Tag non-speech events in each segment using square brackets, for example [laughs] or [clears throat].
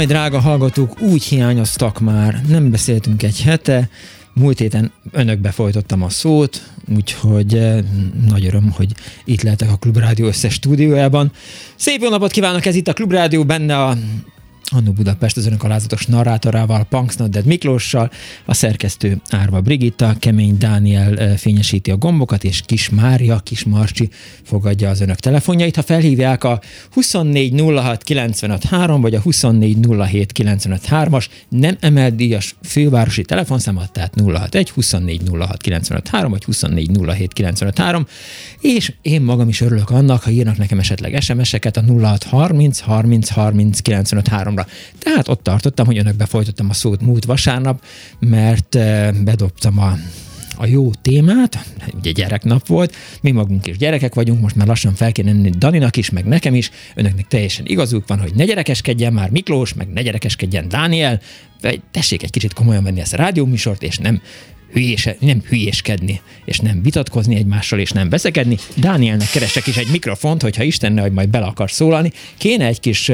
Jaj, drága hallgatók, úgy hiányoztak már, nem beszéltünk egy hete, múlt héten önökbe folytottam a szót, úgyhogy eh, nagy öröm, hogy itt lehetek a Klubrádió összes stúdiójában. Szép jó napot kívánok, ez itt a Klubrádió, benne a Annó Budapest az önök alázatos narrátorával, Punksnodded Miklóssal, a szerkesztő Árva Brigitta, Kemény Dániel fényesíti a gombokat, és Kis Mária, Kis Marcsi fogadja az önök telefonjait. Ha felhívják a 2406953 vagy a 2407953-as nem emelt díjas fővárosi telefonszámot, tehát 061 2406953 vagy 2407953, és én magam is örülök annak, ha írnak nekem esetleg SMS-eket a 0630 30 30 95 számomra. Tehát ott tartottam, hogy önökbe folytottam a szót múlt vasárnap, mert eh, bedobtam a a jó témát, ugye gyereknap volt, mi magunk is gyerekek vagyunk, most már lassan fel kéne menni Daninak is, meg nekem is, önöknek teljesen igazuk van, hogy ne gyerekeskedjen már Miklós, meg ne gyerekeskedjen Dániel, tessék egy kicsit komolyan venni ezt a rádióműsort, és nem hülyés, nem hülyéskedni, és nem vitatkozni egymással, és nem veszekedni. Dánielnek keresek is egy mikrofont, hogyha Isten hogy majd bele akar szólalni. Kéne egy kis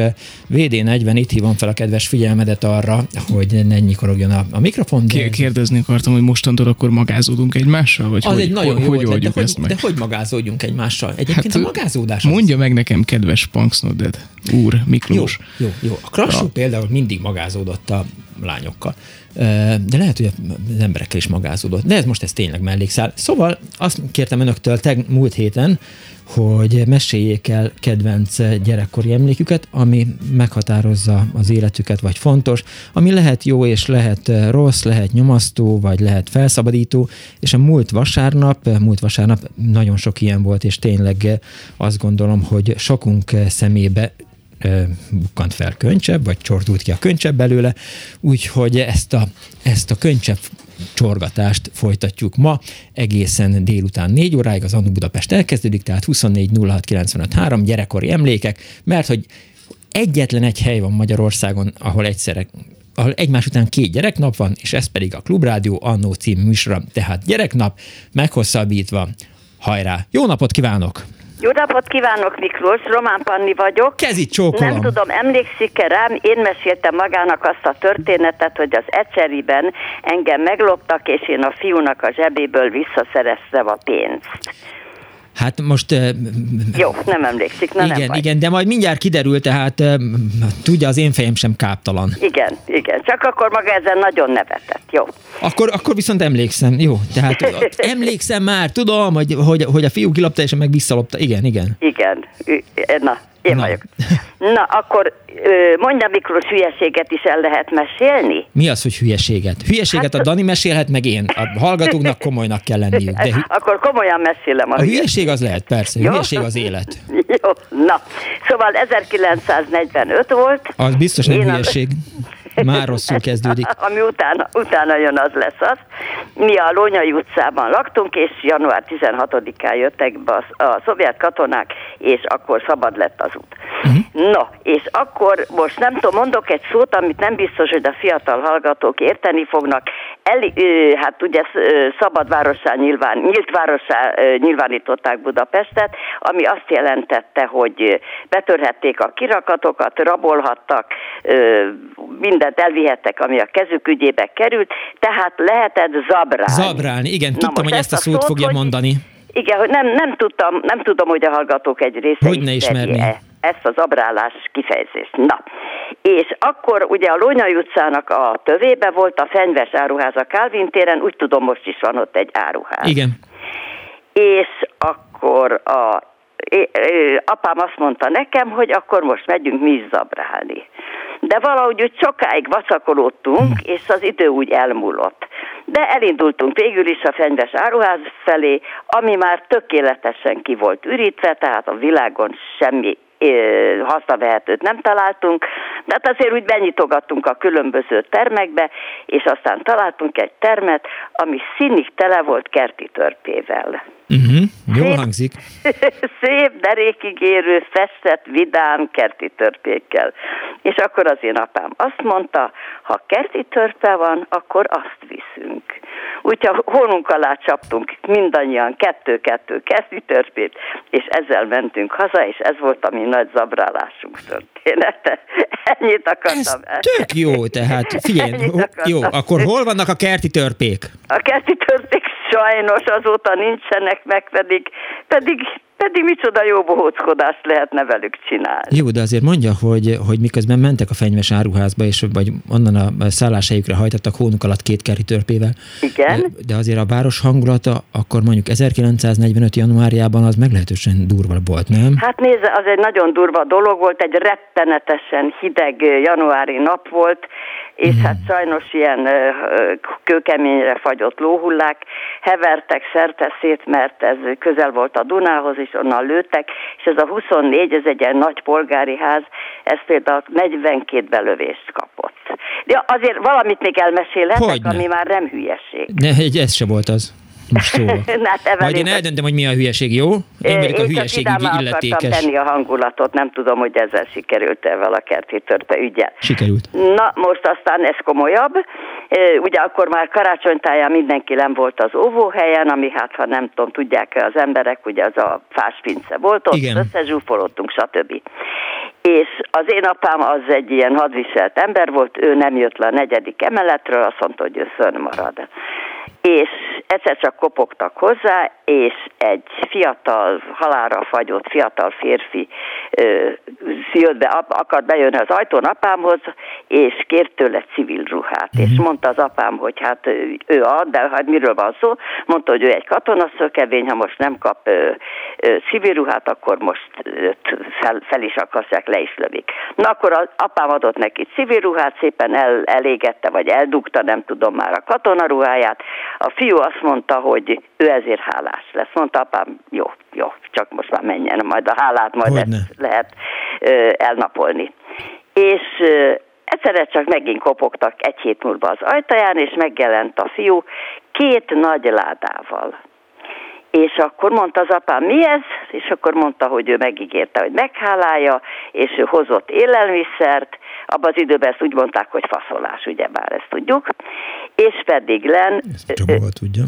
VD40, itt hívom fel a kedves figyelmedet arra, hogy ne nyikorogjon a, a mikrofon. De... Kérdezni akartam, hogy mostantól akkor magázódunk egymással? Vagy az hogy, egy nagyon hogy, jó hogy de, ezt hogy, meg? de hogy magázódjunk egymással? Egyébként hát, a magázódás Mondja az... meg nekem, kedves Punksnodded úr Miklós. Jó, jó, jó. A Krassó ja. például mindig magázódott a lányokkal de lehet, hogy az emberekkel is magázódott. De ez most ez tényleg mellékszál. Szóval azt kértem önöktől teg, múlt héten, hogy meséljék el kedvenc gyerekkori emléküket, ami meghatározza az életüket, vagy fontos, ami lehet jó és lehet rossz, lehet nyomasztó, vagy lehet felszabadító, és a múlt vasárnap, múlt vasárnap nagyon sok ilyen volt, és tényleg azt gondolom, hogy sokunk szemébe bukkant fel köncsebb, vagy csordult ki a köncsebb belőle, úgyhogy ezt a, ezt a köncsebb csorgatást folytatjuk ma, egészen délután 4 óráig az Annu Budapest elkezdődik, tehát 24 gyerekkori emlékek, mert hogy egyetlen egy hely van Magyarországon, ahol egyszerre ahol egymás után két gyereknap van, és ez pedig a Klubrádió Annó című műsora, tehát gyereknap, meghosszabbítva, hajrá! Jó napot kívánok! Jó napot kívánok, Miklós, Román Panni vagyok. Kezit csókolom. Nem tudom, emlékszik-e rám, én meséltem magának azt a történetet, hogy az Ecseriben engem megloptak, és én a fiúnak a zsebéből visszaszereztem a pénzt. Hát most... Jó, nem emlékszik, na Igen, nem baj. igen, de majd mindjárt kiderül, tehát tudja, az én fejem sem káptalan. Igen, igen, csak akkor maga ezen nagyon nevetett, jó. Akkor, akkor viszont emlékszem, jó, tehát [laughs] emlékszem már, tudom, hogy, hogy, hogy a fiú kilopta, és meg visszalopta, igen, igen. Igen, na, én Na. vagyok. Na, akkor mondja Miklós hülyeséget is el lehet mesélni? Mi az, hogy hülyeséget? Hülyeséget Hát- a Dani mesélhet, meg én. A hallgatóknak komolynak kell lenniük. De hü- Akkor komolyan mesélem a, a hülyeség az lehet, persze. Jó. Hülyeség az élet. Jó, na. Szóval 1945 volt. Az biztos nem Én a- hülyeség. [laughs] Már rosszul kezdődik. Ami utána, utána jön, az lesz az. Mi a Lónyai utcában laktunk, és január 16-án jöttek be a, a szovjet katonák, és akkor szabad lett az út. Uh-huh. No, és akkor most nem tudom, mondok egy szót, amit nem biztos, hogy a fiatal hallgatók érteni fognak. El, ö, hát ugye szabad várossá nyilván, nyílt várossá ö, nyilvánították Budapestet, ami azt jelentette, hogy betörhették a kirakatokat, rabolhattak, ö, mindent elvihettek, ami a kezük ügyébe került, tehát lehetett zabrálni. Zabrálni, igen, Na tudtam, hogy ezt a szót szót, fogja hogy- mondani. Igen, hogy nem, nem, tudtam, nem tudom, hogy a hallgatók egy része Hogy ne ismerné. ismerje ezt az abrálás kifejezést. Na, és akkor ugye a Lónyai utcának a tövébe volt a fenyves áruház a Kálvin téren, úgy tudom most is van ott egy áruház. Igen. akkor a é, é, apám azt mondta nekem, hogy akkor most megyünk mi is zabrálni. De valahogy úgy sokáig vacakolódtunk, és az idő úgy elmúlott. De elindultunk végül is a fenyves áruház felé, ami már tökéletesen ki volt ürítve, tehát a világon semmi hasznavehetőt nem találtunk, de hát azért úgy benyitogattunk a különböző termekbe, és aztán találtunk egy termet, ami színig tele volt kerti törpével. Uh-huh. Jól szép, hangzik. [laughs] Szép, derékig érő, festett, vidám kerti törpékkel. És akkor az én apám azt mondta, ha kerti törpe van, akkor azt viszünk. Úgyhogy hónunk alá csaptunk mindannyian kettő-kettő kerti törpét, és ezzel mentünk haza, és ez volt a mi nagy zabrálásunk története. [laughs] Ennyit akartam. Ez tök jó, tehát figyelj, [laughs] jó, akkor hol vannak a kerti törpék? A kerti törpék sajnos azóta nincsenek meg, pedig, pedig pedig micsoda jó bohóckodást lehetne velük csinálni. Jó, de azért mondja, hogy, hogy miközben mentek a fenyves áruházba, és vagy onnan a szálláshelyükre hajtottak hónuk alatt két törpével. Igen. De, de azért a város hangulata akkor mondjuk 1945. januárjában az meglehetősen durva volt, nem? Hát nézze, az egy nagyon durva dolog volt, egy rettenetesen hideg januári nap volt, és mm. hát sajnos ilyen kőkeményre fagyott lóhullák hevertek szerte szét, mert ez közel volt a Dunához, és onnan lőttek, és ez a 24, ez egy ilyen nagy polgári ház, ez például 42 belövést kapott. De azért valamit még elmesélhetek, ami már nem hülyeség. Ne, ez se volt az most szóval. [laughs] hát Majd én eldöntöm, hogy mi a hülyeség, jó? Én vagyok a hülyeségügyi illetékes. tenni a hangulatot, nem tudom, hogy ezzel sikerült-e a kerti törpe ügye. Sikerült. Na, most aztán ez komolyabb. Ugye akkor már karácsonytáján mindenki nem volt az óvóhelyen, ami hát, ha nem tudom, tudják az emberek, ugye az a fáspince volt, ott Igen. összezsúfolottunk, stb. És az én apám az egy ilyen hadviselt ember volt, ő nem jött le a negyedik emeletről, azt mondta, hogy ő marad és egyszer csak kopogtak hozzá, és egy fiatal, halára fagyott fiatal férfi ö, jött be, akart bejönni az ajtón apámhoz, és kért tőle civil ruhát. Mm-hmm. És mhm. mondta az apám, hogy hát ő ad, de hát miről van szó? Mondta, hogy ő egy katonaszökevény, ha most nem kap ö, ö, civil ruhát, akkor most fel, fel is akasztják, le is lövik. Na akkor az apám adott neki civil ruhát, szépen el, elégette, vagy eldugta, nem tudom már a katonaruháját, a fiú azt mondta, hogy ő ezért hálás lesz. Mondta apám, jó, jó, csak most már menjen, majd a hálát majd ezt lehet ö, elnapolni. És ö, egyszerre csak megint kopogtak egy hét múlva az ajtaján, és megjelent a fiú két nagy ládával. És akkor mondta az apám, mi ez? És akkor mondta, hogy ő megígérte, hogy meghálálja, és ő hozott élelmiszert, abban az időben ezt úgy mondták, hogy faszolás, ugye bár ezt tudjuk, és pedig len... Ezt csak maga tudja.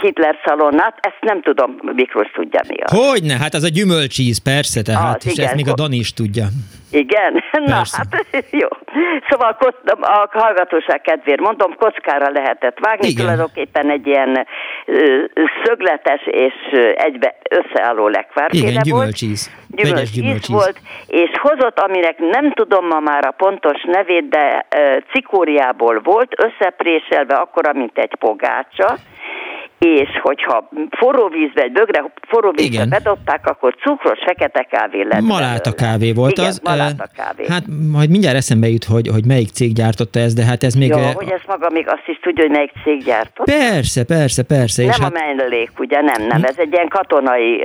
Hitler szalonnát, ezt nem tudom, Miklós tudja mi az. Hogyne, hát az a gyümölcsíz, persze, tehát, az, és igen. ezt még a Dani is tudja. Igen, [laughs] Persze. na hát [laughs] jó. Szóval a hallgatóság kedvéért mondom, kockára lehetett vágni, Igen. tulajdonképpen egy ilyen szögletes és egybe összeálló lekvárféle Igen, gyümölcsíz. Gyümölcsíz, gyümölcsíz volt, és hozott, aminek nem tudom ma már a pontos nevét, de cikóriából volt, összepréselve akkora, mint egy pogácsa, és hogyha forró vízbe, egy bögre forró vízbe Igen. bedobták, akkor cukros fekete kávé lett. Maláta kávé volt Igen, az. Maláta kávé. Hát majd mindjárt eszembe jut, hogy, hogy melyik cég gyártotta ezt, de hát ez még... Jó, hogy ez maga még azt is tudja, hogy melyik cég gyártotta. Persze, persze, persze. Nem és a hát... mellék, ugye, nem, nem. Ez egy ilyen katonai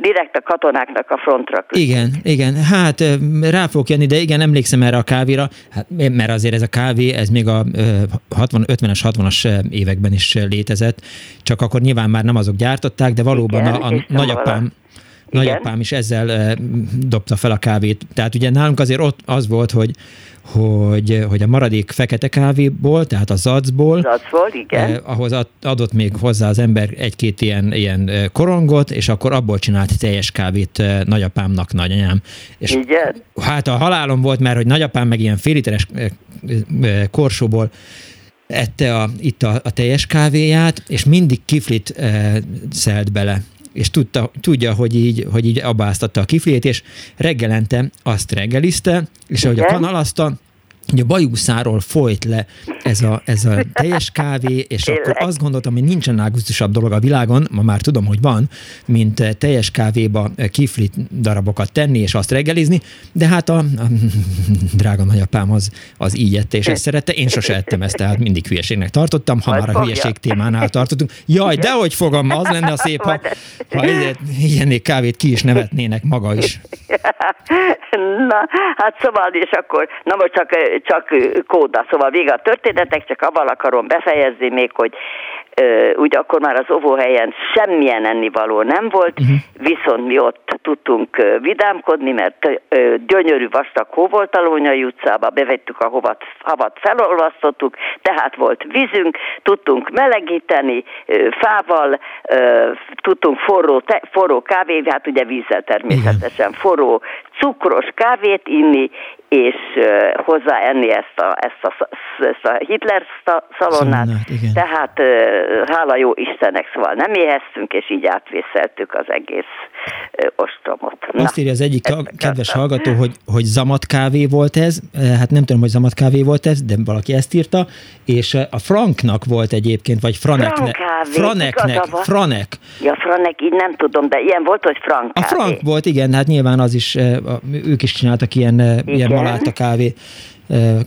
direkt a katonáknak a frontra. Küld. Igen, igen, hát rá fogok jönni, de igen, emlékszem erre a kávéra, hát, mert azért ez a kávé, ez még a 60, 50-es, 60-as években is létezett, csak akkor nyilván már nem azok gyártották, de valóban igen, a, a nagyapám, nagyapám is ezzel dobta fel a kávét. Tehát ugye nálunk azért ott az volt, hogy hogy, hogy a maradék fekete kávéból, tehát a zacból, zacból igen. Eh, ahhoz adott még hozzá az ember egy-két ilyen, ilyen eh, korongot, és akkor abból csinált teljes kávét eh, nagyapámnak, nagyanyám. És igen. Hát a halálom volt, mert hogy nagyapám meg ilyen fél literes eh, eh, korsóból ette a, itt a, a teljes kávéját, és mindig kiflit e, szelt bele és tudta, tudja, hogy így, hogy így abáztatta a kiflét, és reggelente azt reggelizte, és ahogy a kanalaszta, hogy a bajuszáról folyt le ez a, ez a teljes kávé, és Tényleg. akkor azt gondoltam, hogy nincsen augusztusabb dolog a világon, ma már tudom, hogy van, mint eh, teljes kávéba eh, kiflit darabokat tenni, és azt reggelizni, de hát a, a [laughs] drága nagyapám az, az így ette, és ezt szerette. Én sose ettem ezt, tehát mindig hülyeségnek tartottam, ha már a hülyeség témánál tartottunk. Jaj, de hogy fogom, az lenne a szép, ha, ha ilyennék kávét ki is nevetnének maga is. [laughs] Na, hát szóval, és akkor, na most csak, csak kóda, szóval vége a történetek, csak abban akarom befejezni még, hogy ugye akkor már az óvóhelyen semmilyen ennivaló nem volt, uh-huh. viszont mi ott tudtunk vidámkodni, mert gyönyörű vastag hó volt a Lónyai utcába, bevettük a hovat, havat, felolvasztottuk, tehát volt vízünk, tudtunk melegíteni fával, tudtunk forró, te, forró kávé, hát ugye vízzel természetesen, forró cukros kávét inni, és hozzáenni ezt a, ezt a, ezt a Hitler sza- szalonnát. Szalonnát, igen. Tehát hála jó Istennek, szóval nem éheztünk, és így átvészeltük az egész ostromot. Azt írja az egyik kedves hallgató, hogy, hogy zamat kávé volt ez, hát nem tudom, hogy zamat kávé volt ez, de valaki ezt írta, és a Franknak volt egyébként, vagy Franeknek. Frank kávé, Franeknek. Franek. Ja, Franek, így nem tudom, de ilyen volt, hogy Frank A. Frank volt, igen, hát nyilván az is, ők is csináltak ilyen, eh, ilyen Malálta kávé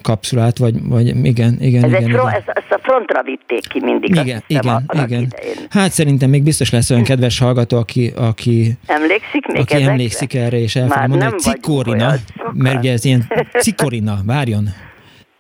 kapszulát, vagy, vagy igen, igen, Ez igen. egy igen. ezt, ezt a frontra vitték ki mindig. Igen, igen, annak igen. idején. Hát szerintem még biztos lesz olyan kedves hallgató, aki, aki, Emlékszik még aki ezekre? emlékszik erre, és el fogja mondani, hogy cikorina, mert ugye ez ilyen [laughs] cikorina, várjon.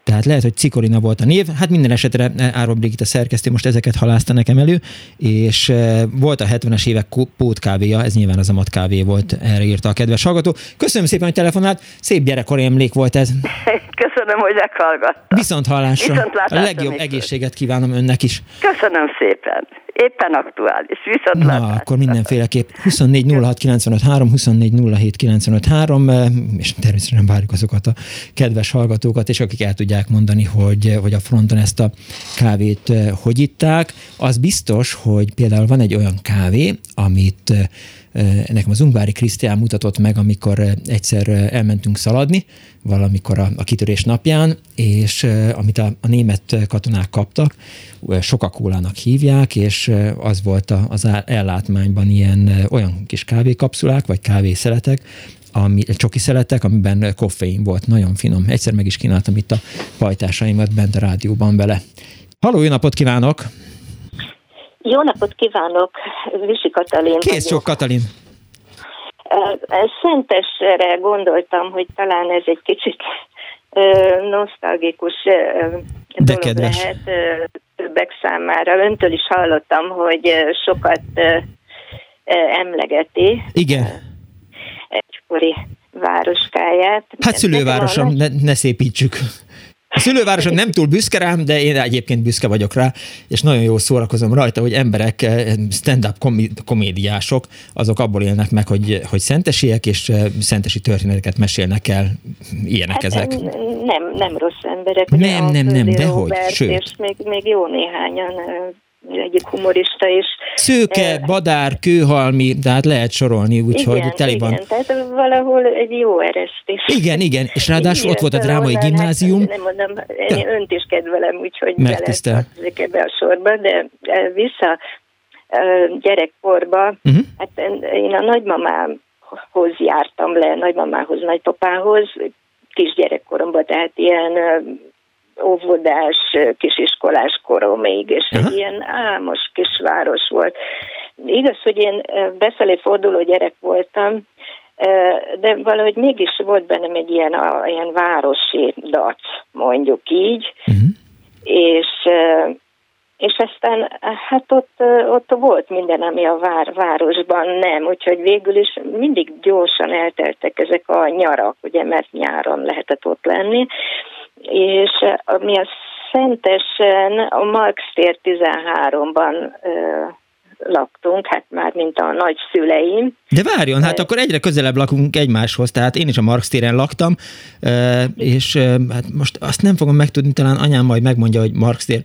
Tehát lehet, hogy cikorina volt a név. Hát minden esetre Áron Brigitta szerkesztő most ezeket halászta nekem elő, és eh, volt a 70-es évek pótkávéja, ez nyilván az a kávé volt, erre írta a kedves hallgató. Köszönöm szépen, hogy telefonált, szép gyerekkori emlék volt ez. [laughs] Köszönöm, hogy meghallgattam. Viszont hallásra. A Viszontlátásra, legjobb egészséget kívánom önnek is. Köszönöm szépen. Éppen aktuális. Viszontlátásra. Na, akkor mindenféleképp 24 06 95 3, 24 07 95 3, eh, és természetesen várjuk azokat a kedves hallgatókat, és akik el tudják mondani, hogy, hogy a fronton ezt a kávét eh, hogy itták. Az biztos, hogy például van egy olyan kávé, amit eh, nekem az Ungvári Krisztián mutatott meg, amikor eh, egyszer elmentünk szaladni, valamikor a, a kitörés napján, és amit a, a német katonák kaptak, sokakólának hívják, és az volt az ellátmányban ilyen olyan kis kávékapszulák, vagy kávészeletek, ami, csoki szeletek, amiben koffein volt, nagyon finom. Egyszer meg is kínáltam itt a pajtásaimat bent a rádióban vele. Halló, jó napot kívánok! Jó napot kívánok, Visi Katalin Kész sok Katalin! Szentesre gondoltam, hogy talán ez egy kicsit nosztalgikus De kedves. lehet többek számára. Öntől is hallottam, hogy sokat emlegeti Igen, egykori városkáját. hát szülővárosom, ne, ne szépítsük. A szülővárosom [laughs] nem túl büszke rám, de én egyébként büszke vagyok rá, és nagyon jól szórakozom rajta, hogy emberek, eh, stand-up komédiások, azok abból élnek meg, hogy, hogy szentesiek, és eh, szentesi történeteket mesélnek el, ilyenek ezek. Hát, Nem, nem rossz emberek. Nem, nem, nem, dehogy, sőt. És még, még jó néhányan, ö, egyik humorista is. Szőke, badár, kőhalmi, tehát lehet sorolni, úgyhogy igen, teli van. igen, tehát valahol egy jó eresztés. Igen, igen, és ráadásul ott volt a Igen, drámai onnan, gimnázium. Hát, nem mondom, én Ja. önt is kedvelem, úgyhogy Megtisztel. beletartozik ebbe a sorba, de vissza gyerekkorba, Uh-huh. hát én a nagymamához jártam le, nagymamához, nagypapához, kisgyerekkoromban, tehát ilyen óvodás, kisiskolás koromig, és egy ilyen álmos kisváros volt. Igaz, hogy én befelé forduló gyerek voltam, de valahogy mégis volt bennem egy ilyen, ilyen városi dac, mondjuk így, Uh-huh. és és aztán hát ott, ott volt minden, ami a vár, városban nem, úgyhogy végül is mindig gyorsan elteltek ezek a nyarak, ugye, mert nyáron lehetett ott lenni, és ami a Szentesen a Marx tér 13-ban ö, laktunk, hát már mint a nagyszüleim. De várjon, hát akkor egyre közelebb lakunk egymáshoz, tehát én is a Marx téren laktam, és hát most azt nem fogom megtudni, talán anyám majd megmondja, hogy Marx tér,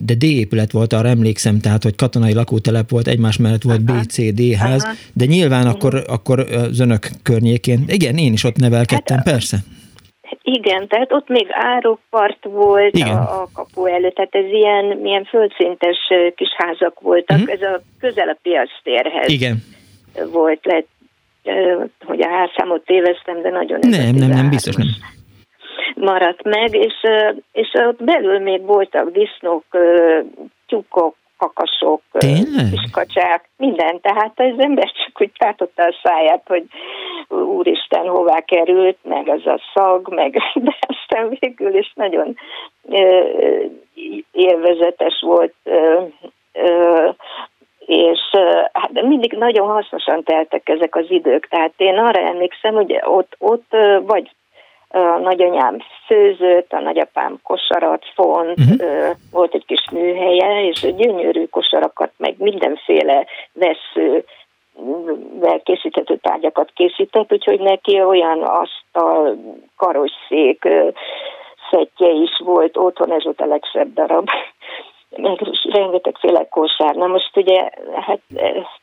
de D épület volt, arra emlékszem, tehát hogy katonai lakótelep volt, egymás mellett volt B, C, D ház, Aha. de nyilván akkor, akkor az önök környékén, igen, én is ott nevelkedtem, Hát, persze. Igen, tehát ott még árokpart volt Igen. a, a kapu előtt, tehát ez ilyen, milyen földszintes kis házak voltak, uh-huh. ez a közel a piactérhez Igen. volt, lehet, hogy a házszámot téveztem, de nagyon Nem, nem, nem, biztos nem. Maradt meg, és, és ott belül még voltak disznók, tyúkok, kakasok, kiskacsák, minden. Tehát az ember csak úgy tátotta a száját, hogy úristen, hová került, meg az a szag, meg, [laughs] de aztán végül is nagyon élvezetes volt és hát mindig nagyon hasznosan teltek ezek az idők. Tehát én arra emlékszem, hogy ott, ott vagy a nagyanyám főzött, a nagyapám kosarat font, uh-huh. volt egy kis műhelye, és gyönyörű kosarakat, meg mindenféle vesző, készíthető tárgyakat készített, úgyhogy neki olyan asztal, karosszék, szettje is volt otthon, ez volt a legszebb darab. [laughs] Meg rengetegféle kosár. Na most ugye, hát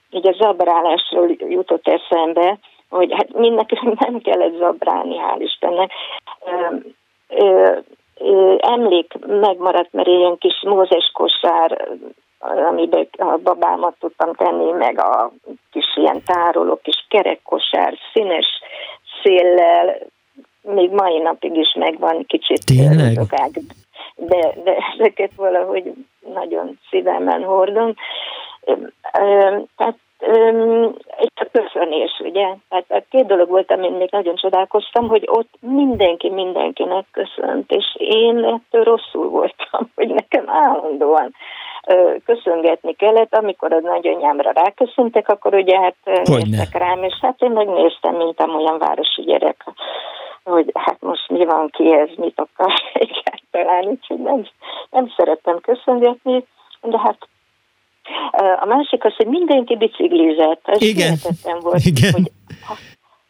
így a zabrálásról jutott eszembe, hogy hát mindenkinek [laughs] nem kellett zabrálni, hál' Istennek. Ö, ö, ö, emlék megmaradt, mert ilyen kis mózes kosár, amiben a babámat tudtam tenni, meg a kis ilyen tároló, kis kerekkosár, színes széllel, még mai napig is megvan kicsit Tényleg? de, de ezeket valahogy nagyon szívemben hordom. Tehát egy a köszönés, ugye? Tehát a két dolog volt, amin még nagyon csodálkoztam, hogy ott mindenki mindenkinek köszönt, és én ettől rosszul voltam, [laughs] hogy nekem állandóan köszöngetni kellett, amikor a nagyanyámra ráköszöntek, akkor ugye hát Hogyne. néztek rám, és hát én megnéztem, mint olyan városi gyerek, hogy hát most mi van ki ez, mit akar [laughs] egyáltalán, úgyhogy nem, nem szerettem köszöngetni, de hát a másik az, hogy mindenki biciklizett. Ez Igen. volt, Igen. hogy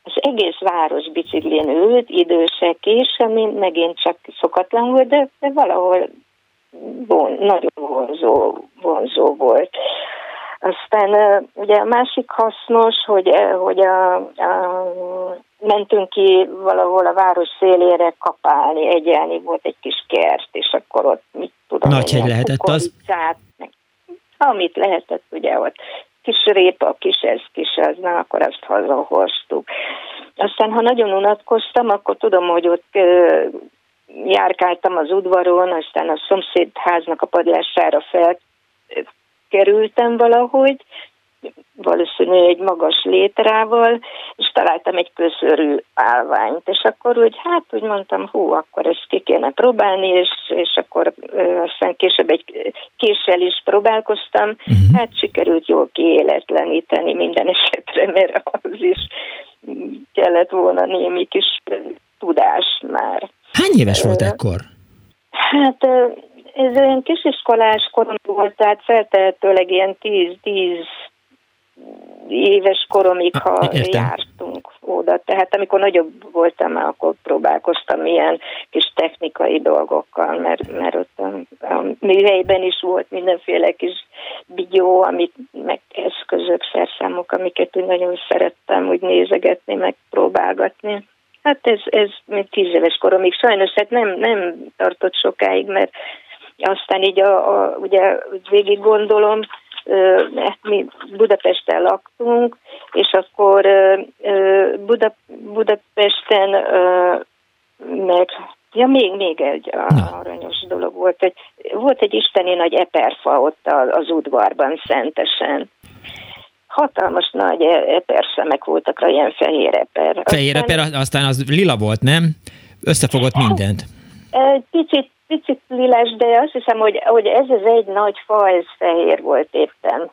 az egész város biciklén ült, idősek is, ami megint csak szokatlan volt, de, de valahol von, nagyon vonzó, vonzó volt. Aztán ugye a másik hasznos, hogy, hogy a, a, mentünk ki valahol a város szélére kapálni, egyelni, volt egy kis kert, és akkor ott mit tudom. Nagy hegy lehetett az? Meg amit lehetett, ugye ott kis répa, kis ez, kis az, na akkor azt hazahoztuk. Aztán, ha nagyon unatkoztam, akkor tudom, hogy ott ö, járkáltam az udvaron, aztán a szomszéd háznak a padlására felkerültem valahogy, valószínűleg egy magas létrával, és találtam egy közörű állványt, és akkor úgy, hát úgy mondtam, hú, akkor ezt ki kéne próbálni, és, és akkor ö, aztán később egy késsel is próbálkoztam, uh-huh. hát sikerült jól kiéletleníteni minden esetre, mert az is kellett volna némi kis tudás már. Hány éves volt ekkor? Hát ez olyan kisiskolás korom volt, tehát feltehetőleg ilyen 10-10 éves koromig, ha [laughs] Értem. jártunk oda. Tehát amikor nagyobb voltam, akkor próbálkoztam ilyen kis technikai dolgokkal, mert, mert ott a, a műhelyben is volt mindenféle kis bigyó, amit, meg eszközök, szerszámok, amiket én nagyon szerettem úgy nézegetni, meg próbálgatni. Hát ez, ez még tíz éves koromig. Sajnos hát nem, nem tartott sokáig, mert aztán így a, a ugye végig gondolom, mi Budapesten laktunk, és akkor Buda, Budapesten meg Ja, még, még egy aranyos dolog volt, hogy volt egy isteni nagy eperfa ott az udvarban szentesen. Hatalmas nagy e, eperszemek voltak, ilyen fehér eper. Fehér eper, aztán az lila volt, nem? Összefogott mindent. Egy picit picit lilás, de azt hiszem, hogy, hogy ez az egy nagy fa, ez fehér volt éppen.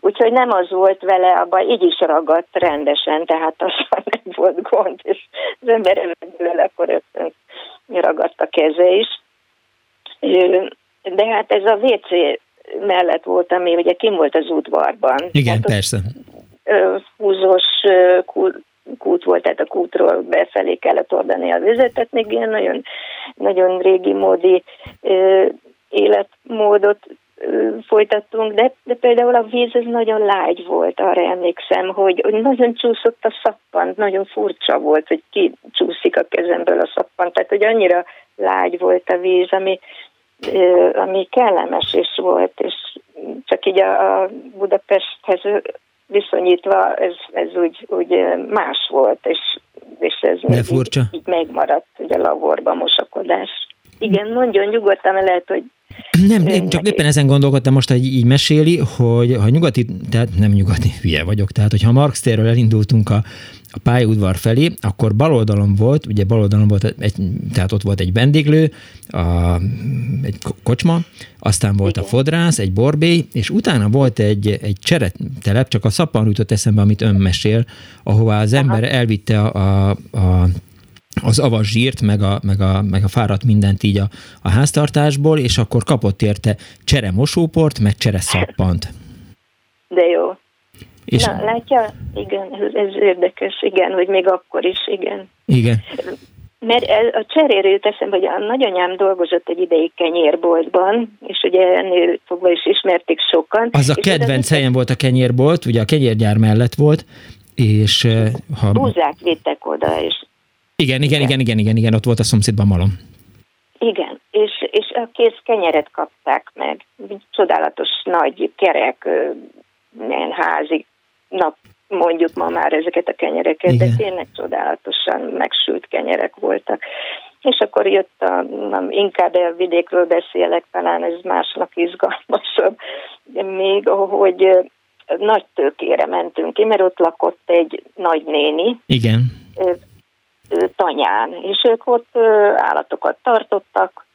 Úgyhogy nem az volt vele, abban így is ragadt rendesen, tehát az [laughs] nem volt gond, és az ember belőle akkor rögtön ragadt a keze is. De hát ez a WC mellett volt, ami ugye kim volt az udvarban. Igen, hát persze. Húzós kút volt, tehát a kútról befelé kellett oldani a vizet, még ilyen nagyon, nagyon régi módi életmódot folytattunk, de, de például a víz ez nagyon lágy volt, arra emlékszem, hogy, hogy nagyon csúszott a szappant, nagyon furcsa volt, hogy ki csúszik a kezemből a szappant, tehát hogy annyira lágy volt a víz, ami, ami kellemes is volt, és csak így a Budapesthez viszonyítva ez, ez úgy, úgy más volt, és, és ez De furcsa. Így, így megmaradt, hogy a laborban mosakodás. Igen, mondjon nyugodtan, lehet, hogy nem, én csak éppen ezen gondolkodtam most, hogy így meséli, hogy ha nyugati, tehát nem nyugati, hülye vagyok, tehát hogyha Marx térről elindultunk a, a pályaudvar felé, akkor baloldalon volt, ugye baloldalon volt egy, tehát ott volt egy vendéglő, a, egy kocsma, aztán volt Igen. a fodrász, egy borbély, és utána volt egy, egy cseretelep, csak a szappan jutott eszembe, amit ön mesél, ahová az ember Aha. elvitte a, a, a az avas zsírt, meg a, meg a, meg a fáradt mindent így a, a háztartásból, és akkor kapott érte csere mosóport, meg csere szappant. De jó. És Na, látja? Igen, ez, ez érdekes, igen, hogy még akkor is, igen. Igen. Mert a cseréről jut eszembe, hogy a nagyanyám dolgozott egy ideig kenyérboltban, és ugye ennél fogva is ismerték sokan. Az a kedvenc helyen volt a kenyérbolt, ugye a kenyérgyár mellett volt, és ha... Búzák vittek oda, és igen, igen, igen, igen, igen, igen, ott volt a szomszédban malom. Igen, és, és a kész kenyeret kapták meg. Csodálatos nagy kerek, ilyen házi, nap mondjuk ma már ezeket a kenyereket, Igen. de tényleg csodálatosan megsült kenyerek voltak. És akkor jött a, inkább a vidékről beszélek, talán ez másnak izgalmasabb, még hogy nagy tőkére mentünk ki, mert ott lakott egy nagynéni. Igen tanyán, és ők ott állatokat tartottak,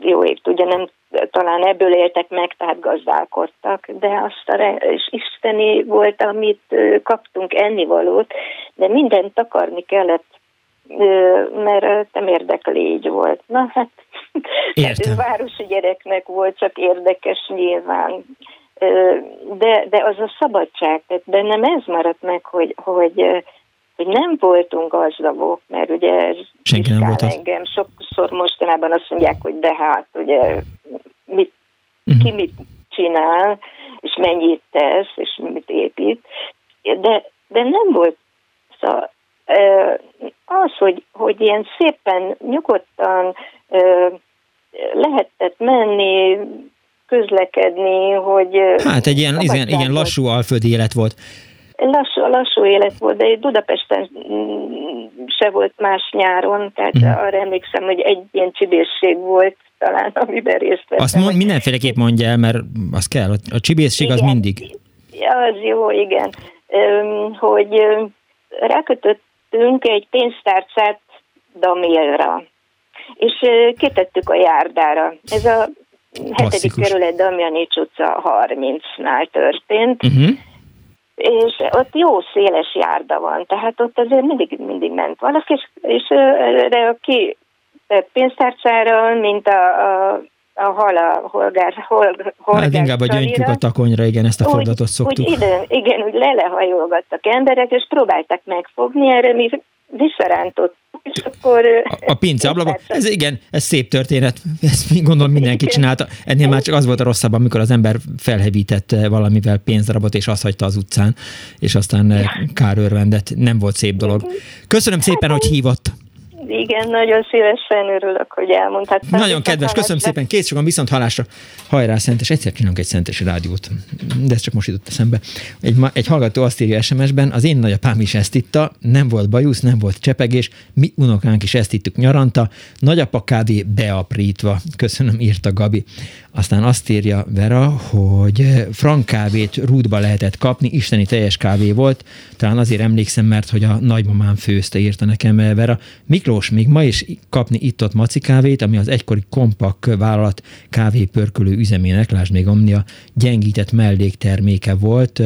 jó ég tudja, nem talán ebből éltek meg, tehát gazdálkodtak, de azt a és isteni volt, amit kaptunk ennivalót, de mindent takarni kellett, mert nem érdeklégy volt. Na hát, [laughs] Értem. ő városi gyereknek volt, csak érdekes nyilván. De, de az a szabadság, tehát bennem ez maradt meg, hogy, hogy hogy nem voltunk gazdagok, mert ugye ez Senki nem volt engem. Sokszor mostanában azt mondják, hogy de hát ugye mit, uh-huh. ki mit csinál, és mennyit tesz, és mit épít. De, de nem volt szóval, az, hogy, hogy ilyen szépen, nyugodtan lehetett menni, közlekedni, hogy... Hát egy ilyen, ilyen, ilyen lassú alföldi élet volt lassú, lassú élet volt, de Budapesten se volt más nyáron, tehát mm. arra emlékszem, hogy egy ilyen csibészség volt talán, [laughs] amiben részt vettem. Azt mond, mindenféleképp mondja el, mert az kell, a csibészség igen, az mindig. Az jó, igen. Hogy rákötöttünk egy pénztárcát Damélra, és kitettük a járdára. Ez a hetedik kerület Damjanics utca 30-nál történt, uh-huh és ott jó széles járda van, tehát ott azért mindig, mindig ment valaki, és, és erre ki pénztárcára, mint a, a a hal a holgár, hol, holgár Hát inkább a gyöngyük a takonyra, igen, ezt a fordulatot szoktuk. Úgy ide, igen, úgy lelehajolgattak emberek, és próbáltak megfogni, erre mi visszarántott, és akkor... A, a pince [laughs] ablakon, ez igen, ez szép történet, [laughs] ezt gondolom mindenki csinálta. Ennél már csak az volt a rosszabb, amikor az ember felhevített valamivel pénzdarabot, és azt hagyta az utcán, és aztán eh, kárőrvendet. Nem volt szép dolog. Köszönöm szépen, hogy hívott. Igen, nagyon szívesen örülök, hogy elmondhattam. Nagyon kedves, köszönöm szépen, kész sokan viszont halásra. Hajrá, Szentes, egyszer csinálunk egy Szentesi rádiót, de ez csak most jutott eszembe. Egy, egy hallgató azt írja SMS-ben, az én nagyapám is ezt itta, nem volt bajusz, nem volt csepegés, mi unokánk is ezt ittük nyaranta, nagyapa kávé beaprítva. Köszönöm, írta Gabi. Aztán azt írja Vera, hogy frank kávét rúdba lehetett kapni, isteni teljes kávé volt, talán azért emlékszem, mert hogy a nagymamám főzte, írta nekem Vera. Miklós, még ma is kapni itt-ott maci kávét, ami az egykori kompak vállalat kávépörkölő üzemének, lásd még Omnia, gyengített mellékterméke volt,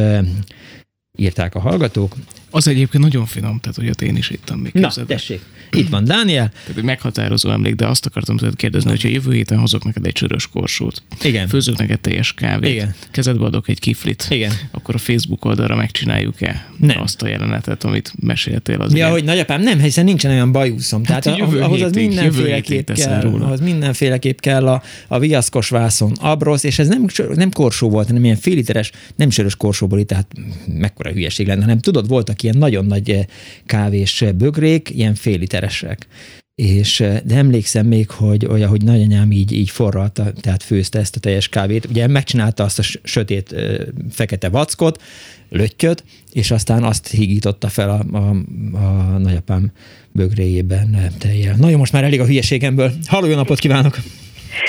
írták a hallgatók. Az egyébként nagyon finom, tehát olyat én is ittam még. Na, képzeld el. tessék. Itt van Dániel. Tehát egy meghatározó emlék, de azt akartam tőled kérdezni, hogyha jövő héten hozok neked egy csörös korsót, Igen. főzök neked teljes kávét, Igen. kezedbe adok egy kiflit, Igen. akkor a Facebook oldalra megcsináljuk-e Nem. azt a jelenetet, amit meséltél az Ja, ilyen- hogy nagyapám, nem, hiszen nincsen olyan bajúszom. Tehát Hát a- jövő ahhoz az hétig- jövő mindenféleképp kell, róla. ahhoz mindenféleképp kell a, a viaszkos vászon abrosz, és ez nem, nem korsó volt, hanem ilyen féliteres, nem sörös korsóból tehát mekkora hülyeség lenne, hanem tudod, voltak ilyen nagyon nagy eh, kávés eh, bögrék, ilyen féliteresek. És, eh, de emlékszem még, hogy olyan, hogy nagyanyám így, így forralta, tehát főzte ezt a teljes kávét. Ugye megcsinálta azt a sötét fekete vackot, löttyöt, és aztán azt hígította fel a, a, a nagyapám bögréjében tejjel. Na jó, most már elég a hülyeségemből. Halló, jó napot kívánok!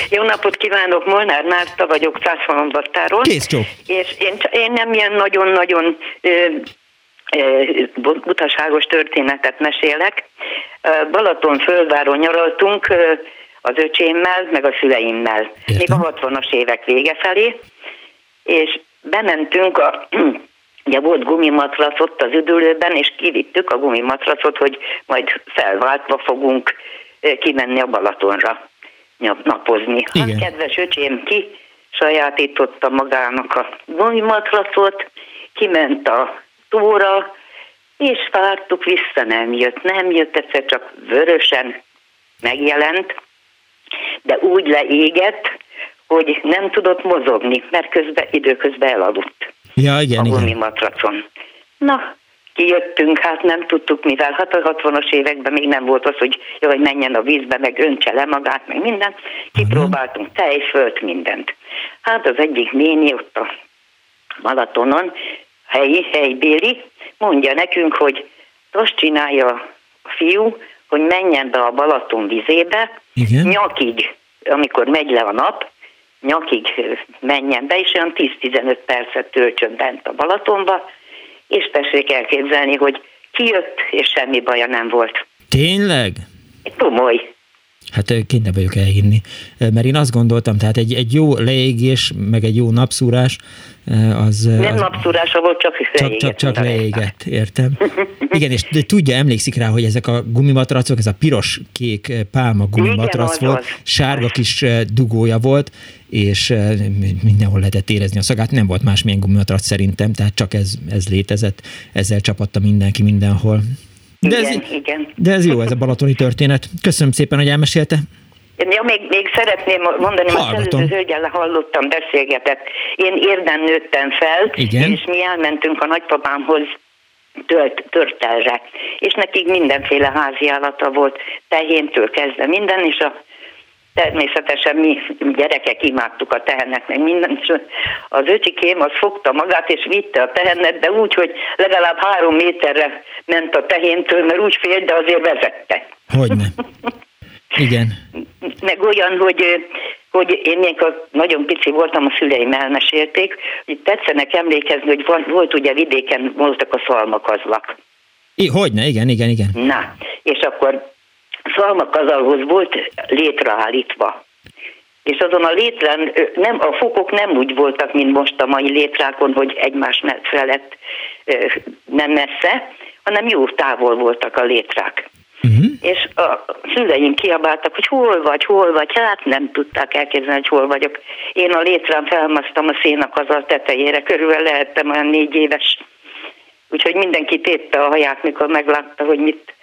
Jó napot kívánok, Molnár Márta vagyok Szászhalombattáról. Kész csók! És én, én nem ilyen nagyon-nagyon butaságos történetet mesélek. Balaton földváron nyaraltunk az öcsémmel, meg a szüleimmel. Értem. Még a 60-as évek vége felé, és bementünk a [clears throat] Ugye volt gumimatrac ott az üdülőben, és kivittük a gumimatracot, hogy majd felváltva fogunk kimenni a Balatonra napozni. Igen. Hát kedves öcsém ki sajátította magának a gumimatracot, kiment a tóra, és vártuk vissza, nem jött, nem jött, egyszer csak vörösen megjelent, de úgy leégett, hogy nem tudott mozogni, mert közben időközben elaludt Ja, a igen, igen. gumimatracon. Na, kijöttünk, hát nem tudtuk mivel. Hát a 60-as években még nem volt az, hogy jaj, menjen a vízbe, meg öntse le magát, meg minden. Kipróbáltunk tejfölt, mindent. Hát az egyik néni ott a Balatonon, helyi, helybéli, mondja nekünk, hogy azt csinálja a fiú, hogy menjen be a Balaton vizébe, Igen. nyakig, amikor megy le a nap, nyakig menjen be, és olyan 10-15 percet töltsön bent a Balatonba, és tessék elképzelni, hogy kijött, és semmi baja nem volt. Tényleg? Komoly. Hát kénytelen vagyok elhinni. Mert én azt gondoltam, tehát egy, egy jó leégés, meg egy jó napszúrás, az... Nem az napszúrása volt, csak csak, leégett, csak, csak a leégett, értem. Igen, és tudja, emlékszik rá, hogy ezek a gumimatracok, ez a piros-kék pálma gumimatrac Igen, volt, sárga kis dugója volt, és mindenhol lehetett érezni a szagát. Nem volt másmilyen gumimatrac szerintem, tehát csak ez, ez létezett. Ezzel csapatta mindenki mindenhol. De ez, Igen, igen. de ez jó, ez a balatoni történet. Köszönöm szépen, hogy elmesélte. Ja, még, még szeretném mondani, Hallgatom. előző hölgyel hallottam, beszélgetett. Én érden nőttem fel, Igen. és mi elmentünk a nagypapámhoz tölt, törtelre, és nekik mindenféle házi állata volt, tehéntől kezdve minden, és a Természetesen mi gyerekek imádtuk a tehenet, meg minden, az öcsikém az fogta magát, és vitte a tehenet, de úgy, hogy legalább három méterre ment a tehéntől, mert úgy félt, de azért vezette. Hogyne. Igen. Meg olyan, hogy, hogy én mikor nagyon pici voltam, a szüleim elmesélték, hogy tetszenek emlékezni, hogy van, volt ugye vidéken voltak a szalmakazlak. I, hogyne, igen, igen, igen. Na, és akkor szalmakazalhoz volt létre állítva. És azon a létrán nem, a fokok nem úgy voltak, mint most a mai létrákon, hogy egymás felett nem messze, hanem jó távol voltak a létrák. Uh-huh. És a szüleim kiabáltak, hogy hol vagy, hol vagy, hát nem tudták elképzelni, hogy hol vagyok. Én a létrán felmasztam a szénakazal tetejére, körülbelül lehettem olyan négy éves. Úgyhogy mindenki tétte a haját, mikor meglátta, hogy mit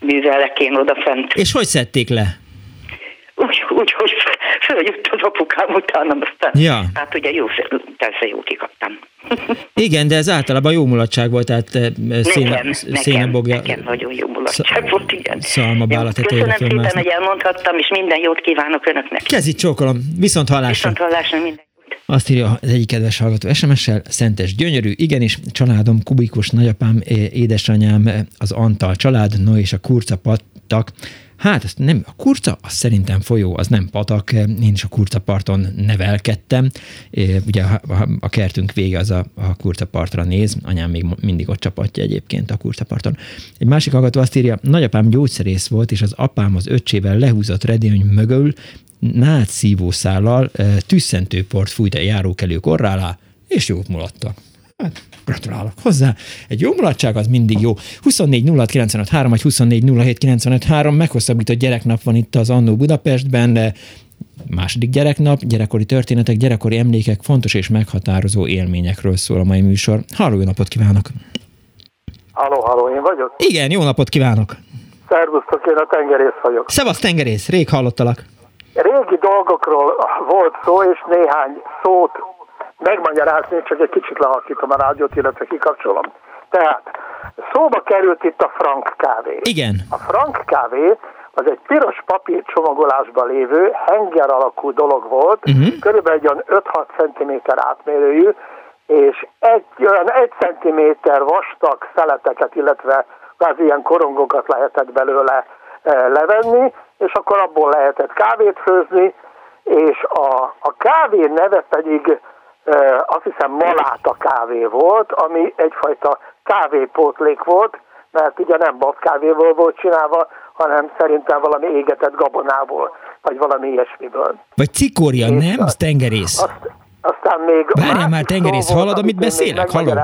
művelek én odafent. És hogy szedték le? Úgy, úgy hogy följött az apukám utána, aztán Ja. hát ugye jó, persze jó kikaptam. [laughs] Igen, de ez általában jó mulatság volt, tehát eh, széne, szénebogja. nekem, nekem nagyon jó mulatság volt, igen. szalmabála Jó, tetejére Köszönöm szépen, hogy elmondhattam, és minden jót kívánok Önöknek. Kezit csókolom, viszont hallásra. Viszont hallásra minden. Azt írja az egyik kedves hallgató SMS-sel, Szentes Gyönyörű, igenis, családom, kubikus nagyapám, édesanyám, eh, az Antal család, no és a kurca pattak. Hát, ezt nem, a kurca, az szerintem folyó, az nem patak, eh, én is a kurcaparton nevelkedtem, Eh, ugye a, kertünk vége az a, a kurcapartra néz, anyám még mindig ott csapatja egyébként a kurcaparton. Egy másik hallgató azt írja, nagyapám gyógyszerész volt, és az apám az öccsével lehúzott redőny mögül nátszívószállal eh, tüsszentőport fújt a járókelők orrá alá, és jót mulattak. Hát, gratulálok hozzá. Egy jó mulatság az mindig jó. 24 06 95 3, vagy 24 07 95 3, meghosszabbított gyereknap van itt az Annó Budapestben, de második gyereknap, gyerekkori történetek, gyerekkori emlékek, fontos és meghatározó élményekről szól a mai műsor. Halló, jó napot kívánok! Halló, halló, én vagyok? Igen, jó napot kívánok! Szervusztok, én a tengerész vagyok. Szevasz, tengerész, rég hallottalak. Régi dolgokról volt szó, és néhány szót megmagyarázni, csak egy kicsit lehalkítom a rádiót, illetve kikapcsolom. Tehát szóba került itt a frank kávé. Igen. A frank kávé az egy piros papír csomagolásban lévő, henger alakú dolog volt, uh-huh. körülbelül egy olyan 5-6 cm átmérőjű, és egy olyan 1 cm vastag szeleteket, illetve az ilyen korongokat lehetett belőle e, levenni, és akkor abból lehetett kávét főzni, és a, a kávé neve pedig e, azt hiszem maláta kávé volt, ami egyfajta kávépótlék volt, mert ugye nem kávéból volt csinálva, hanem szerintem valami égetett gabonából, vagy valami ilyesmiből. Vagy cikória, és nem? Az tengerész. Azt, aztán még... Várjál már, tengerész, hallod, amit beszélek? Hallom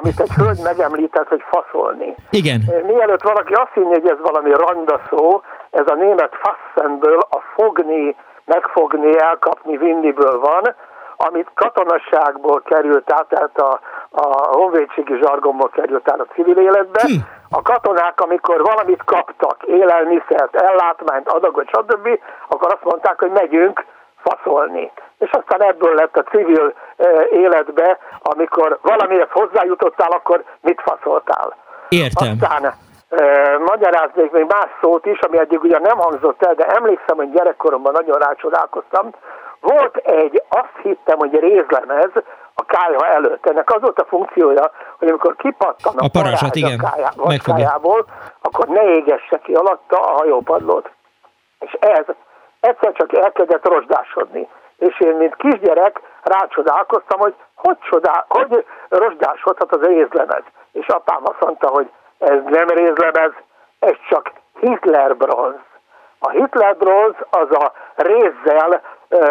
amit egy hölgy megemlített, hogy faszolni. Igen. Mielőtt valaki azt hinni, hogy ez valami randa szó, ez a német fassenből a fogni, megfogni, elkapni, vinniből van, amit katonasságból került át, tehát a, a honvédségi zsargomból került át a civil életbe. A katonák, amikor valamit kaptak, élelmiszert, ellátmányt, adagot, stb., akkor azt mondták, hogy megyünk faszolni. És aztán ebből lett a civil életbe, amikor valamihez hozzájutottál, akkor mit faszoltál. Értem. Aztán magyaráznék még más szót is, ami eddig ugye nem hangzott el, de emlékszem, hogy gyerekkoromban nagyon rácsodálkoztam, volt egy, azt hittem, hogy rézlemez a kája előtt. Ennek az volt a funkciója, hogy amikor kipattan a, a parázsat, igen, a kájából, akkor ne égesse ki alatta a hajópadlót. És ez egyszer csak elkezdett rozsdásodni. És én, mint kisgyerek, rácsodálkoztam, hogy hogy, csodál, hogy rozsdásodhat az rézlemez. És apám azt mondta, hogy ez nem rézlemez, ez csak Hitler bronz. A Hitler bronz az a rézzel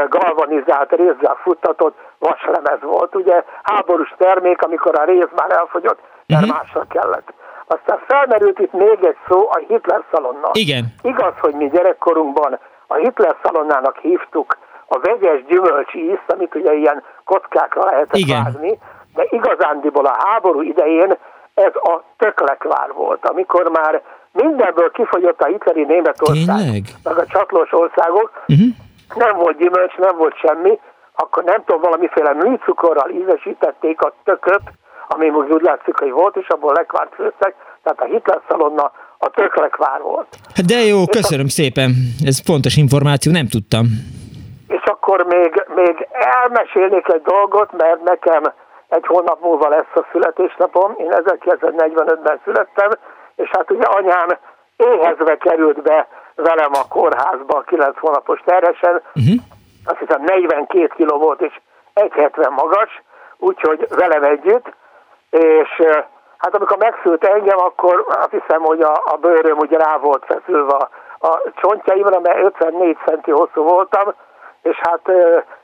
galvanizált, rézzel futtatott vaslemez volt. Ugye háborús termék, amikor a réz már elfogyott, mert uh-huh. másra kellett. Aztán felmerült itt még egy szó, a Hitler szalonna. Igen. Igaz, hogy mi gyerekkorunkban a Hitler szalonnának hívtuk a vegyes gyümölcs ízt, amit ugye ilyen kockákra lehetett Igen. vágni, de igazándiból a háború idején ez a töklekvár volt, amikor már mindenből kifogyott a hitleri Németország, Tényleg? meg a csatlós országok, uh-huh nem volt gyümölcs, nem volt semmi, akkor nem tudom, valamiféle műcukorral ízesítették a tököt, ami úgy látszik, hogy volt, és abból lekvárt főztek, tehát a Hitler szalonna a tök lekvár volt. De jó, köszönöm a... szépen, ez fontos információ, nem tudtam. És akkor még, még elmesélnék egy dolgot, mert nekem egy hónap múlva lesz a születésnapom, én 1945-ben születtem, és hát ugye anyám éhezve került be velem a kórházba 9 hónapos terhesen, uh-huh. azt hiszem 42 kiló volt és 1,70 magas, úgyhogy velem együtt, és hát amikor megszült engem, akkor azt hiszem, hogy a, a bőröm ugye rá volt feszülve a, a csontjaimra, mert 54 centi hosszú voltam, és hát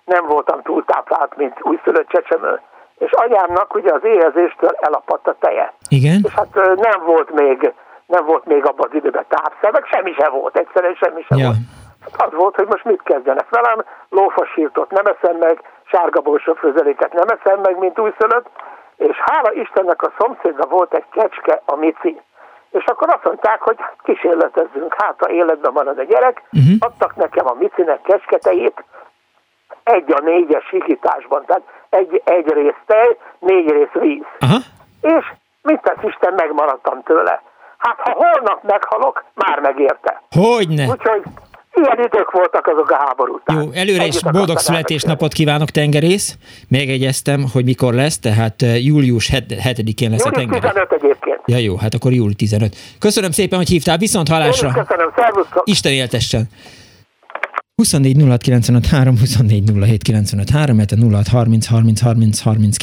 nem voltam túl táplált, mint újszülött csecsemő. És anyámnak ugye az éhezéstől elapadt a teje. Igen. És hát nem volt még nem volt még abban az időben tápszer, semmi sem volt, egyszerűen semmi sem ja. volt. Hát az volt, hogy most mit kezdjenek velem, lófasírtot nem eszem meg, sárga főzeléket nem eszem meg, mint újszülött, és hála Istennek a szomszédban volt egy kecske, a Mici. És akkor azt mondták, hogy kísérletezzünk, hát ha életben marad a gyerek, uh-huh. adtak nekem a Micinek kecsketejét, egy a négyes higításban, tehát egy, egy rész tej, négy rész víz. Uh-huh. És mit tesz Isten, megmaradtam tőle. Hát ha holnap meghalok, már megérte. Hogyne. Úgyhogy ilyen idők voltak azok a háború után. Jó, előre is boldog születésnapot kívánok, tengerész. Megegyeztem, hogy mikor lesz, tehát eh, július 7-én lesz július a tengerész. 15 egyébként. Ja jó, hát akkor július 15. Köszönöm szépen, hogy hívtál, viszont halásra. Én köszönöm, szervusztok. Isten éltessen. 24 06 24 mert a 06 30 30 30 30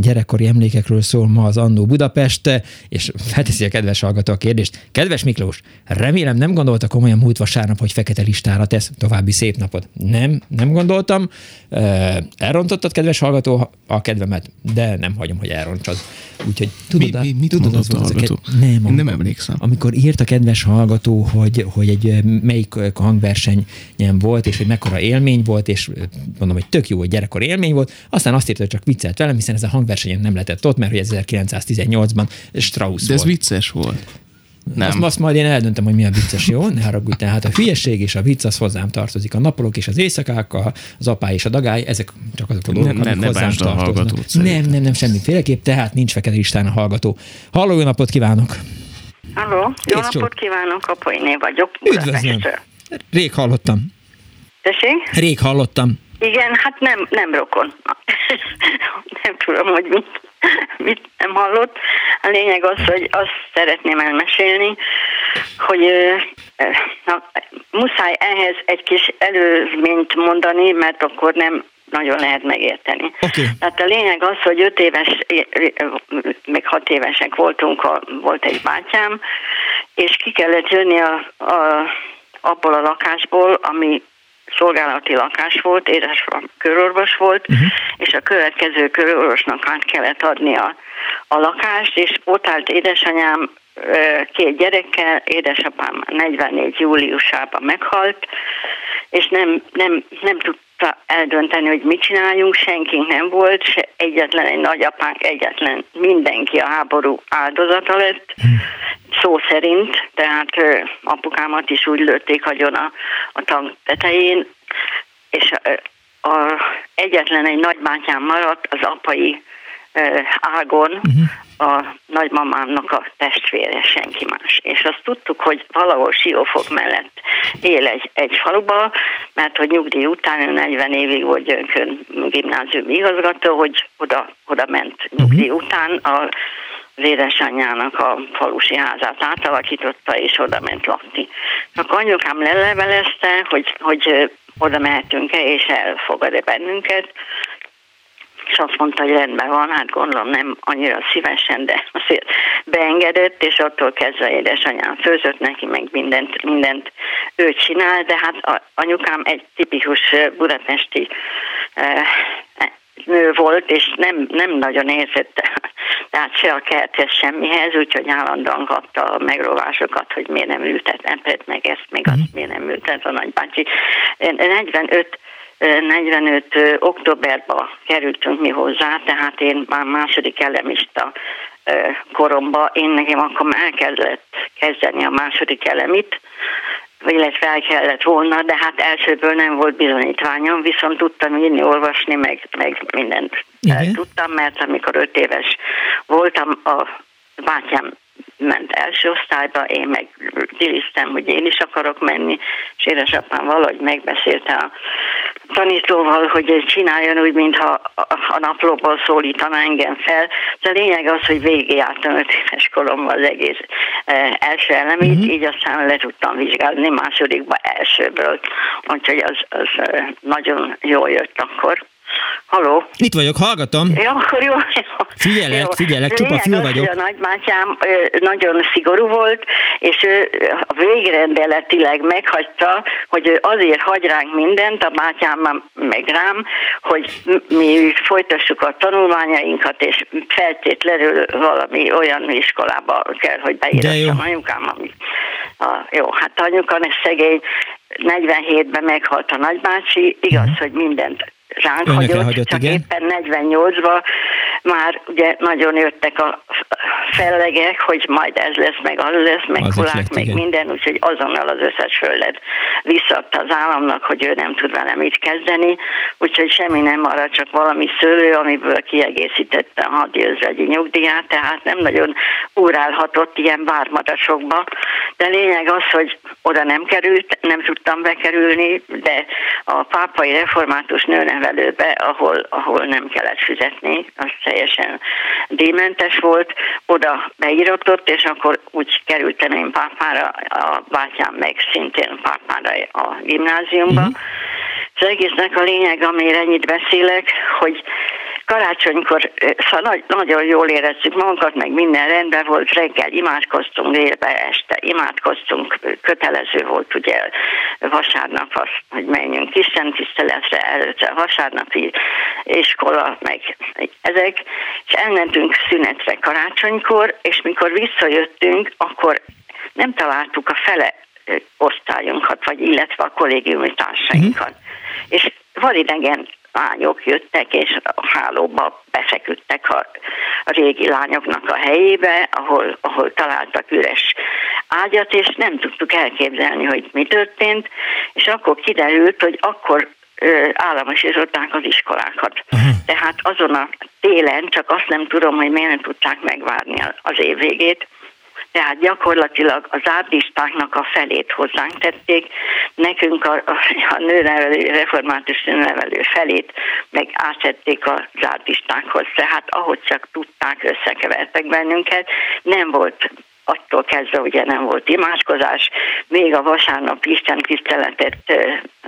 gyerekkori emlékekről szól ma az Annó Budapest, és felteszi a kedves hallgató a kérdést. Kedves Miklós, remélem nem gondolta komolyan múlt vasárnap, hogy fekete listára tesz további szép napot. Nem, nem gondoltam. Elrontottad, kedves hallgató, a kedvemet, de nem hagyom, hogy elrontsad. Úgyhogy tudod, mi, mi, mit tudod az, az hallgató? Nem, Én nem emlékszem. Amikor írt a kedves hallgató, hogy, hogy egy melyik hangverseny nem volt, és hogy mekkora élmény volt, és mondom, hogy tök jó, hogy gyerekkor élmény volt. Aztán azt írta, hogy csak viccelt velem, hiszen ez a hangversenyen nem lehetett ott, mert hogy 1918-ban Strauss De ez volt. vicces volt. Nem. Azt, azt majd én eldöntöm, hogy mi a vicces, jó? Ne haragudj, tehát a hülyeség és a vicc az hozzám tartozik. A napolók és az éjszakák, a, az apá és a dagály, ezek csak azok a dolgok, ne, amik ne hozzám tartoznak. Nem, nem, nem, semmiféleképp, tehát nincs fekete listán a hallgató. Halló, jó napot kívánok! Halló, jó napot kívánok, Apainé vagyok. Üdvözlöm! Rég hallottam. Tessék? Rég hallottam. Igen, hát nem, nem rokon. [laughs] nem tudom, hogy mit, mit nem hallott. A lényeg az, hogy azt szeretném elmesélni, hogy na, muszáj ehhez egy kis előzményt mondani, mert akkor nem nagyon lehet megérteni. Okay. Tehát a lényeg az, hogy öt éves, még hat évesek voltunk, a, volt egy bátyám, és ki kellett jönni a, a, abból a lakásból, ami szolgálati lakás volt, édesapám körorvos volt, uh-huh. és a következő körorvosnak át kellett adni a, a lakást, és ott állt édesanyám két gyerekkel, édesapám 44 júliusában meghalt, és nem, nem, nem tudta eldönteni, hogy mit csináljunk, senkink nem volt, se egyetlen egy nagyapánk, egyetlen mindenki a háború áldozata lett, szó szerint, tehát apukámat is úgy lőtték agyon a, a tank tetején, és a, a, egyetlen egy nagybátyám maradt az apai ágon, uh-huh. a nagymamámnak a testvére, senki más. És azt tudtuk, hogy valahol Siófok mellett él egy, egy faluba, mert hogy nyugdíj után, ő 40 évig volt Gyönkön gimnázium igazgató, hogy oda, oda ment nyugdíj uh-huh. után a az édesanyjának a falusi házát átalakította, és oda ment lakni. Akkor anyukám lelevelezte, hogy, hogy oda mehetünk-e, és elfogad-e bennünket, és azt mondta, hogy rendben van, hát gondolom nem annyira szívesen, de azért beengedett, és attól kezdve édesanyám főzött neki, meg mindent, mindent ő csinál, de hát anyukám egy tipikus budapesti eh, nő volt, és nem, nem nagyon érzett, [laughs] tehát se a kerthez semmihez, úgyhogy állandóan kapta a megrovásokat, hogy miért nem ültet empet, meg ezt, meg azt, mhm. miért nem ültet a nagybácsi. 45 45 októberben kerültünk mi hozzá, tehát én már második elemista koromba, én nekem akkor már el kellett kezdeni a második elemit, illetve el kellett volna, de hát elsőből nem volt bizonyítványom, viszont tudtam írni, olvasni, meg, meg mindent Igen. tudtam, mert amikor öt éves voltam, a bátyám ment első osztályba, én meg diliztem, hogy én is akarok menni, és édesapám valahogy megbeszélte a tanítóval, hogy csináljon úgy, mintha a naplóból szólítana engem fel. De a lényeg az, hogy végigjártam öt éves koromban az egész e, első elemét, uh-huh. így aztán le tudtam vizsgálni másodikba elsőből. Úgyhogy az, az e, nagyon jól jött akkor. Haló? Itt vagyok, hallgatom. Ja, akkor jó. jó. Figyelek, jó. figyelek, csupa fül vagyok. A nagymátyám nagyon szigorú volt, és ő végrendeletileg meghagyta, hogy ő azért hagy ránk mindent, a bátyám meg rám, hogy mi folytassuk a tanulmányainkat, és feltétlenül valami olyan iskolába kell, hogy beírassam anyukám. Ami, a, jó, hát anyuka szegény 47-ben meghalt a nagybácsi, igaz, uh-huh. hogy mindent ránk Önök hagyott, csak igen. éppen 48-ban már ugye nagyon jöttek a fellegek, hogy majd ez lesz, meg az lesz, meg az kulák, meg igen. minden, úgyhogy azonnal az összes földet visszadta az államnak, hogy ő nem tud vele mit kezdeni, úgyhogy semmi nem maradt, csak valami szőlő, amiből kiegészítette a hadjőzvegyi nyugdíját, tehát nem nagyon úrálhatott ilyen vármadasokba, de lényeg az, hogy oda nem került, nem tudtam bekerülni, de a pápai református nőnevelőbe, ahol, ahol nem kellett fizetni, az teljesen díjmentes volt, oda beíratott, és akkor úgy kerültem én pápára, a bátyám meg szintén pápára a gimnáziumba. Uh-huh. Az egésznek a lényeg, amire ennyit beszélek, hogy karácsonykor szóval nagyon jól érezzük magunkat, meg minden rendben volt, reggel imádkoztunk, délbe, este imádkoztunk, kötelező volt ugye vasárnap az, hogy menjünk Isten tiszteletre, előtte vasárnapi iskola, meg ezek, és elmentünk szünetre karácsonykor, és mikor visszajöttünk, akkor nem találtuk a fele osztályunkat, vagy illetve a kollégiumi társainkat. Mm. És vadidegen lányok jöttek, és a hálóba befeküdtek a, a régi lányoknak a helyébe, ahol, ahol találtak üres ágyat, és nem tudtuk elképzelni, hogy mi történt, és akkor kiderült, hogy akkor államosították az iskolákat. Uh-huh. Tehát azon a télen, csak azt nem tudom, hogy miért nem tudták megvárni az év végét, tehát gyakorlatilag az ártistáknak a felét hozzánk tették, nekünk a, a, a nőnevelő, református nőnevelő felét meg áttették az ártistákhoz. Tehát ahogy csak tudták, összekevertek bennünket, nem volt attól kezdve ugye nem volt imádkozás, még a vasárnap Isten tiszteletet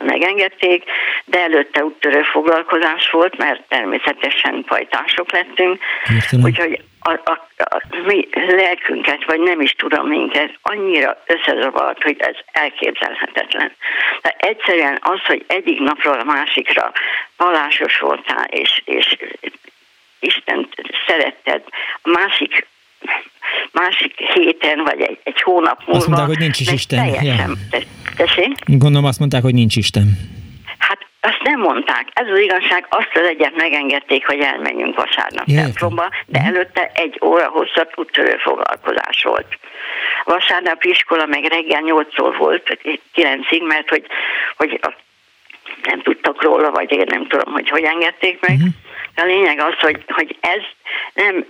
megengedték, de előtte úttörő foglalkozás volt, mert természetesen pajtások lettünk, Értelem. úgyhogy a, a, a mi lelkünket, vagy nem is tudom minket, annyira összezavart, hogy ez elképzelhetetlen. De egyszerűen az, hogy egyik napról a másikra vallásos voltál, és, és Isten szeretted, a másik másik héten, vagy egy, egy hónap múlva. Azt mondták, hogy nincs is Isten. Teljesen, ja. Tessék? Gondolom azt mondták, hogy nincs Isten. Hát azt nem mondták. Ez az igazság, azt az egyet megengedték, hogy elmenjünk vasárnap templomba, de uh-huh. előtte egy óra hosszabb úttörő foglalkozás volt. Vasárnap iskola meg reggel 8-tól volt, 9-ig, mert hogy, hogy nem tudtak róla, vagy én nem tudom, hogy hogy engedték meg. Uh-huh. A lényeg az, hogy, hogy ez nem,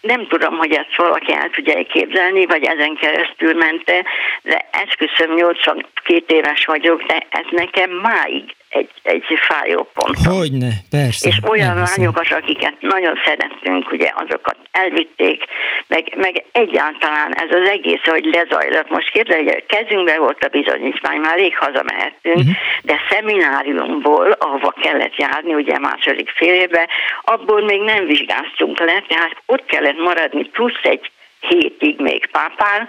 nem tudom, hogy ezt valaki el tudja képzelni, vagy ezen keresztül mente, de esküszöm 82 éves vagyok, de ez nekem máig egy, egy fájó pont. Hogyne, persze. És olyan lányokat, akiket nagyon szerettünk, ugye azokat elvitték, meg, meg egyáltalán ez az egész, hogy lezajlott. Most képzelj, hogy a kezünkben volt a bizonyítvány, már rég hazamehettünk, uh-huh. de szemináriumból, ahova kellett járni, ugye második fél évben, abból még nem vizsgáztunk le, tehát ott kellett maradni plusz egy hétig még pápán,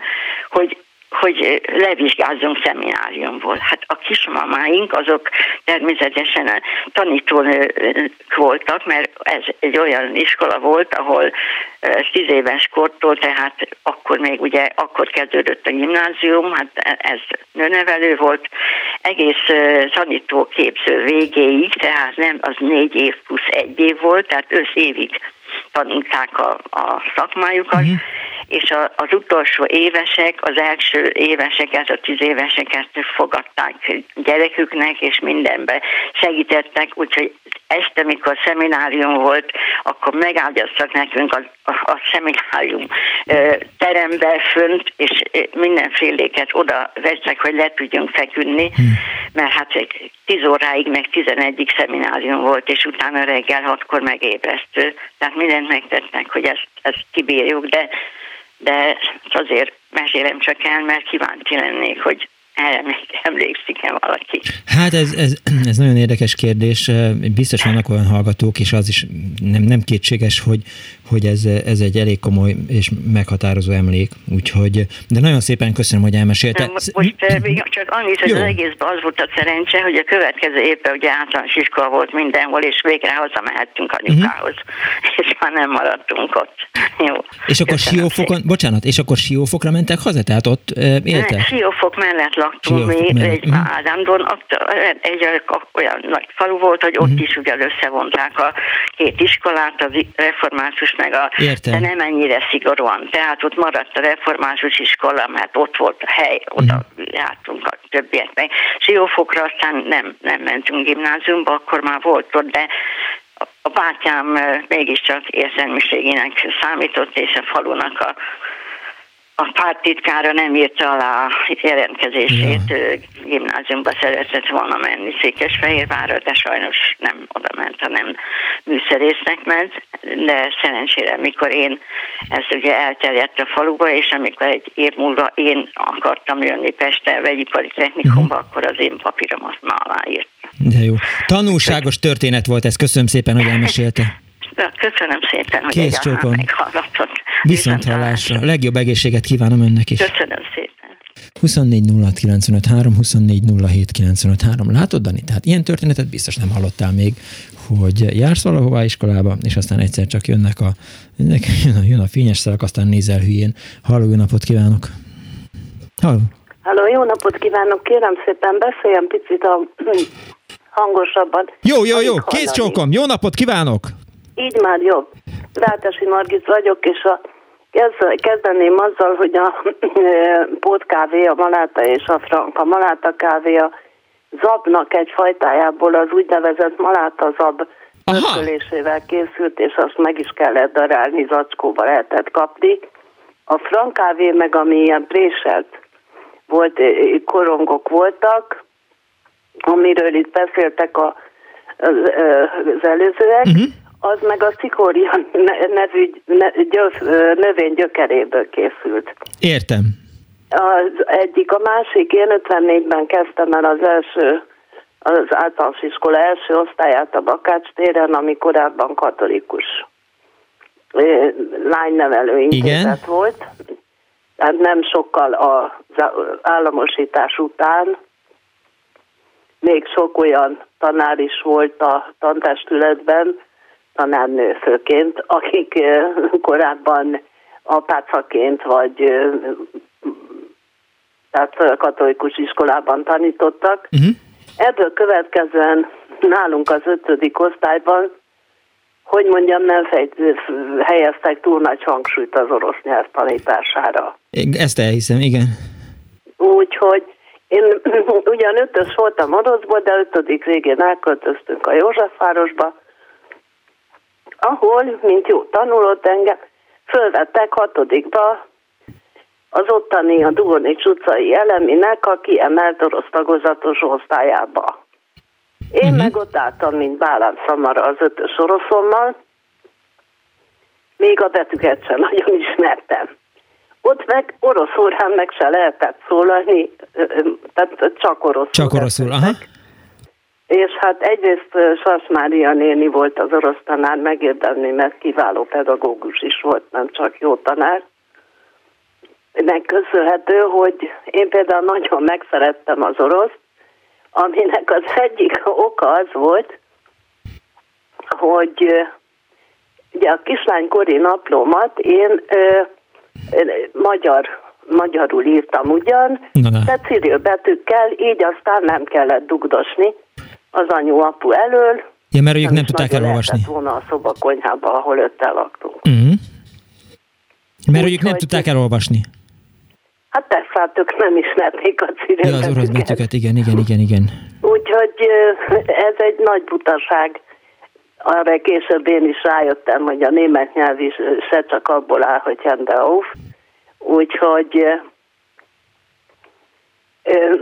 hogy hogy levizsgázzunk szemináriumból. Hát a kismamáink azok természetesen tanítónők voltak, mert ez egy olyan iskola volt, ahol tíz éves kortól, tehát akkor még ugye, akkor kezdődött a gimnázium, hát ez nőnevelő volt, egész tanítóképző végéig, tehát nem az négy év plusz egy év volt, tehát össz évig tanulták a, a szakmájukat, uh-huh. és a, az utolsó évesek, az első éveseket, a tíz éveseket fogadták gyereküknek, és mindenbe segítettek, úgyhogy este, mikor szeminárium volt, akkor megágyaztak nekünk a, a, a szeminárium terembe fönt, és mindenféléket oda vettek, hogy le tudjunk feküdni, hmm. mert hát 10 óráig meg 11 szeminárium volt, és utána reggel hatkor megébresztő. Tehát mindent megtettek, hogy ezt, ezt kibírjuk, de, de azért mesélem csak el, mert kíváncsi lennék, hogy erre még [laughs] emlékszik-e valaki? Hát ez, ez, ez nagyon érdekes kérdés. Biztos vannak olyan hallgatók, és az is nem, nem kétséges, hogy, hogy ez, ez egy elég komoly és meghatározó emlék. Úgyhogy, de nagyon szépen köszönöm, hogy elmesélte. Most még csak annyit, hogy Jó. az egészben az volt a szerencse, hogy a következő évben ugye általános iskola volt mindenhol, és végre hazamehettünk anyukához. Uh-huh. [laughs] És már nem maradtunk ott. Jó. És akkor Siófokon, bocsánat, és akkor Siófokra mentek haza? Tehát ott e, éltek? Siófok mellett laktunk mi egy uh-huh. Ádámdon, egy olyan nagy falu volt, hogy ott uh-huh. is ugye összevonták a két iskolát, a református meg a, Értem. de nem ennyire szigorúan. Tehát ott maradt a református iskola, mert ott volt a hely, oda uh-huh. jártunk a többiek meg. Siófokra aztán nem, nem mentünk gimnáziumba, akkor már volt ott, de a bátyám mégiscsak érzelmiségének számított, és a falunak a a pártitkára nem írta alá a jelentkezését, ja. gimnáziumba szeretett volna menni Székesfehérvárra, de sajnos nem oda ment, hanem műszerésznek ment, de szerencsére, mikor én ezt ugye elterjedt a faluba, és amikor egy év múlva én akartam jönni Pestre vegyipari technikumba, uh-huh. akkor az én papíromat már aláírt. De jó. Tanulságos történet volt ez, köszönöm szépen, hogy elmesélte. Köszönöm szépen, hogy Kész csókom. Viszont hallásra. Legjobb egészséget kívánom önnek is. Köszönöm szépen. 24 24 Látod, Dani? Tehát ilyen történetet biztos nem hallottál még, hogy jársz valahová iskolába, és aztán egyszer csak jönnek a, jönnek, jön a fényes szarak, aztán nézel hülyén. Halló, jó napot kívánok! Halló! Halló, jó napot kívánok! Kérem szépen beszéljen picit a [clears throat] hangosabban. Jó, jó, jó, kész csókom, jó napot kívánok! Így már jobb. Rátesi Margit vagyok, és a, kezdeném azzal, hogy a pótkávé, a maláta és a franka maláta kávé a zabnak egy fajtájából az úgynevezett maláta zab ökölésével készült, és azt meg is kellett darálni, zacskóba lehetett kapni. A frankávé meg, ami ilyen préselt volt, korongok voltak, amiről itt beszéltek a, az, az előzőek, uh-huh az meg a cikória nevű növény gyökeréből készült. Értem. Az egyik, a másik, én 54-ben kezdtem el az első, az általános iskola első osztályát a Bakács téren, ami korábban katolikus lánynevelő intézet volt. Tehát nem sokkal az államosítás után még sok olyan tanár is volt a tantestületben, tanárnő főként, akik korábban apácaként vagy tehát katolikus iskolában tanítottak. Uh-huh. Ebből következően nálunk az ötödik osztályban, hogy mondjam, nem fejt, helyeztek túl nagy hangsúlyt az orosz nyelv tanítására. Ezt elhiszem, igen. Úgyhogy én ugyan ötös voltam oroszból, de ötödik végén elköltöztünk a Józsefvárosba, ahol, mint jó tanulott engem, fölvettek hatodikba az ottani a Dugonics utcai eleminek a kiemelt orosz tagozatos osztályába. Én uh-huh. meg ott álltam, mint Bálán Szamara az ötös oroszommal, még a betűket sem nagyon ismertem. Ott meg orosz órán meg se lehetett szólalni, tehát csak oroszul. Csak oroszul, aha. És hát egyrészt Sas Mária néni volt az orosz tanár, megérdemli, mert kiváló pedagógus is volt, nem csak jó tanár. Ennek köszönhető, hogy én például nagyon megszerettem az orosz, aminek az egyik oka az volt, hogy ugye a kislánykori naplómat én ö, magyar, magyarul írtam ugyan, de ciril betűkkel, így aztán nem kellett dugdosni az anyu-apu elől. Ja, mert ők nem tudták elolvasni. volna a szobakonyhába, ahol öttel laktunk. Uh-huh. Mert ők nem tudták elolvasni. Hát persze, hát ők nem ismerték a cirilbetűket. Ja, az orosz betűket, igen, igen, igen, igen. Úgyhogy ez egy nagy butaság. Arra később én is rájöttem, hogy a német nyelv is se csak abból áll, hogy hende auf. Úgyhogy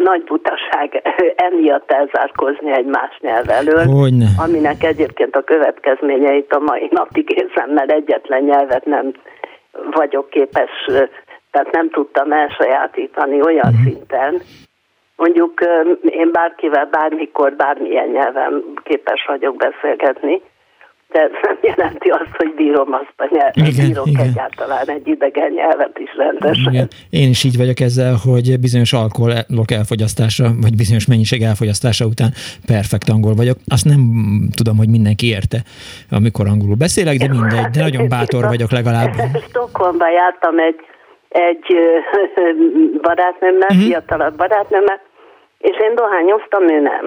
nagy butaság emiatt elzárkozni egy más nyelv elől, Hogyne. aminek egyébként a következményeit a mai napig érzem, mert egyetlen nyelvet nem vagyok képes, tehát nem tudtam elsajátítani olyan uh-huh. szinten. Mondjuk én bárkivel bármikor, bármilyen nyelven képes vagyok beszélgetni, de ez nem jelenti azt, hogy bírom azt a nyelvet, igen, bírok igen. egyáltalán egy idegen nyelvet is rendesen. Igen. Én is így vagyok ezzel, hogy bizonyos alkoholok elfogyasztása, vagy bizonyos mennyiség elfogyasztása után perfekt angol vagyok. Azt nem tudom, hogy mindenki érte, amikor angolul beszélek, de mindegy, de nagyon bátor vagyok legalább. [laughs] Stockholmban jártam egy, egy [laughs] barátnőmmel, uh-huh. fiatalabb barátnőmmel, és én dohányoztam, ő nem.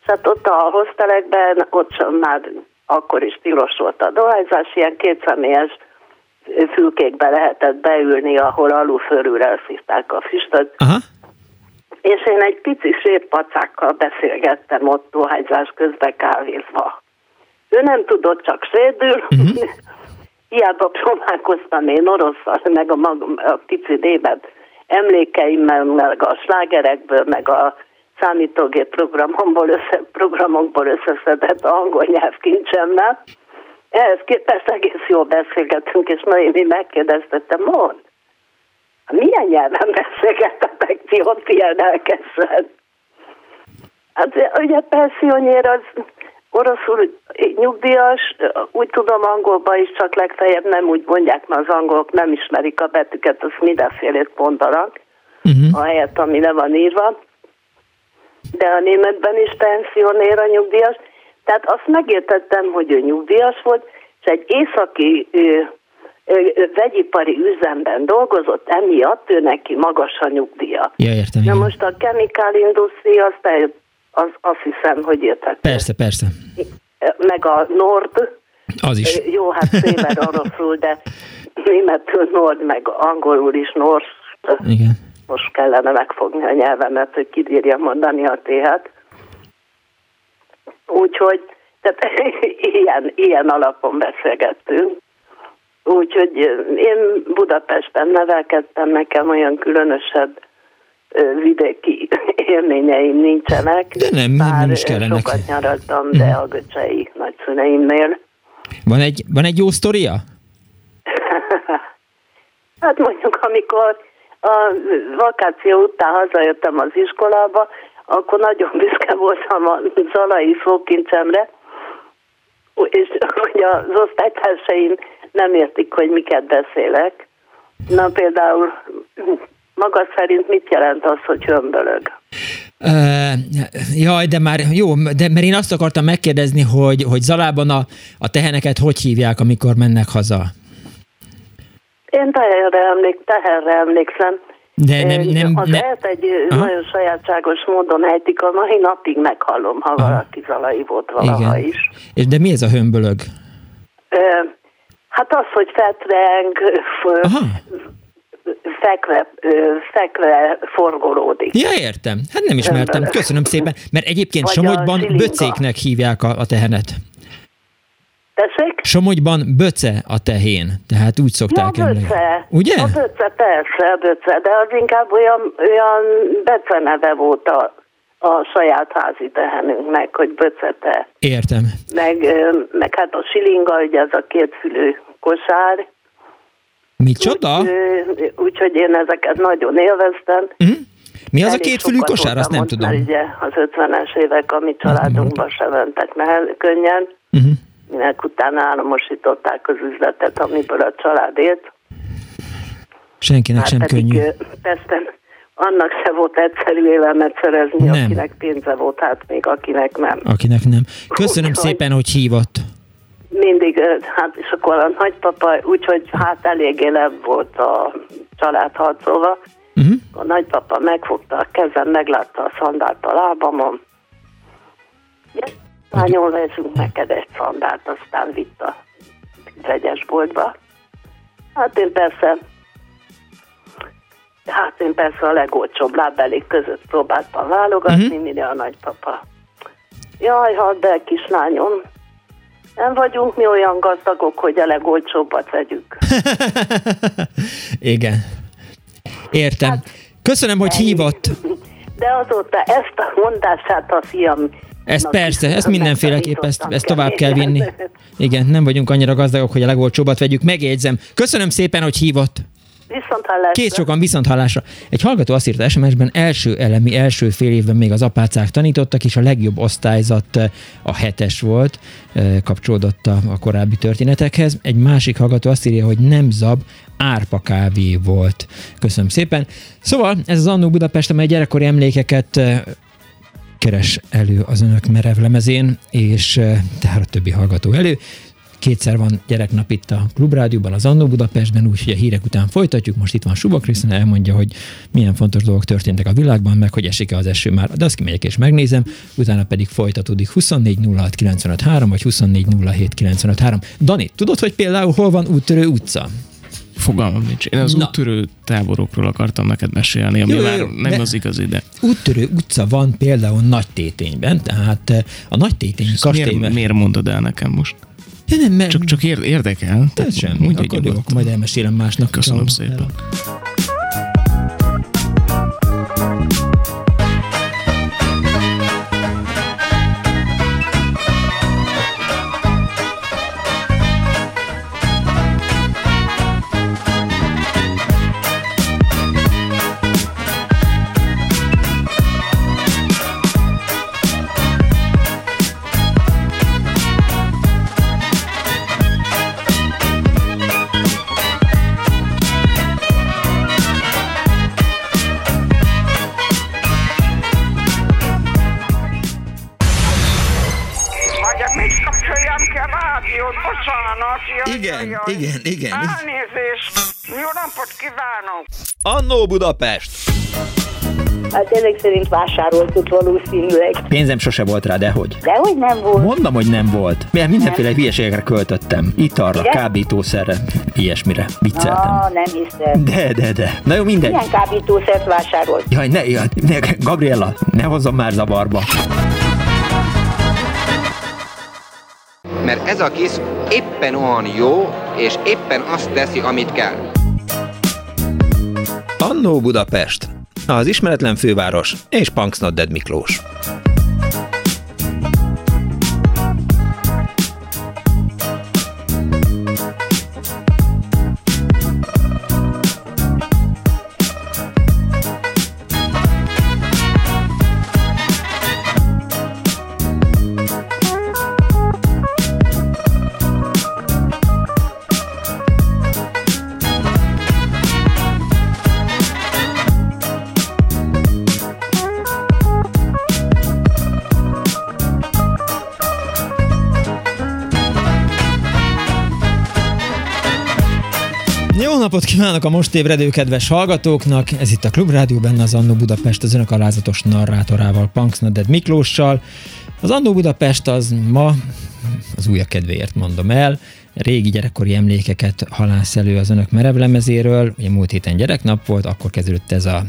És hát ott a hostelekben, ott sem már akkor is tilos volt a dohányzás, ilyen kétszemélyes fülkékbe lehetett beülni, ahol alulfölül elszívták a füstöt. Aha. És én egy pici sétpacákkal beszélgettem ott dohányzás közben kávézva. Ő nem tudott csak sédül, uh-huh. [laughs] hiába próbálkoztam én oroszal, meg a, magam, a pici német emlékeimmel, meg a slágerekből, meg a számítógép programokból, össze, programokból összeszedett angol nyelvkincsemmel. Ehhez képest egész jól beszélgetünk, és Noémi megkérdeztettem, mond, milyen nyelven beszélgettek ti ott ilyen elkezdően? Hát ugye penszionér az oroszul nyugdíjas, úgy tudom angolban is, csak legfeljebb nem úgy mondják, mert az angolok nem ismerik a betűket, az mindenfélét mondanak, uh-huh. a helyet, ami le van írva. De a németben is penszionér a nyugdíjas. Tehát azt megértettem, hogy ő nyugdíjas volt, és egy északi ő, ő, vegyipari üzemben dolgozott, emiatt ő neki magas a nyugdíja. Ja, értem. Na most a chemical industry azt, az, azt hiszem, hogy értek. Persze, persze. Meg a Nord. Az is. Jó, hát szépen oroszul, de németül Nord, meg angolul is Nord. Igen. Most kellene megfogni a nyelvemet, hogy kibírja mondani a téhet. Úgyhogy tehát [laughs] ilyen, ilyen alapon beszélgettünk. Úgyhogy én Budapesten nevelkedtem, nekem olyan különösebb vidéki [laughs] élményeim nincsenek. De nem, nem, nem is kellene. sokat nyaraltam, de mhm. a göcsei nagyszüleimnél. Van egy, van egy jó sztoria? [laughs] hát mondjuk, amikor a vakáció után hazajöttem az iskolába, akkor nagyon büszke voltam a zalai szókincsemre, és hogy az osztálytársaim nem értik, hogy miket beszélek. Na például maga szerint mit jelent az, hogy hömbölög? Uh, jaj, de már jó, de mert én azt akartam megkérdezni, hogy, hogy Zalában a, a teheneket hogy hívják, amikor mennek haza? Én teherre, emlék, teherre emlékszem. De nem, nem, az ne... ezt egy Aha. nagyon sajátságos módon ejtik, a mai napig meghallom, ha Aha. valaki zalai volt valaha Igen. is. És de mi ez a hömbölög? Hát az, hogy fetreng, fekve, fekve forgolódik. Ja, értem. Hát nem ismertem. Köszönöm szépen. Mert egyébként Vagy Somogyban böcéknek hívják a, a tehenet. Tessék? Somogyban böce a tehén, tehát úgy szokták ja, böce. Ugye? A böce, persze, a böce, de az inkább olyan, olyan beceneve volt a, a saját házi tehenünknek, hogy böcete. Értem. Meg, meg hát a silinga, ugye ez a kétfülű kosár, Micsoda? Úgyhogy úgy, én ezeket nagyon élveztem. Uh-huh. Mi az a kétfülű kosár? Azt nem tudom. Ugye az 50-es évek, ami családunkban sem mentek könnyen. Uh-huh. Minek utána államosították az üzletet, amiből a család élt. Senkinek Már sem könnyű. Persze, annak se volt egyszerű élelmet szerezni, nem. akinek pénze volt, hát még akinek nem. Akinek nem. Köszönöm Úgy, szépen, hogy hívott mindig, hát és akkor a nagypapa, úgyhogy hát eléggé le volt a család harcolva. Uh-huh. A nagypapa megfogta a kezem, meglátta a szandált a lábamon. Lányol veszünk neked egy szandált, aztán vitt a vegyesboltba. Hát én persze Hát én persze a legolcsóbb lábbelék között próbáltam válogatni, uh-huh. mire a nagypapa. Jaj, hadd el, kislányom, nem vagyunk mi olyan gazdagok, hogy a legolcsóbbat vegyük. [laughs] Igen. Értem. Hát, Köszönöm, hogy hívott. De azóta ezt a mondását a fiam ez persze, ezt mindenféleképp, ezt, ezt tovább kell vinni. Igen, nem vagyunk annyira gazdagok, hogy a legolcsóbbat vegyük. Megjegyzem. Köszönöm szépen, hogy hívott. Viszont hallásra. Két sokan viszont hallásra. Egy hallgató azt írta SMS-ben, első elemi, első fél évben még az apácák tanítottak, és a legjobb osztályzat eh, a hetes volt, eh, kapcsolódott a, a korábbi történetekhez. Egy másik hallgató azt írja, hogy nem zab, árpa kávé volt. Köszönöm szépen. Szóval ez az Annó Budapest, amely gyerekkori emlékeket eh, keres elő az önök merevlemezén, és tehát a többi hallgató elő. Kétszer van gyereknap itt a Klubrádióban, az Annó Budapestben, úgyhogy a hírek után folytatjuk. Most itt van Suba Krisztina, elmondja, hogy milyen fontos dolgok történtek a világban, meg hogy esik-e az eső már. De azt kimegyek és megnézem, utána pedig folytatódik 24 06 vagy 24 07 Dani, tudod, hogy például hol van úttörő utca? Fogalmam nincs. Én az Na. úttörő táborokról akartam neked mesélni, ami jó, már jó, nem az igazi, de... Úttörő utca van például Nagy Tétényben, tehát eh, a Nagy Tétény kastélyben... Miért, miért mondod el nekem most? Ja, nem, mert... Csak, csak érdekel. Tehát sem. Akkor, jó, majd elmesélem másnak. Köszönöm szépen. Hello. Igen, igen. Elnézést! Jó napot kívánok! Annó Budapest! Hát ezek szerint vásároltuk valószínűleg. Pénzem sose volt rá, dehogy. Dehogy nem volt. Mondom, hogy nem volt. Mert mindenféle nem. hülyeségekre költöttem. Italra, Igen? kábítószerre, ilyesmire. Vicceltem. Ah, nem hiszem. De, de, de. Na jó, mindegy. Milyen kábítószert vásárolt? Jaj, ne, jaj, ne, Gabriella, ne hozzam már zavarba. Mert ez a kis éppen olyan jó, és éppen azt teszi, amit kell. Annó Budapest, az ismeretlen főváros és Punksnodded Miklós. Napot kívánok a most ébredő kedves hallgatóknak! Ez itt a Klubrádió, benne az Annó Budapest az önök alázatos narrátorával, Punks Naded Miklóssal. Az Annó Budapest az ma, az újja kedvéért mondom el, régi gyerekkori emlékeket halász elő az önök merevlemezéről. Ugye múlt héten gyereknap volt, akkor kezdődött ez a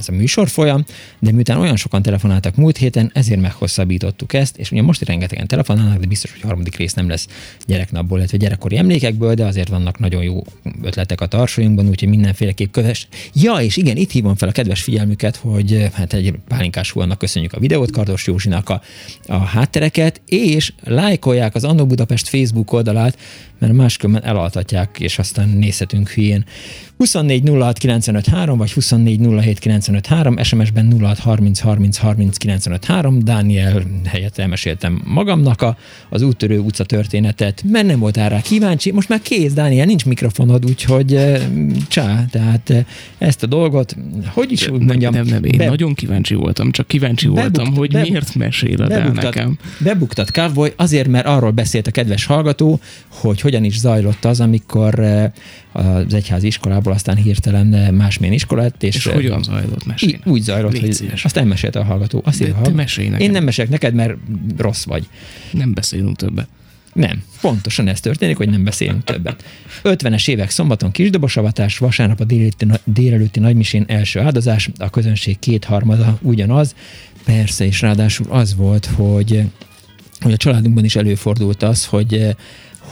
ez a műsor folyam, de miután olyan sokan telefonáltak múlt héten, ezért meghosszabbítottuk ezt, és ugye most rengetegen telefonálnak, de biztos, hogy harmadik rész nem lesz gyereknapból, illetve gyerekkori emlékekből, de azért vannak nagyon jó ötletek a tarsolyunkban, úgyhogy mindenféleképp köves. Ja, és igen, itt hívom fel a kedves figyelmüket, hogy hát egy pálinkás annak köszönjük a videót, Kardos Józsinak a, a háttereket, és lájkolják az Annó Budapest Facebook oldalát, mert máskülönben elaltatják, és aztán nézhetünk hülyén. 24 06 vagy 24 SMS-ben 06 30 30 30 Dániel helyett elmeséltem magamnak a, az úttörő utca történetet, mert nem voltál rá kíváncsi. Most már kész, Dániel, nincs mikrofonod, úgyhogy csá, tehát eh, ezt a dolgot, hogy is úgy mondjam. Nem, nem, nem, én be, nagyon kíváncsi voltam, csak kíváncsi bebuktat, voltam, hogy be, miért meséled el nekem. Bebuktat Cowboy, azért, mert arról beszélt a kedves hallgató, hogy hogyan is zajlott az, amikor az egyházi iskolából aztán hirtelen másmilyen iskola lett. És, és hogyan zajlott? Mesélj. Úgy zajlott, Légy hogy szíves. azt nem mesélte a hallgató. Azt De te mesélj nekem. Én nem mesélek neked, mert rossz vagy. Nem beszélünk többet. Nem, pontosan ez történik, hogy nem beszélünk többet. 50-es évek szombaton kisdobosavatás, vasárnap a délelőtti, délelőtti nagymisén első áldozás, a közönség kétharmada ugyanaz. Persze, és ráadásul az volt, hogy, hogy a családunkban is előfordult az, hogy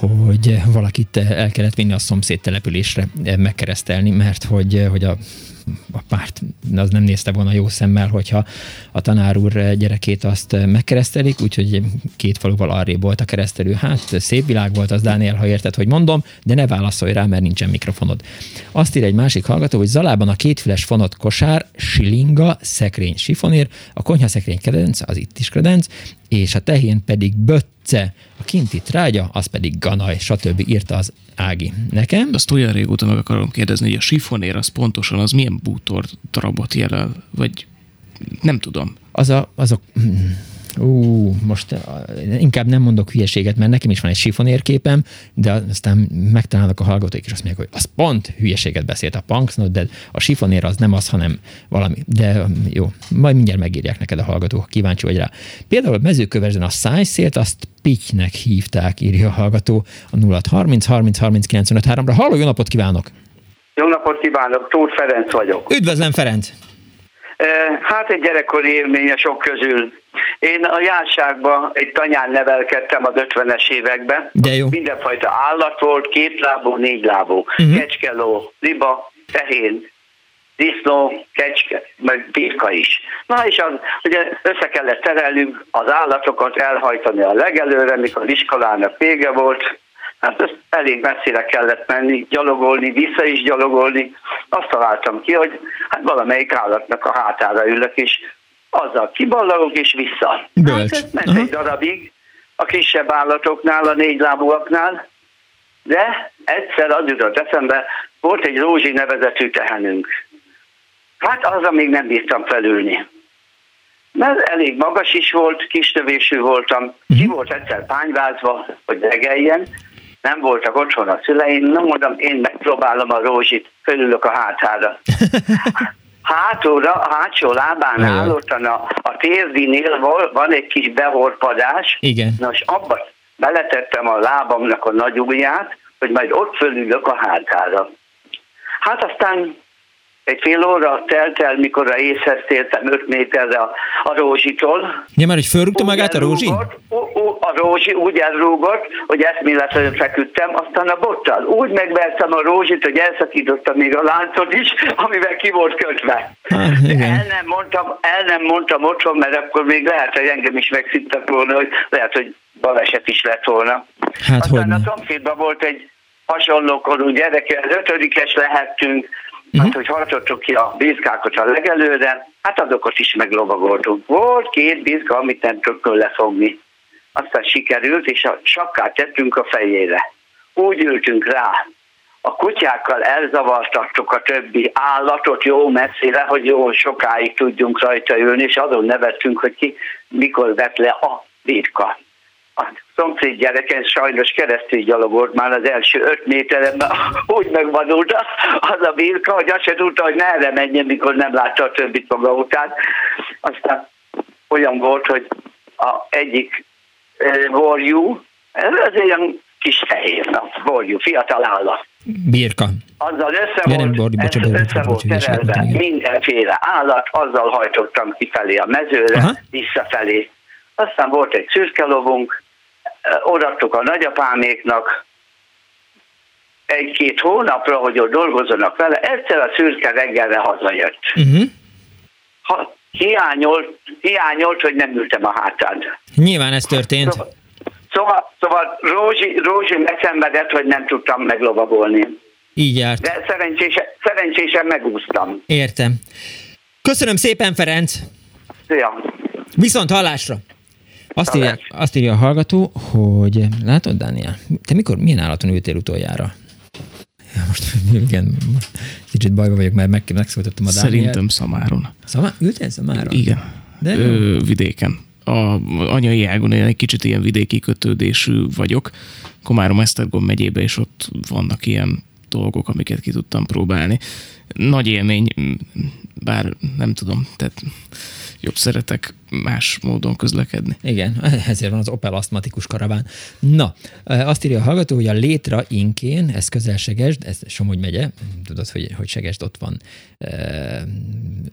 hogy valakit el kellett vinni a szomszéd településre megkeresztelni, mert hogy, hogy a a párt az nem nézte volna jó szemmel, hogyha a tanár úr gyerekét azt megkeresztelik, úgyhogy két faluval arrébb volt a keresztelő. Hát szép világ volt az, Dániel, ha érted, hogy mondom, de ne válaszolj rá, mert nincsen mikrofonod. Azt ír egy másik hallgató, hogy Zalában a kétfüles fonott kosár, silinga, szekrény, sifonér, a konyhaszekrény kredenc, az itt is kredenc, és a tehén pedig bötce, a kinti trágya, az pedig ganaj, stb. írta az Ági. Nekem? Azt olyan régóta meg akarom kérdezni, hogy a sifonér az pontosan az milyen bútor darabot jelel, vagy nem tudom. Az a, az a. Ú, most inkább nem mondok hülyeséget, mert nekem is van egy sifonérképem, de aztán megtalálnak a hallgatók, és azt mondják, hogy az pont hülyeséget beszélt a Punksnod, de a sifonér az nem az, hanem valami. De jó, majd mindjárt megírják neked a hallgatók, ha kíváncsi vagy rá. Például a mezőkövezden a szájszélt, azt Pittynek hívták, írja a hallgató a 0 30 30 30 95 3-ra. Halló, jó napot kívánok! Jó napot kívánok, Tóth Ferenc vagyok. Üdvözlöm, Ferenc! Hát egy gyerekkori élménye sok közül. Én a járságban egy tanyán nevelkedtem az 50-es években. De jó. Mindenfajta állat volt, két lábú, négy lábú. Mhm. Uh-huh. Kecskeló, liba, tehén, disznó, kecske, meg birka is. Na és az, ugye össze kellett terelnünk az állatokat, elhajtani a legelőre, mikor iskolának vége volt, Hát ezt elég messzire kellett menni, gyalogolni, vissza is gyalogolni. Azt találtam ki, hogy hát valamelyik állatnak a hátára ülök, és azzal kiballagok, és vissza. Bölcs. Hát ez ment egy darabig a kisebb állatoknál, a négy lábúaknál, de egyszer az jutott eszembe, volt egy Rózsi nevezetű tehenünk. Hát az, még nem bírtam felülni. Mert elég magas is volt, kis növésű voltam, ki volt egyszer pányvázva, hogy legeljen, nem voltak otthon a szüleim, nem mondom, én megpróbálom a rózsit, fölülök a hátára. [laughs] Hátulra, a hátsó lábán Ajaj. állottan a, a térdinél van, van egy kis behorpadás, Igen. Nos, abba beletettem a lábamnak a nagy ujját, hogy majd ott fölülök a hátára. Hát aztán egy fél óra telt el, mikor észhez tértem 5 méterre a, a rózsitól. Ja, már, hogy fölrúgta magát a Rózsi? A rózsi úgy elrúgott, hogy eszméletlenül feküdtem, aztán a bottal úgy megvertem a rózsit, hogy elszakítottam még a láncot is, amivel ki volt kötve. Hát. El nem mondtam, el nem mondtam otthon, mert akkor még lehet, hogy engem is megszittek volna, hogy lehet, hogy baleset is lett volna. Hát Aztán a szomszédban volt egy hasonló korú gyerek, az ötödikes lehettünk, Mhm. hát hogy harcoltuk ki a bizkákat a legelőre, hát azokat is meglovagoltunk. Volt két bizka, amit nem tudtunk lefogni. Aztán sikerült, és a sakkát tettünk a fejére. Úgy ültünk rá. A kutyákkal elzavartattuk a többi állatot jó messzire, hogy jó sokáig tudjunk rajta ülni, és azon nevettünk, hogy ki mikor vett le a birka. Szomszéd gyereken sajnos keresztül gyalogolt már az első öt méteren, mert [laughs] úgy megvadult az a birka, hogy azt se tudta, hogy merre menjen, mikor nem látta a többit maga után. Aztán olyan volt, hogy a egyik eh, vorjú, ez olyan kis fehér, na, vorjú, fiatal állat. Birka. Azzal össze Ja, nem, volt, Bordi, bocsánat, össze bocsánat, volt bocsánat, terelve mindenféle állat, azzal hajtottam kifelé a mezőre, Aha. visszafelé. Aztán volt egy szürke lovunk, odaadtuk a nagyapáméknak, egy-két hónapra, hogy ott dolgozzanak vele, egyszer a szürke reggelre hazajött. Uh-huh. Ha, hiányolt, hiányolt, hogy nem ültem a hátán. Nyilván ez történt. Szóval, szóval Rózsi, Rózsi megszenvedett, hogy nem tudtam meglovagolni. Így járt. De szerencsésen, szerencsésen megúsztam. Értem. Köszönöm szépen, Ferenc! Szia! Viszont hallásra! Azt írja, azt írja a hallgató, hogy látod, Dániel, te mikor, milyen állaton ültél utoljára? Ja, most [laughs] igen, most kicsit bajba vagyok, mert meg, megszólítottam a Dániel. Szerintem Szamáron. Szamá, ültél Szamáron? Igen. De. Ö, vidéken. A anyai ágon én egy kicsit ilyen vidéki kötődésű vagyok. Komárom-Esztergom megyébe, és ott vannak ilyen dolgok, amiket ki tudtam próbálni. Nagy élmény, bár nem tudom, tehát jobb szeretek más módon közlekedni. Igen, [laughs] ezért van az Opel asztmatikus karaván. Na, azt írja a hallgató, hogy a Létra inkén, ez közel Segesd, ez Somogy megye, tudod, hogy, hogy Segesd ott van, eh,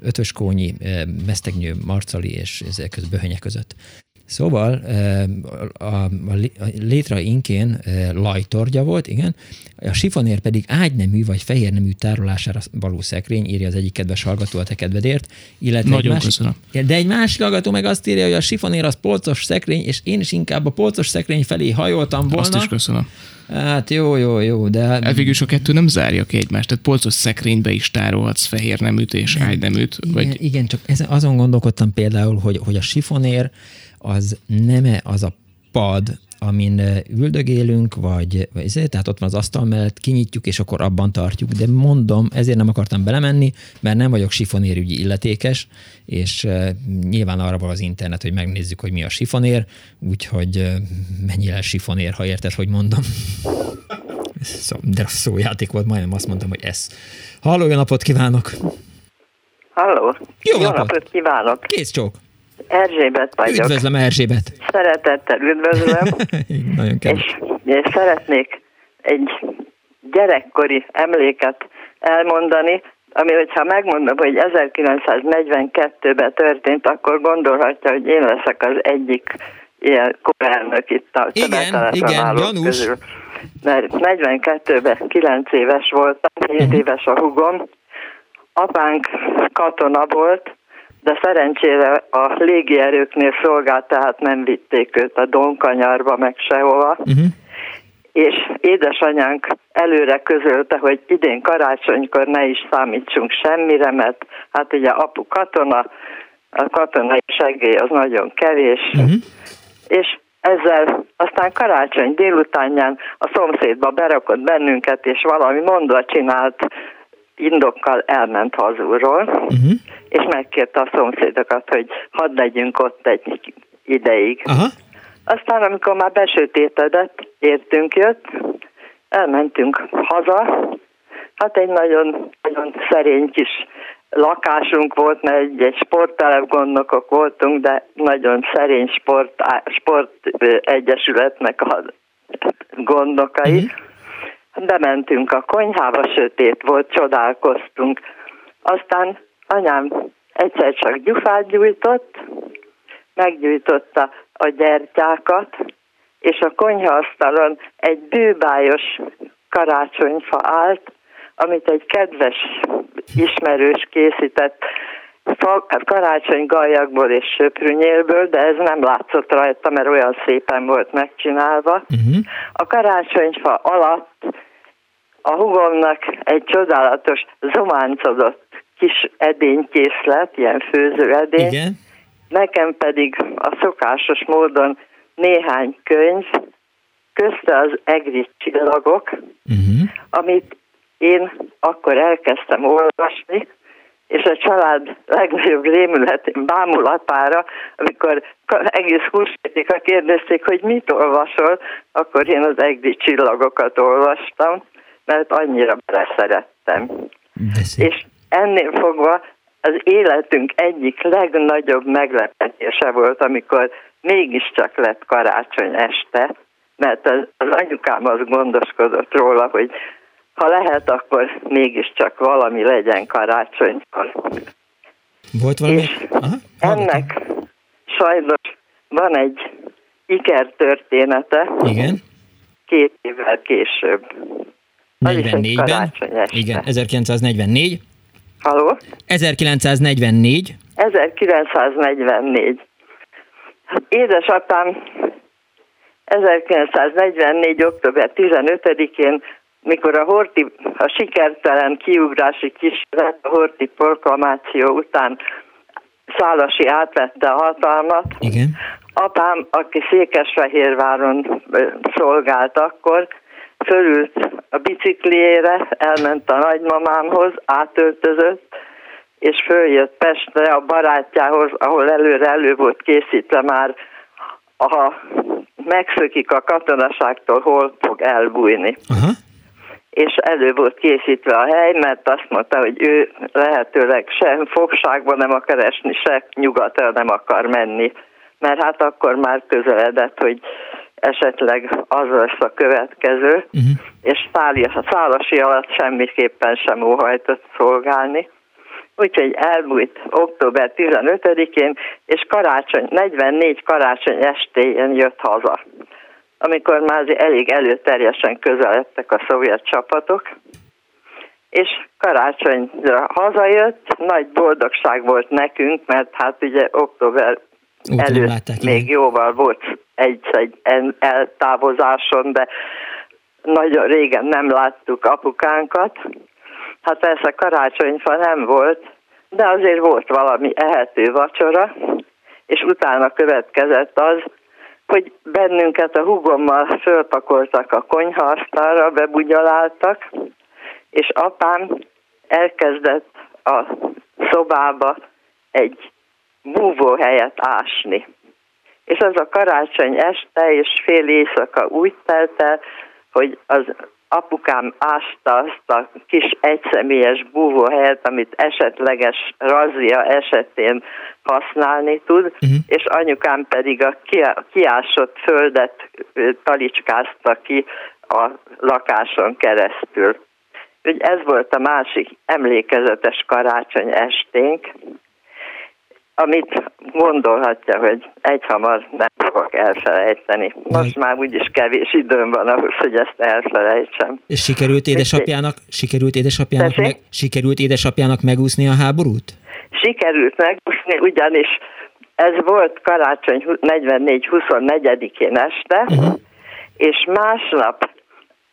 Ötöskónyi, eh, Mesztegnyő, Marcali és ez között Böhönye között. Szóval a, Létra inkén lajtorgya volt, igen, a sifonér pedig ágynemű vagy fehérnemű tárolására való szekrény, írja az egyik kedves hallgató a te kedvedért, illetve Nagyon egy másik, köszönöm. de egy másik hallgató meg azt írja, hogy a sifonér az polcos szekrény, és én is inkább a polcos szekrény felé hajoltam volna. Azt is köszönöm. Hát jó, jó, jó, de... Hát végül a kettő nem zárja ki egymást, tehát polcos szekrénybe is tárolhatsz fehér neműt és ágyneműt, Igen, vagy igen, csak ezen, azon gondolkodtam például, hogy, hogy a sifonér az nem az a pad, amin ö, üldögélünk, vagy, vagy ezért, tehát ott van az asztal mellett, kinyitjuk, és akkor abban tartjuk. De mondom, ezért nem akartam belemenni, mert nem vagyok sifonérügyi illetékes, és uh, nyilván arra van az internet, hogy megnézzük, hogy mi a sifonér, úgyhogy uh, mennyire sifonér, ha érted, hogy mondom. [laughs] Szó, de rossz szójáték volt, majdnem azt mondtam, hogy ez. Halló, jó napot kívánok! Halló! Jó Jó napot! napot kívánok! Kész csók! Erzsébet vagyok. Üdvözlöm Erzsébet! Szeretettel üdvözlöm, [laughs] Nagyon kedves. és, és szeretnék egy gyerekkori emléket elmondani. ami, hogyha megmondom, hogy 1942-ben történt, akkor gondolhatja, hogy én leszek az egyik ilyen korelnök itt a Igen, igen, gyanús. közül. Mert 42-ben 9 éves voltam, 7 Mhm. éves a hugom, apánk katona volt, de szerencsére a légierőknél szolgált, tehát nem vitték őt a Donkanyarba, meg sehova. Uh-huh. És édesanyánk előre közölte, hogy idén karácsonykor ne is számítsunk semmire, mert hát ugye apu katona, a katonai segély az nagyon kevés, Uh-huh. és ezzel aztán karácsony délutánján a szomszédba berakott bennünket, és valami mondva csinált indokkal elment hazulról, Uh-huh. És megkérte a szomszédokat, hogy hadd legyünk ott egy ideig. Aha. Aztán, amikor már besötétedett, értünk jött, elmentünk haza. Hát egy nagyon, nagyon szerény kis lakásunk volt, mert egy, egy sporttelep gondnokok voltunk, de nagyon szerény sport, sport egyesületnek a gondnokai. Bementünk a konyhába, sötét volt, csodálkoztunk. Aztán anyám egyszer csak gyufát gyújtott, meggyújtotta a gyertyákat, és a konyhaasztalon egy bőbájos karácsonyfa állt, amit egy kedves ismerős készített fa- karácsonygaljakból és söprűnyélből, de ez nem látszott rajta, mert olyan szépen volt megcsinálva. Uh-huh. A karácsonyfa alatt a hugomnak egy csodálatos zománcodott kis edénykészlet, ilyen főzőedény, Igen. nekem pedig a szokásos módon néhány könyv, közte az egri csillagok, Uh-huh. amit én akkor elkezdtem olvasni, és a család legnagyobb rémületén bámulatára, amikor egész húsvétika kérdezték, hogy mit olvasol, akkor én az egri csillagokat olvastam, mert annyira beleszerettem. És ennél fogva az életünk egyik legnagyobb meglepetése volt, amikor mégiscsak lett karácsony este, mert az, az anyukám az gondoskodott róla, hogy ha lehet, akkor mégiscsak valami legyen karácsonykor. Volt valami? És Aha. ennek sajnos van egy ikertörténete Igen. két évvel később. Az is egy 44-ben. karácsony este. Igen, 1944. Haló? 1944. 1944. Hát édesapám 1944. október 15-én, mikor a Horti, a sikertelen kiugrási kísérlet, a Horti proklamáció után Szálasi átvette a hatalmat, Igen. apám, aki Székesfehérváron szolgált akkor, fölült a bicikliére, elment a nagymamámhoz, átöltözött, és följött Pestre a barátjához, ahol előre elő volt készítve már, ha megszökik a katonaságtól, hol fog elbújni. Aha. És elő volt készítve a hely, mert azt mondta, hogy ő lehetőleg se fogságban nem akar esni, se nyugatra nem akar menni. Mert hát akkor már közeledett, hogy esetleg az lesz a következő, Uh-huh. és szálasi alatt semmiképpen sem óhajtott szolgálni. Úgyhogy elbújt október 15-én, és karácsony, 44 karácsony estéjén jött haza, amikor már elég előterjesen közeledtek a szovjet csapatok, és karácsonyra hazajött, nagy boldogság volt nekünk, mert hát ugye október Nem előtt látták, még igen. jóval volt egy, egy en- eltávozáson, de nagyon régen nem láttuk apukánkat. Hát persze karácsonyfa nem volt, de azért volt valami ehető vacsora, és utána következett az, hogy bennünket a hugommal fölpakoltak a konyhaasztalra, bebugyoláltak, és apám elkezdett a szobába egy búvóhelyet ásni. És az a karácsony este és fél éjszaka úgy telt el, hogy az apukám ásta azt a kis egyszemélyes búvóhelyet, amit esetleges razzia esetén használni tud, uh-huh. és anyukám pedig a ki- kiásott földet talicskázta ki a lakáson keresztül. hogy ez volt a másik emlékezetes karácsony esténk, amit gondolhatja, hogy egyhamar nem fogok elfelejteni. Most már úgyis kevés időm van ahhoz, hogy ezt elfelejtsem. És sikerült édesapjának, sikerült édesapjának, Tessék? meg, sikerült édesapjának megúszni a háborút? Sikerült megúszni, ugyanis ez volt karácsony hu- 44-24-én este, és másnap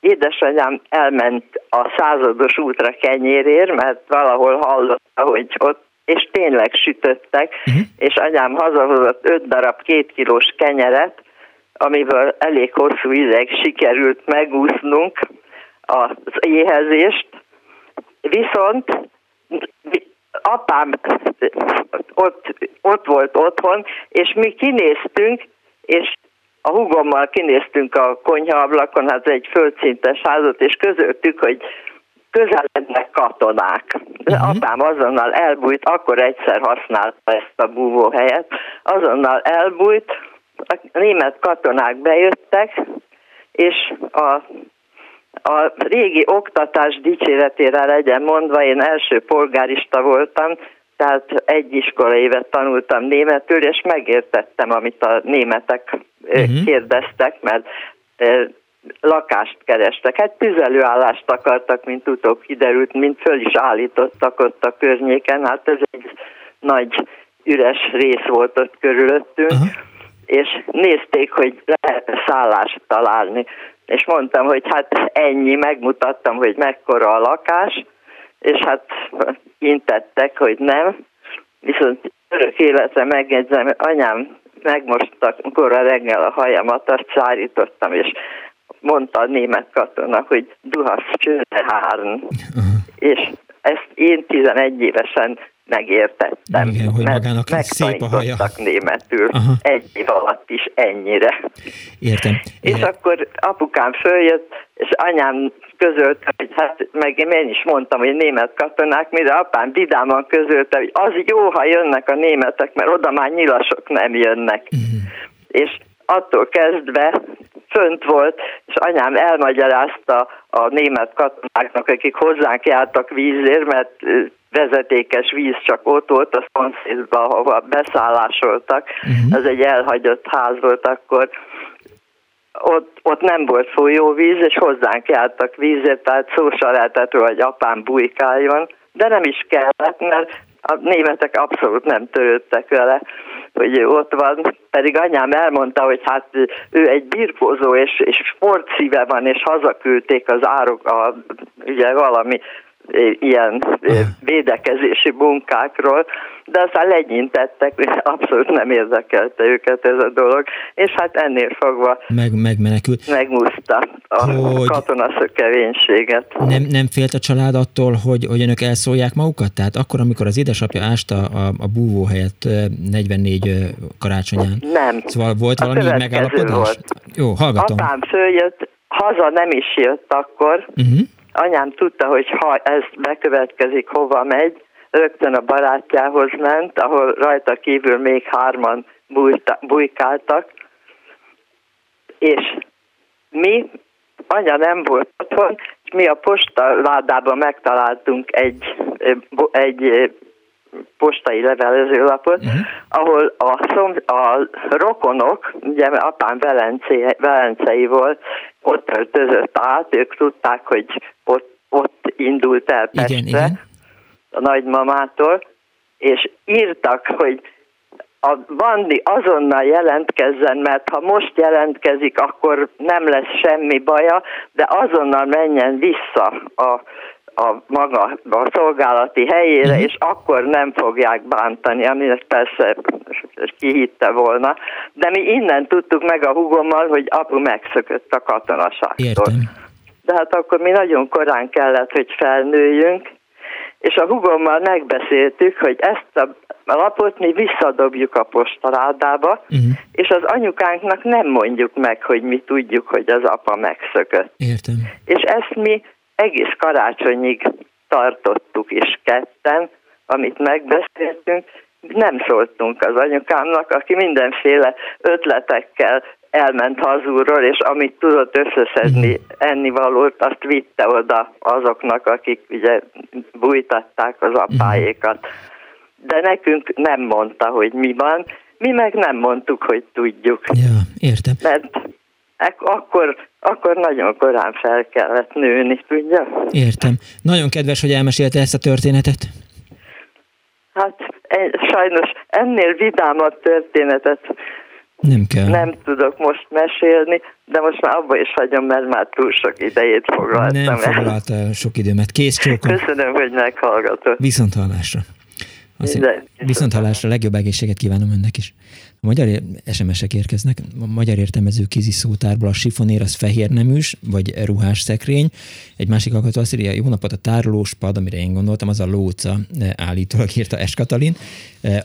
édesanyám elment a százados útra kenyérért, mert valahol hallotta, hogy ott, és tényleg sütöttek, és anyám hazahozott öt darab két kilós kenyeret, amiből elég hosszú ideig sikerült megúsznunk az éhezést, viszont apám ott, ott volt otthon, és mi kinéztünk, és a hugommal kinéztünk a konyhaablakon, hát egy földszintes házat, és közöltük, hogy közelednek katonák. De uh-huh. apám azonnal elbújt, akkor egyszer használta ezt a búvóhelyet, azonnal elbújt, a német katonák bejöttek, és a a régi oktatás dicséretére legyen mondva, én első polgárista voltam, tehát egy iskola évet tanultam németül, és megértettem, amit a németek uh-huh. kérdeztek, mert lakást kerestek. Hát tüzelőállást akartak, mint utóbb kiderült, mint föl is állítottak ott a környéken. Hát ez egy nagy üres rész volt ott körülöttünk, uh-huh. és nézték, hogy lehet szállást találni. És mondtam, hogy hát ennyi, megmutattam, hogy mekkora a lakás, és hát intettek, hogy nem. Viszont örök életre megjegyzem, anyám megmostak, amikor a reggel a hajamat, azt szárítottam, és mondta a német katona, hogy du hast schöne Haaren. És ezt én 11 évesen megértettem. Igen, hogy mert magának szép a haja. németül Aha. egy év alatt is ennyire. Értem. És akkor apukám följött, és anyám közölte, hogy hát meg én is mondtam, hogy német katonák, mire apám vidáman közölte, hogy az jó, ha jönnek a németek, mert oda már nyilasok nem jönnek. És attól kezdve fönt volt, és anyám elmagyarázta a német katonáknak, akik hozzánk jártak vízért, mert vezetékes víz csak ott volt a szomszédban, ahova beszállásoltak. Uh-huh. Ez egy elhagyott ház volt akkor. Ott, ott nem volt folyóvíz, és hozzánk jártak vízért, tehát szó se lehetett hogy apám bujkáljon, de nem is kellett, mert a németek abszolút nem törődtek vele, hogy ott van, pedig anyám elmondta, hogy hát ő egy birkózó, és, és sportszíve van, és hazaküldték az árok, a, ugye valami ilyen védekezési munkákról, de aztán legyintettek, [laughs] abszolút nem érdekelte őket ez a dolog, és hát ennél fogva Meg, megmenekült. megúszta a Hogy- katonaszökevénységet. Nem, nem félt a család attól, hogy, hogy önök elszólják magukat? Tehát akkor, amikor az édesapja ásta a, a búvó helyett ö, 44 ö, karácsonyán. Nem. Szóval volt A valami megállapodás? volt. Jó, hallgatom. Apám följött, haza nem is jött akkor, Uh-huh. Anyám tudta, hogy ha ez bekövetkezik, hova megy, rögtön a barátjához ment, ahol rajta kívül még hárman bujkáltak, és mi, anya nem volt otthon, és mi a posta ládában megtaláltunk egy, egy postai levelezőlapot, uh-huh. ahol a, szom, a rokonok, ugye apám Velencei, Velencei volt, ott öltözött át, ők tudták, hogy ott, ott indult el Pestre, Igen, igen. a nagymamától, és írtak, hogy a Vandi azonnal jelentkezzen, mert ha most jelentkezik, akkor nem lesz semmi baja, de azonnal menjen vissza a, a maga a szolgálati helyére, uh-huh. és akkor nem fogják bántani, ami persze kihitte volna. De mi innen tudtuk meg a hugommal, hogy apu megszökött a katonaságtól. Értem. De hát akkor mi nagyon korán kellett, hogy felnőjünk, és a hugommal megbeszéltük, hogy ezt a lapot mi visszadobjuk a postaládába, uh-huh. és az anyukánknak nem mondjuk meg, hogy mi tudjuk, hogy az apa megszökött. Értem. És ezt mi egész karácsonyig tartottuk is ketten, amit megbeszéltünk, nem szóltunk az anyukámnak, aki mindenféle ötletekkel elment hazúról, és amit tudott összeszedni ennivalót, azt vitte oda azoknak, akik ugye bújtatták az apáékat. De nekünk nem mondta, hogy mi van, mi meg nem mondtuk, hogy tudjuk. Ja, értem. Mert akkor, akkor nagyon korán fel kellett nőni, tudja? Értem. Nagyon kedves, hogy elmesélte ezt a történetet. Hát sajnos ennél vidámabb történetet Nem kell. nem tudok most mesélni, de most már abba is hagyom, mert már túl sok idejét foglaltam Nem foglalt el sok időmet. Kész csókom. Köszönöm, hogy meghallgatott. Viszont hallásra. Azt viszont hallásra, legjobb egészséget kívánom önnek is. Magyar SMS-ek érkeznek. A magyar értelmező kézi szótárból a sifonér az fehér neműs, vagy ruhás szekrény. Egy másik hallgató azt írja, jó napot, a tárolós pad, amire én gondoltam, az a lóca, de állítólag írta Es Katalin.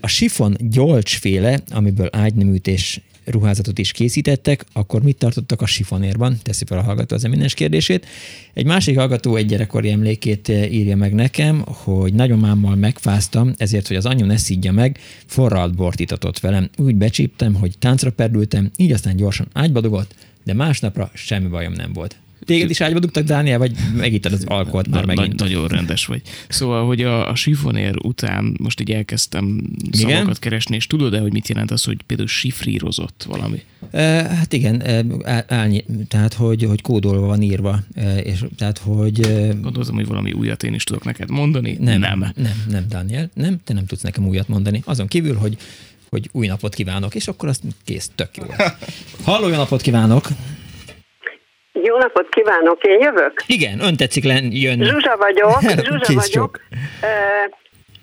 A sifon gyolcsféle, amiből ágyneműt és ruházatot is készítettek, akkor mit tartottak a sifonérban? Teszi fel a hallgató az eminens kérdését. Egy másik hallgató egy gyerekkori emlékét eh, írja meg nekem, hogy nagyomámmal megfáztam, ezért, hogy az anyu ne szidja meg, forralt bort itatott velem. Úgy becsíptem, hogy táncra perdültem, így aztán gyorsan ágyba dugott, de másnapra semmi bajom nem volt. Téged is ágyba dugtak, Dániel, vagy megittad az alkoholt már megint? Nagy, nagyon rendes vagy. Szóval, hogy a, a sifonér után most így elkezdtem Igen? szavakat keresni, és tudod-e, hogy mit jelent az, hogy például sifrírozott valami? Eh, Hát igen, eh, á- álnyi, tehát hogy, hogy kódolva van írva, eh, és tehát hogy... eh, Gondoltam, hogy valami újat én is tudok neked mondani. Nem, Nem. nem, nem, Daniel, nem, te nem tudsz nekem újat mondani. Azon kívül, hogy, hogy új napot kívánok, és akkor azt kész, tök jó. [laughs] Halló, jó napot kívánok! Jó napot kívánok, én jövök? Igen, ön tetszik len, jönni. Zsuzsa vagyok, [laughs] Zsuzsa Kész vagyok. Ö,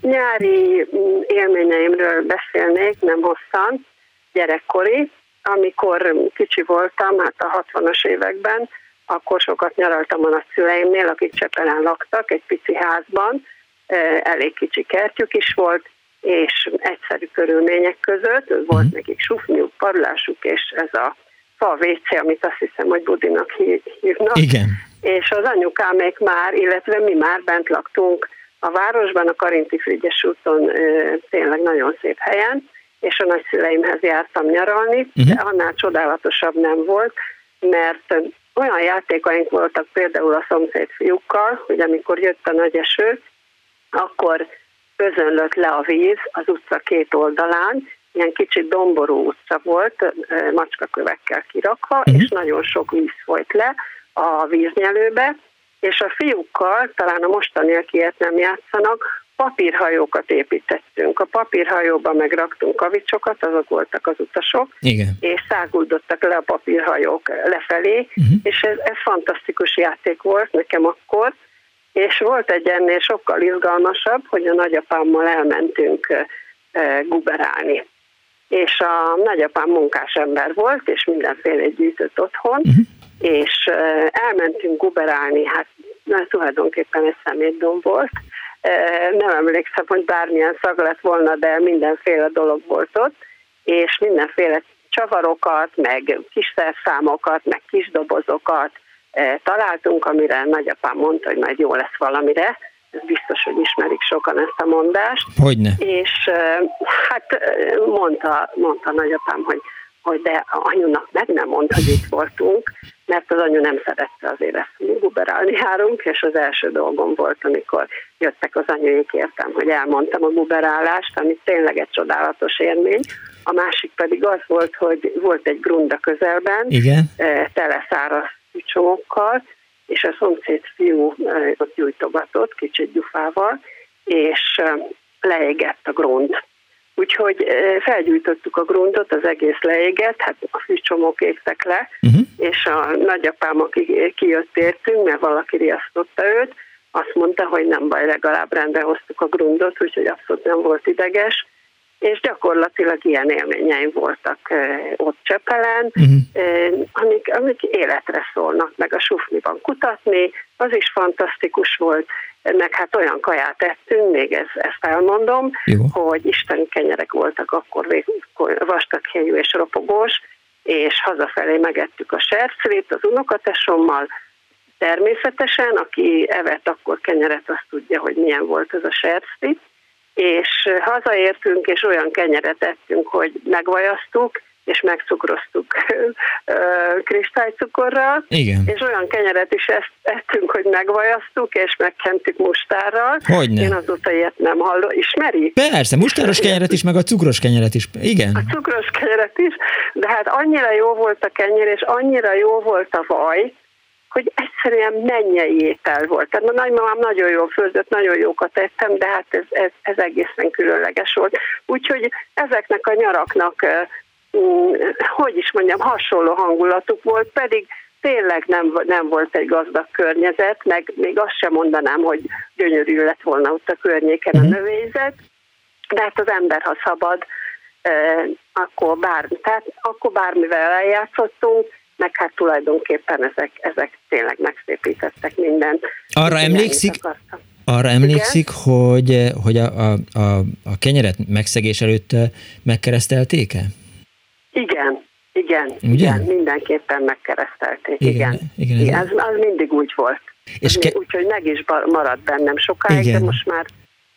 Nyári mm, élményeimről beszélnék, nem hosszan, gyerekkori. Amikor kicsi voltam, hát a 60-as években, akkor sokat nyaraltam a nagyszüleimnél, akik Csepelen laktak, egy pici házban, elég kicsi kertjük is volt, és egyszerű körülmények között, volt nekik sufniuk, parlásuk, és ez a fa WC, amit azt hiszem, hogy Budinak hí- hívnak. Igen. És az anyukámék már, illetve mi már bent laktunk a városban, a Karinti Frigyes úton tényleg nagyon szép helyen, és a nagyszüleimhez jártam nyaralni, Mhm. de annál csodálatosabb nem volt, mert olyan játékaink voltak például a szomszéd fiúkkal, hogy amikor jött a nagy eső, akkor özönlött le a víz az utca két oldalán, ilyen kicsit domború utca volt, macskakövekkel kirakva, és nagyon sok víz folyt le a víznyelőbe, és a fiúkkal, talán a mostaniakiet nem játszanak, papírhajókat építettünk. A papírhajóba megraktunk kavicsokat, azok voltak az utasok, Igen. és száguldottak le a papírhajók lefelé, uh-huh. és ez, ez fantasztikus játék volt nekem akkor, és volt egy ennél sokkal izgalmasabb, hogy a nagyapámmal elmentünk guberálni. És a nagyapám munkás ember volt, és mindenféle gyűjtött otthon, uh-huh. és elmentünk guberálni, hát na, tulajdonképpen egy szemétdom volt. Nem emlékszem, hogy bármilyen szag lett volna, de mindenféle dolog volt ott, és mindenféle csavarokat, meg kis szerszámokat, meg kis dobozokat találtunk, amire nagyapám mondta, hogy majd jó lesz valamire. Biztos, hogy ismerik sokan ezt a mondást. Hogyne. És hát mondta, mondta nagyapám, hogy, hogy de anyunak meg nem mondta, hogy itt voltunk, mert az anyu nem szerette azért ezt, guberálni járunk, és az első dolgom volt, amikor jöttek az anyuik, értem, hogy elmondtam a guberálást, ami tényleg egy csodálatos élmény. A másik pedig az volt, hogy volt egy grunda közelben, Igen. tele száraz csomókkal, és a szomszéd fiú eh, ott gyújtogatott, kicsit gyufával, és eh, leégett a grund. Úgyhogy eh, felgyújtottuk a grundot, az egész leégett, hát a fűcsomók égtek le, uh-huh. és a nagyapám, aki kijött értünk, mert valaki riasztotta őt, azt mondta, hogy nem baj, legalább rendbe hoztuk a grundot, úgyhogy abszolút nem volt ideges, és gyakorlatilag ilyen élményeim voltak ott Csepelen, eh, amik, amik életre szólnak, meg a sufniban kutatni, az is fantasztikus volt, meg hát olyan kaját ettünk, még ez, ezt elmondom, Jó. hogy isteni kenyerek voltak akkor vég- vastaghéjú és ropogós, és hazafelé megettük a sercvét az unokatesommal, természetesen, aki evett akkor kenyeret, azt tudja, hogy milyen volt ez a sercvi, és hazaértünk, és olyan kenyeret ettünk, hogy megvajaztuk, és megcukroztuk [laughs] kristálycukorral, Igen. és olyan kenyeret is ezt ettünk, hogy megvajaztuk, és megkentük mustárral. Hogyne. Én azóta ilyet nem hallom. Ismeri? Persze, mustáros kenyeret is, meg a cukros kenyeret is. Igen. A cukros kenyeret is, de hát annyira jó volt a kenyér, és annyira jó volt a vaj, hogy egyszerűen mennyei étel volt. Tehát a nagymamám nagyon jól főzött, nagyon jókat ettem, de hát ez, ez, ez egészen különleges volt. Úgyhogy ezeknek a nyaraknak, mm, hogy is mondjam, hasonló hangulatuk volt, pedig tényleg nem, nem volt egy gazdag környezet, meg még azt sem mondanám, hogy gyönyörű lett volna ott a környéken a növényzet, de hát az ember, ha szabad, akkor, bár, tehát akkor bármivel eljátszottunk, meg hát tulajdonképpen ezek, ezek tényleg megszépítettek mindent. Arra emlékszik, arra emlékszik, hogy, hogy a, a, a, a kenyeret megszegés előtt megkeresztelték-e? Igen, igen, Ugye? igen, mindenképpen megkeresztelték, igen. Igen, igen, igen, ez- az mindig úgy volt. És ke- Úgyhogy meg is maradt bennem sokáig, Igen. de most már,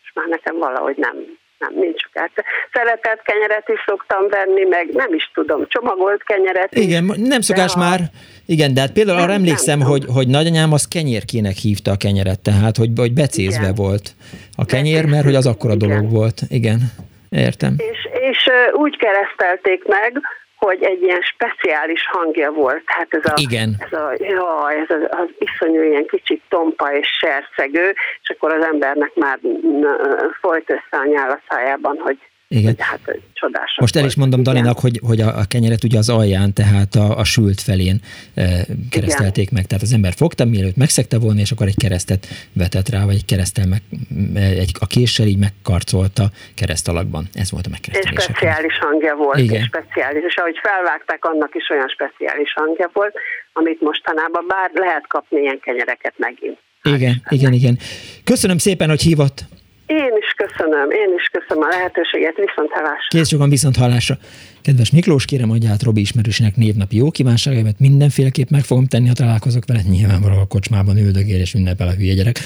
most már nekem valahogy nem, nem, nincs sokáig. Szeretett kenyeret is szoktam venni, meg nem is tudom, csomagolt kenyeret. Igen, nem szokás ha- már. Igen, de hát például arra Nem, emlékszem, nem hogy, hogy nagyanyám az kenyérkének hívta a kenyeret, tehát hogy, hogy becézve Igen. volt a kenyér, mert hogy az akkora dolog volt. Igen, értem. És, és úgy keresztelték meg, hogy egy ilyen speciális hangja volt. Hát ez a, Igen. ez a, ja, ez az, az iszonyú ilyen kicsit tompa és sercegő, és akkor az embernek már folyt össze a nyál a szájában, hogy, Igen. hogy hát csodás. Most el is mondom Daninak, hogy, hogy a, a kenyeret ugye az alján, tehát a, a sült felén e, keresztelték meg. Tehát az ember fogta, mielőtt megszegte volna, és akkor egy keresztet vetett rá, vagy egy keresztel meg, egy, a késsel így megkarcolta kereszt alakban. Ez volt a És megkeresztelés. speciális hangja volt, Igen. és speciális. És ahogy felvágták, annak is olyan speciális hangja volt, amit mostanában bár lehet kapni ilyen kenyereket megint. Igen, igen, igen. Köszönöm szépen, hogy hívott. Én is köszönöm, én is köszönöm a lehetőséget, viszont hallásra. Kész sokan viszont hallásra. Kedves Miklós, kérem adja át Robi ismerősének névnapi jó kívánságaimat, mindenféleképp meg fogom tenni, ha találkozok vele, nyilvánvalóan a kocsmában üldögél és ünnepel a hülye gyerek.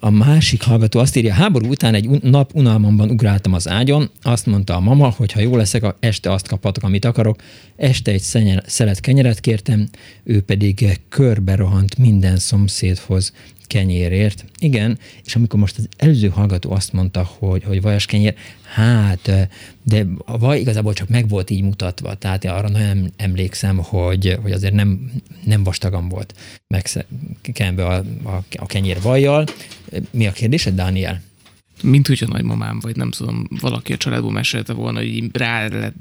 A másik hallgató azt írja, háború után egy nap unalmamban ugráltam az ágyon, azt mondta a mama, hogy ha jó leszek, a este azt kaphatok, amit akarok. Este egy szelet kenyeret kértem, ő pedig körbe rohant minden szomszédhoz kenyérért. Igen, és amikor most az előző hallgató azt mondta, hogy, hogy vajas kenyér, hát, de a vaj igazából csak meg volt így mutatva, tehát én arra nagyon emlékszem, hogy, hogy azért nem, nem vastagan volt megkenve a, a, a kenyér vajjal. Mi a kérdésed, Dániel? Mint hogyha nagymamám, vagy nem tudom, valaki a családból mesélte volna, hogy így rá lett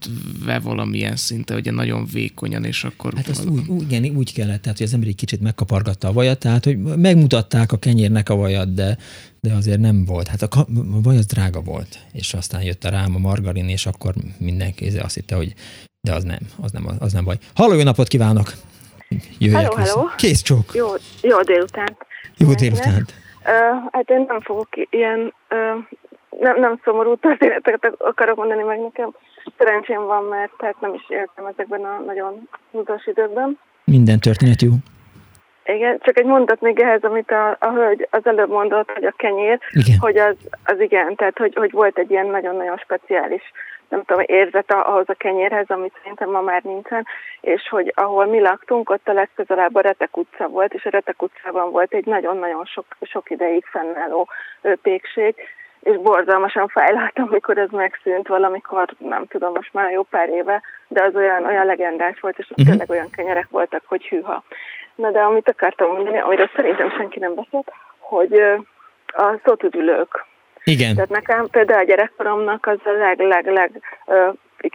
dermesztve valamilyen szinte, hogy nagyon vékonyan, és akkor... Hát azt úgy, úgy, igen, úgy kellett, tehát hogy az ember egy kicsit megkapargatta a vajat, tehát hogy megmutatták a kenyérnek a vajat, de, de azért nem volt. Hát a, ka- a vaj az drága volt, és aztán jött a rám a margarin, és akkor mindenki azt hitte, hogy de az nem, az nem, az nem baj. Halló, jó napot kívánok! Jöjjek Hello, vissza. hello. Kész csók! Jó, jó délután. Jó délután! Uh, hát én nem fogok ilyen, uh, nem, nem szomorú történeteket akarok mondani meg nekem. Szerencsém van, mert tehát nem is éltem ezekben a nagyon húzós időkben. Minden történet jó. Igen, csak egy mondat még ehhez, amit a, a hölgy az előbb mondott, hogy a kenyér, Igen. hogy az, az igen, tehát hogy, hogy volt egy ilyen nagyon-nagyon speciális nem tudom, érzet ahhoz a kenyérhez, amit szerintem ma már nincsen, és hogy ahol mi laktunk, ott a legközelebb a Retek utca volt, és a Retek utcában volt egy nagyon-nagyon sok, sok ideig fennálló pékség, és borzalmasan fájlaltam, amikor ez megszűnt valamikor, nem tudom, most már jó pár éve, de az olyan, olyan legendás volt, és ott Mhm. tényleg olyan kenyerek voltak, hogy hűha. Na de amit akartam mondani, amiről szerintem senki nem beszélt, hogy a szótudülők, Igen. tehát nekem például a gyerekkoromnak az a leg, leg, leg,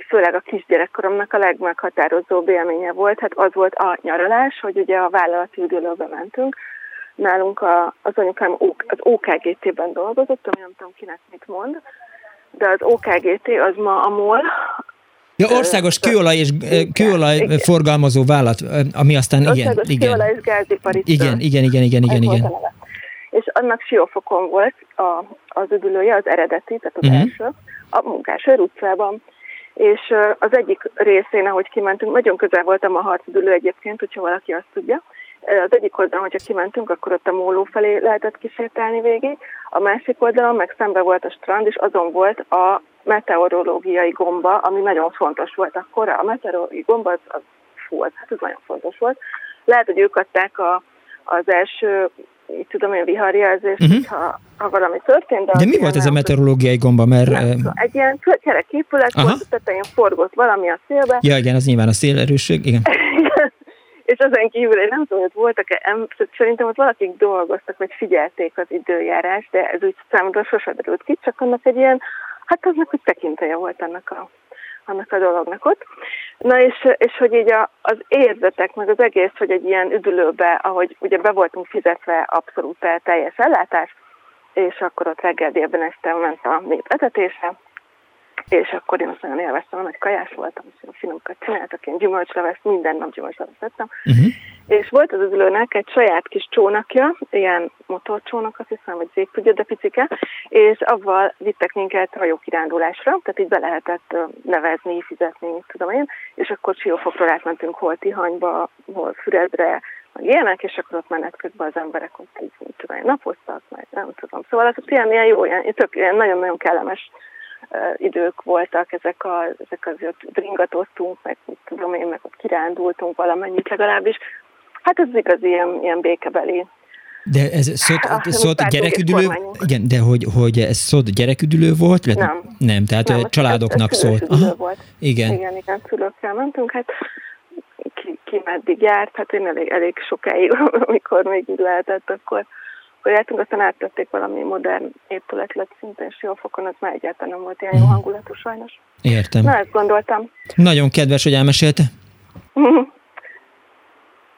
főleg a kisgyerekkoromnak a legmeghatározóbb élménye volt. Hát az volt a nyaralás, hogy ugye a vállalati üdülőbe mentünk. Nálunk a, az anyukám az OKGT-ben dolgozott, ami nem tudom kinek mit mond, de az OKGT az ma a MOL, Ja, országos kőolaj és kőolaj igen. forgalmazó vállalat, ö, ami aztán igen, Országos igen. Kőolaj és Gázipari Igen, igen, igen, igen, igen, igen. És annak Siófokon volt a, az üdülője, az eredeti, tehát az uh-huh. első, a Munkásőr utcában. És az egyik részén, ahogy kimentünk, nagyon közel voltam a harcüdülő egyébként, hogyha valaki azt tudja. Az egyik oldalon, hogyha kimentünk, akkor ott a móló felé lehetett kísértelni végig. A másik oldalon meg szembe volt a strand, és azon volt a meteorológiai gomba, ami nagyon fontos volt akkor. A meteorológiai gomba az, az volt, hát ez nagyon fontos volt. Lehet, hogy ők adták a, az első, így tudom én, viharjelzést, Mhm. uh-huh. ha, ha valami történt. De az mi ilyen volt ez a meteorológiai gomba? Mert, Nem, egy ilyen kereképület Aha. volt, tetején forgott valami a szélbe, ja igen, az nyilván a szélerősség, igen. [laughs] és ezen kívül én nem tudom, hogy voltak-e, em- szerintem ott valakik dolgoztak, vagy figyelték az időjárás, de ez úgy számomra sose derült ki, csak annak egy ilyen, hát aznak hogy tekintelye volt annak a, annak a dolognak ott. Na és, és hogy így a, az érzetek, meg az egész, hogy egy ilyen üdülőbe, ahogy ugye be voltunk fizetve abszolút teljes ellátás, és akkor ott reggel délben este ment a nép etetése, és akkor én azt nagyon élveztem, nagy kajás voltam, és olyan finomokat csináltak, én gyümölcslevest, minden nap gyümölcslevest vettem, Uh-huh. és volt az üzlőnek egy saját kis csónakja, ilyen motorcsónak, azt hiszem, vagy zégtudja, de picike, és avval vittek minket hajókirándulásra, tehát így be lehetett nevezni, fizetni, tudom én, és akkor Siófokról átmentünk hol Tihanyba, hol Füredre, meg ilyenek, és akkor ott menet közben az emberek ott így, mit tudom én, napoztak, meg nem tudom. Szóval az ilyen, ilyen jó, ilyen, tök, ilyen nagyon-nagyon kellemes idők voltak, ezek, a, ezek azért bringatoztunk, meg tudom én, meg ott kirándultunk valamennyit legalábbis. Hát ez igazi ilyen, ilyen békebeli. De ez szólt, Ah, nem szólt gyereküdülő, igen, de hogy, hogy ez szólt gyereküdülő volt? illetve- Nem. Nem, tehát Nem, nem, ez- családoknak ez szólt. szülős üdülő Aha, volt. igen. Igen, igen, szülőkkel mentünk, hát ki, ki meddig járt, hát én elég, elég sokáig, [laughs] amikor még így lehetett, akkor, akkor jártunk, aztán áttették valami modern épület lett szintén Siófokon, az már egyáltalán nem volt ilyen jó hangulatú sajnos. Értem. Na, ezt gondoltam. Nagyon kedves, hogy elmesélte.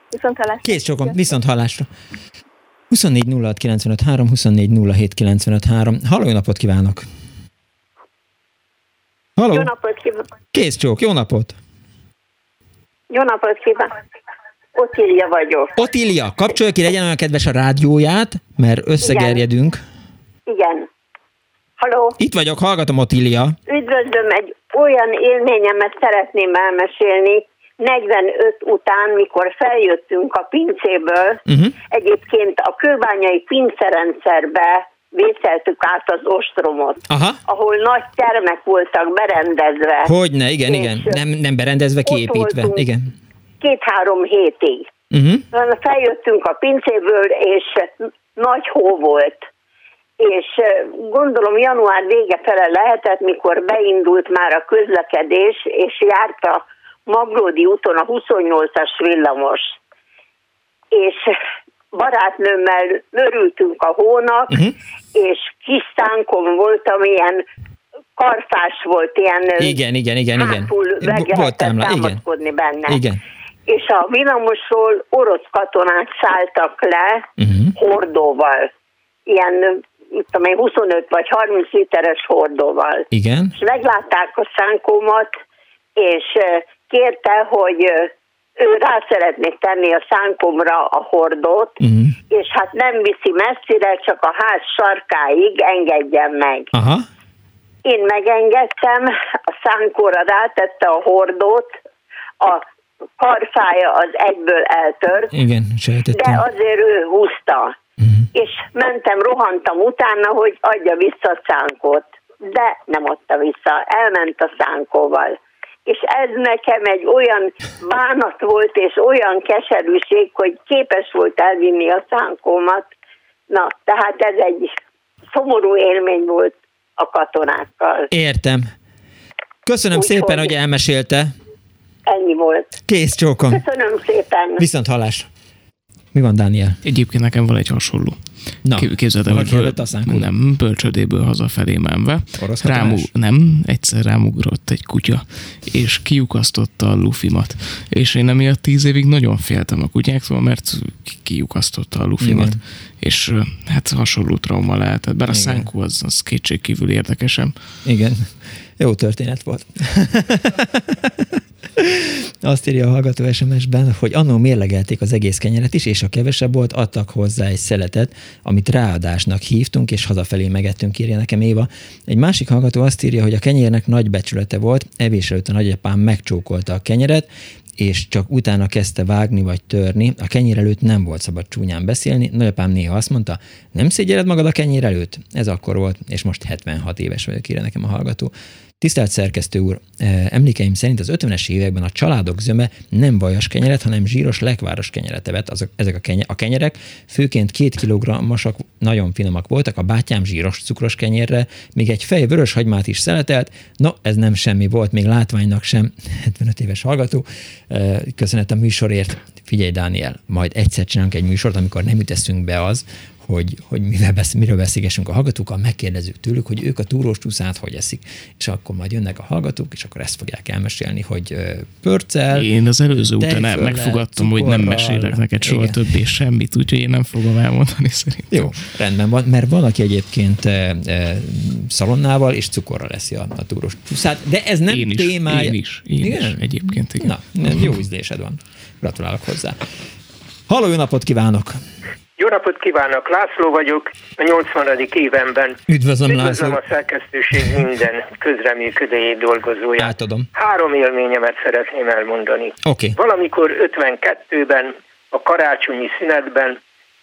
Viszont hallásra. Kész csokom, viszont hallásra. 24 06 95 3, 24 07 95 3. Halló, jó napot kívánok! Halló, Jó napot kívánok! kész csók, jó napot! Jó napot kívánok! Otília vagyok. Otília, kapcsolja ki, legyen olyan kedves a rádióját, mert összegerjedünk. Igen. Halló, Itt vagyok, hallgatom Otília. üdvözlöm, egy olyan élményemet szeretném elmesélni, 45 után, mikor feljöttünk a pincéből, Uh-huh. egyébként a kőbányai pincerendszerbe vészeltük át az ostromot, Aha. ahol nagy termek voltak berendezve. Hogyne, igen, igen. Nem, nem berendezve, kiépítve. voltunk. Igen. Két-három hétig. Uh-huh. Feljöttünk a pincéből, és nagy hó volt. És gondolom január vége fele lehetett, mikor beindult már a közlekedés, és járt a Maglódi úton a 28-as villamos. És barátnőmmel örültünk a hónak, Uh-huh. és kis szánkom voltam, ilyen karfás volt, ilyen Igen, igen, igen, igen. Volt támla, igen. benne Igen. És a villamosról orosz katonák szálltak le Uh-huh. hordóval. Ilyen, mit tudom én, 25 vagy 30 literes hordóval. Igen. És meglátták a szánkómat, és kérte, hogy ő rá szeretné tenni a szánkomra a hordót, Uh-huh. és hát nem viszi messzire, csak a ház sarkáig engedjen meg. Aha. Én megengedtem, a szánkóra rátette a hordót, a karfája az egyből eltört, Igen, sejtettem. de azért ő húzta. És mentem, rohantam utána, hogy adja vissza a szánkót. De nem adta vissza, elment a szánkóval. És ez nekem egy olyan bánat volt, és olyan keserűség, hogy képes volt elvinni a szánkómat. Na, tehát ez egy szomorú élmény volt a katonákkal. Értem. Köszönöm Úgyhogy- szépen, hogy elmesélte. Ennyi volt. Kész csókom. Köszönöm szépen. Viszont hallás. Mi van, Dániel? Egyébként nekem van egy hasonló. Na, Kép- Képzeld el, hogy a nem, bölcsödéből hazafelé menve. Katonás? nem, egyszer rámugrott egy kutya, és kiukasztotta a lufimat. És én emiatt tíz évig nagyon féltem a kutyáktól, mert ki- kiukasztotta a lufimat. Igen. És hát hasonló trauma lehetett. Bár a Igen. szánkó az, az kétségkívül érdekesem. Igen. Jó történet volt. [laughs] Azt írja a hallgató SMS-ben, hogy annó mérlegelték az egész kenyeret is, és a kevesebb volt, adtak hozzá egy szeletet, amit ráadásnak hívtunk, és hazafelé megettünk, írja nekem Éva. Egy másik hallgató azt írja, hogy a kenyérnek nagy becsülete volt, evés előtt a nagyapám megcsókolta a kenyeret, és csak utána kezdte vágni vagy törni. A kenyér előtt nem volt szabad csúnyán beszélni. Nagyapám néha azt mondta, nem szégyeled magad a kenyér előtt? Ez akkor volt, és most 76 éves vagyok, írja nekem a hallgató. Tisztelt szerkesztő úr, eh, emlékeim szerint az 50-es években a családok zöme nem vajas kenyeret, hanem zsíros lekváros kenyeret evett. Azok, ezek a, kenye, a kenyerek főként két kilogrammosak, nagyon finomak voltak, a bátyám zsíros cukros kenyérre, még egy fej vörös hagymát is szeletelt, no, ez nem semmi volt, még látványnak sem, [laughs] 75 éves hallgató, Eh, köszönet a műsorért, figyelj Dániel, majd egyszer csinálunk egy műsort, amikor nem üteszünk be az, hogy, hogy mivel besz, miről beszélgessünk a hallgatókkal, megkérdezzük tőlük, hogy ők a túrós csúszát hogy eszik. És akkor majd jönnek a hallgatók, és akkor ezt fogják elmesélni, hogy pörccel. Én az előző után el- megfogadtam, hogy nem cukorral. mesélek neked soha Igen. többé semmit, úgyhogy én nem fogom elmondani szerintem. Jó, rendben van, mert van, aki egyébként e, e, szalonnával és cukorral eszi a, a túros csúszát, de ez nem Én is, témája. én is, én igen? is, egyébként igen. Na, jó ízlésed van. Gratulálok hozzá. Halló, jó napot kívánok! Jó napot kívánok, László vagyok, a 80. évemben. Üdvözlöm, Üdvözlöm László. a szerkesztőség minden közreműködői dolgozóját. Átadom. Három élményemet szeretném elmondani. Oké. Valamikor 52-ben, a karácsonyi szünetben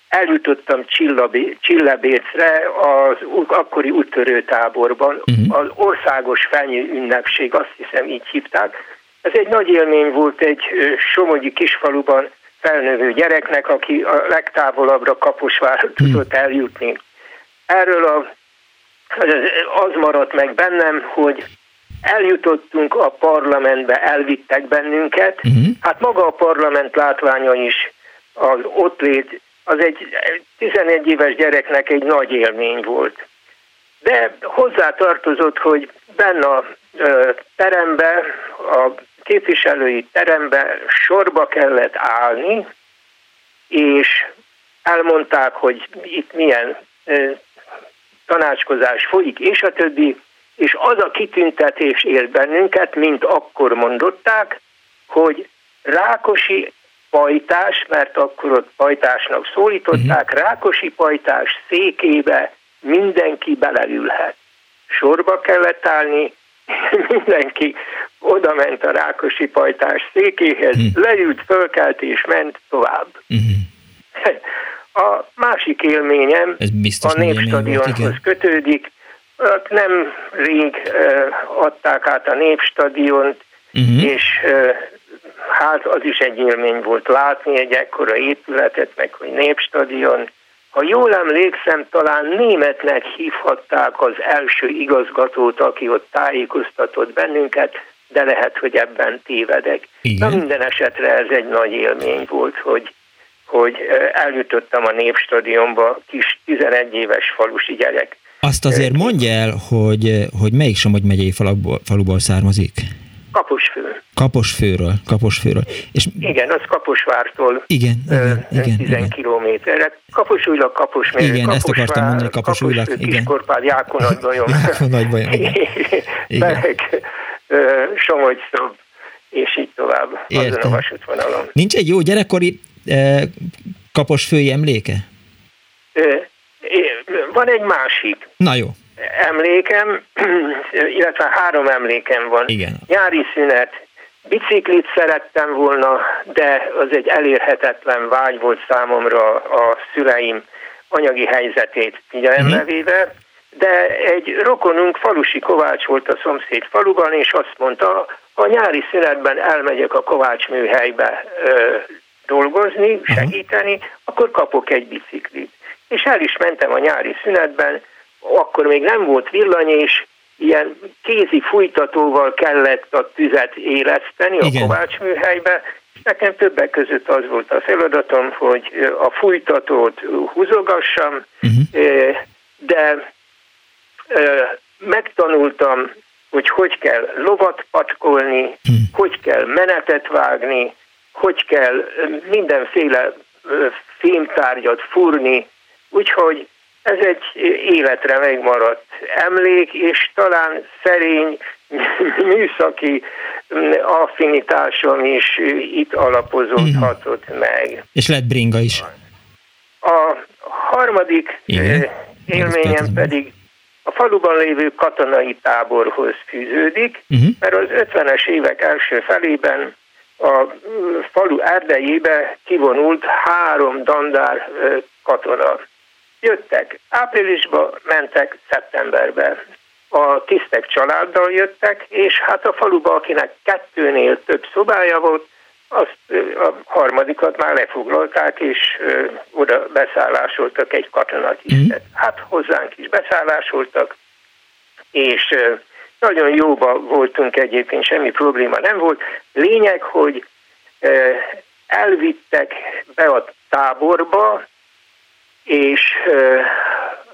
eljutottam Csillabé- Csillebécre az akkori úttörő táborban. Uh-huh. Az országos fenyő ünnepség, azt hiszem így hívták. Ez egy nagy élmény volt egy somogyi kisfaluban felnövő gyereknek, aki a legtávolabbra Kaposvárra tudott eljutni. Erről a, az maradt meg bennem, hogy eljutottunk a parlamentbe, elvittek bennünket. Uh-huh. Hát maga a parlament látványa is, az ott lét, az egy 11 éves gyereknek egy nagy élmény volt. De hozzá tartozott, hogy benne a terembe, a képviselői terembe sorba kellett állni, és elmondták, hogy itt milyen tanácskozás folyik, és a többi, és az a kitüntetés ért bennünket, mint akkor mondották, hogy Rákosi pajtás, mert akkor ott pajtásnak szólították, uh-huh. Rákosi pajtás székébe mindenki beleülhet. Sorba kellett állni, mindenki oda ment a Rákosi pajtás székéhez, uh-huh. leült, fölkelt és ment tovább. Uh-huh. A másik élményem a Népstadionhoz kötődik. Ott nem rég ö, adták át a Népstadiont, Uh-huh. és ö, hát az is egy élmény volt látni egy ekkora épületet, meg hogy Népstadion. Ha jól emlékszem, talán németnek hívhatták az első igazgatót, aki ott tájékoztatott bennünket, de lehet, hogy ebben tévedek. Igen. Na minden esetre ez egy nagy élmény volt, hogy, hogy eljutottam a Népstadionba, kis 11 éves falusi gyerek. Azt azért mondja el, hogy, hogy melyik Somogy megyei faluból, faluból származik? Kaposfő. Kaposfőről, Kaposfőről. És Igen, az Kaposvártól igen, igen, igen, 10 igen. kilométerre. Kaposújlag, Kaposmérő, Igen, ezt akartam mondani, Kaposújlag, Kaposfő, igen. Kiskorpád, Jákon nagybajom. [laughs] Jákon Nagybajom, igen. [laughs] Igen. Bereg, ö, Somogyszob, és így tovább. Azon Értem. a vasútvonalon. Nincs egy jó gyerekkori kaposfői emléke? Van egy másik Na jó. Emlékem, [clears throat] illetve három emlékem van. Igen. Nyári szünet, biciklit szerettem volna, de az egy elérhetetlen vágy volt számomra a szüleim anyagi helyzetét figyelembe Mhm. véve, de egy rokonunk, falusi Kovács volt a szomszéd faluban, és azt mondta, a nyári szünetben elmegyek a Kovács műhelybe ö, dolgozni, segíteni, akkor kapok egy biciklit. És el is mentem a nyári szünetben, akkor még nem volt villany, és ilyen kézi fújtatóval kellett a tüzet éleszteni a Igen. Kovács műhelybe. Nekem többek között az volt a feladatom, hogy a fújtatót húzogassam, ö, de megtanultam, hogy hogy kell lovat patkolni, hogy kell menetet vágni, hogy kell mindenféle fémtárgyat fúrni, úgyhogy ez egy életre megmaradt emlék, és talán szerény műszaki affinitásom is itt alapozódhatott meg. És lett bringa is. A harmadik Igen. élményem pedig a faluban lévő katonai táborhoz fűződik, Uh-huh. mert az 50-es évek első felében a falu erdejébe kivonult három dandár katona. Jöttek áprilisba, mentek szeptemberbe. A tisztek családdal jöttek, és hát a faluba, akinek kettőnél több szobája volt, azt a harmadikat már lefoglalták, és oda beszállásoltak egy katonatistet. Hát hozzánk is beszállásoltak, és nagyon jóba voltunk egyébként, semmi probléma nem volt. Lényeg, hogy elvittek be a táborba, és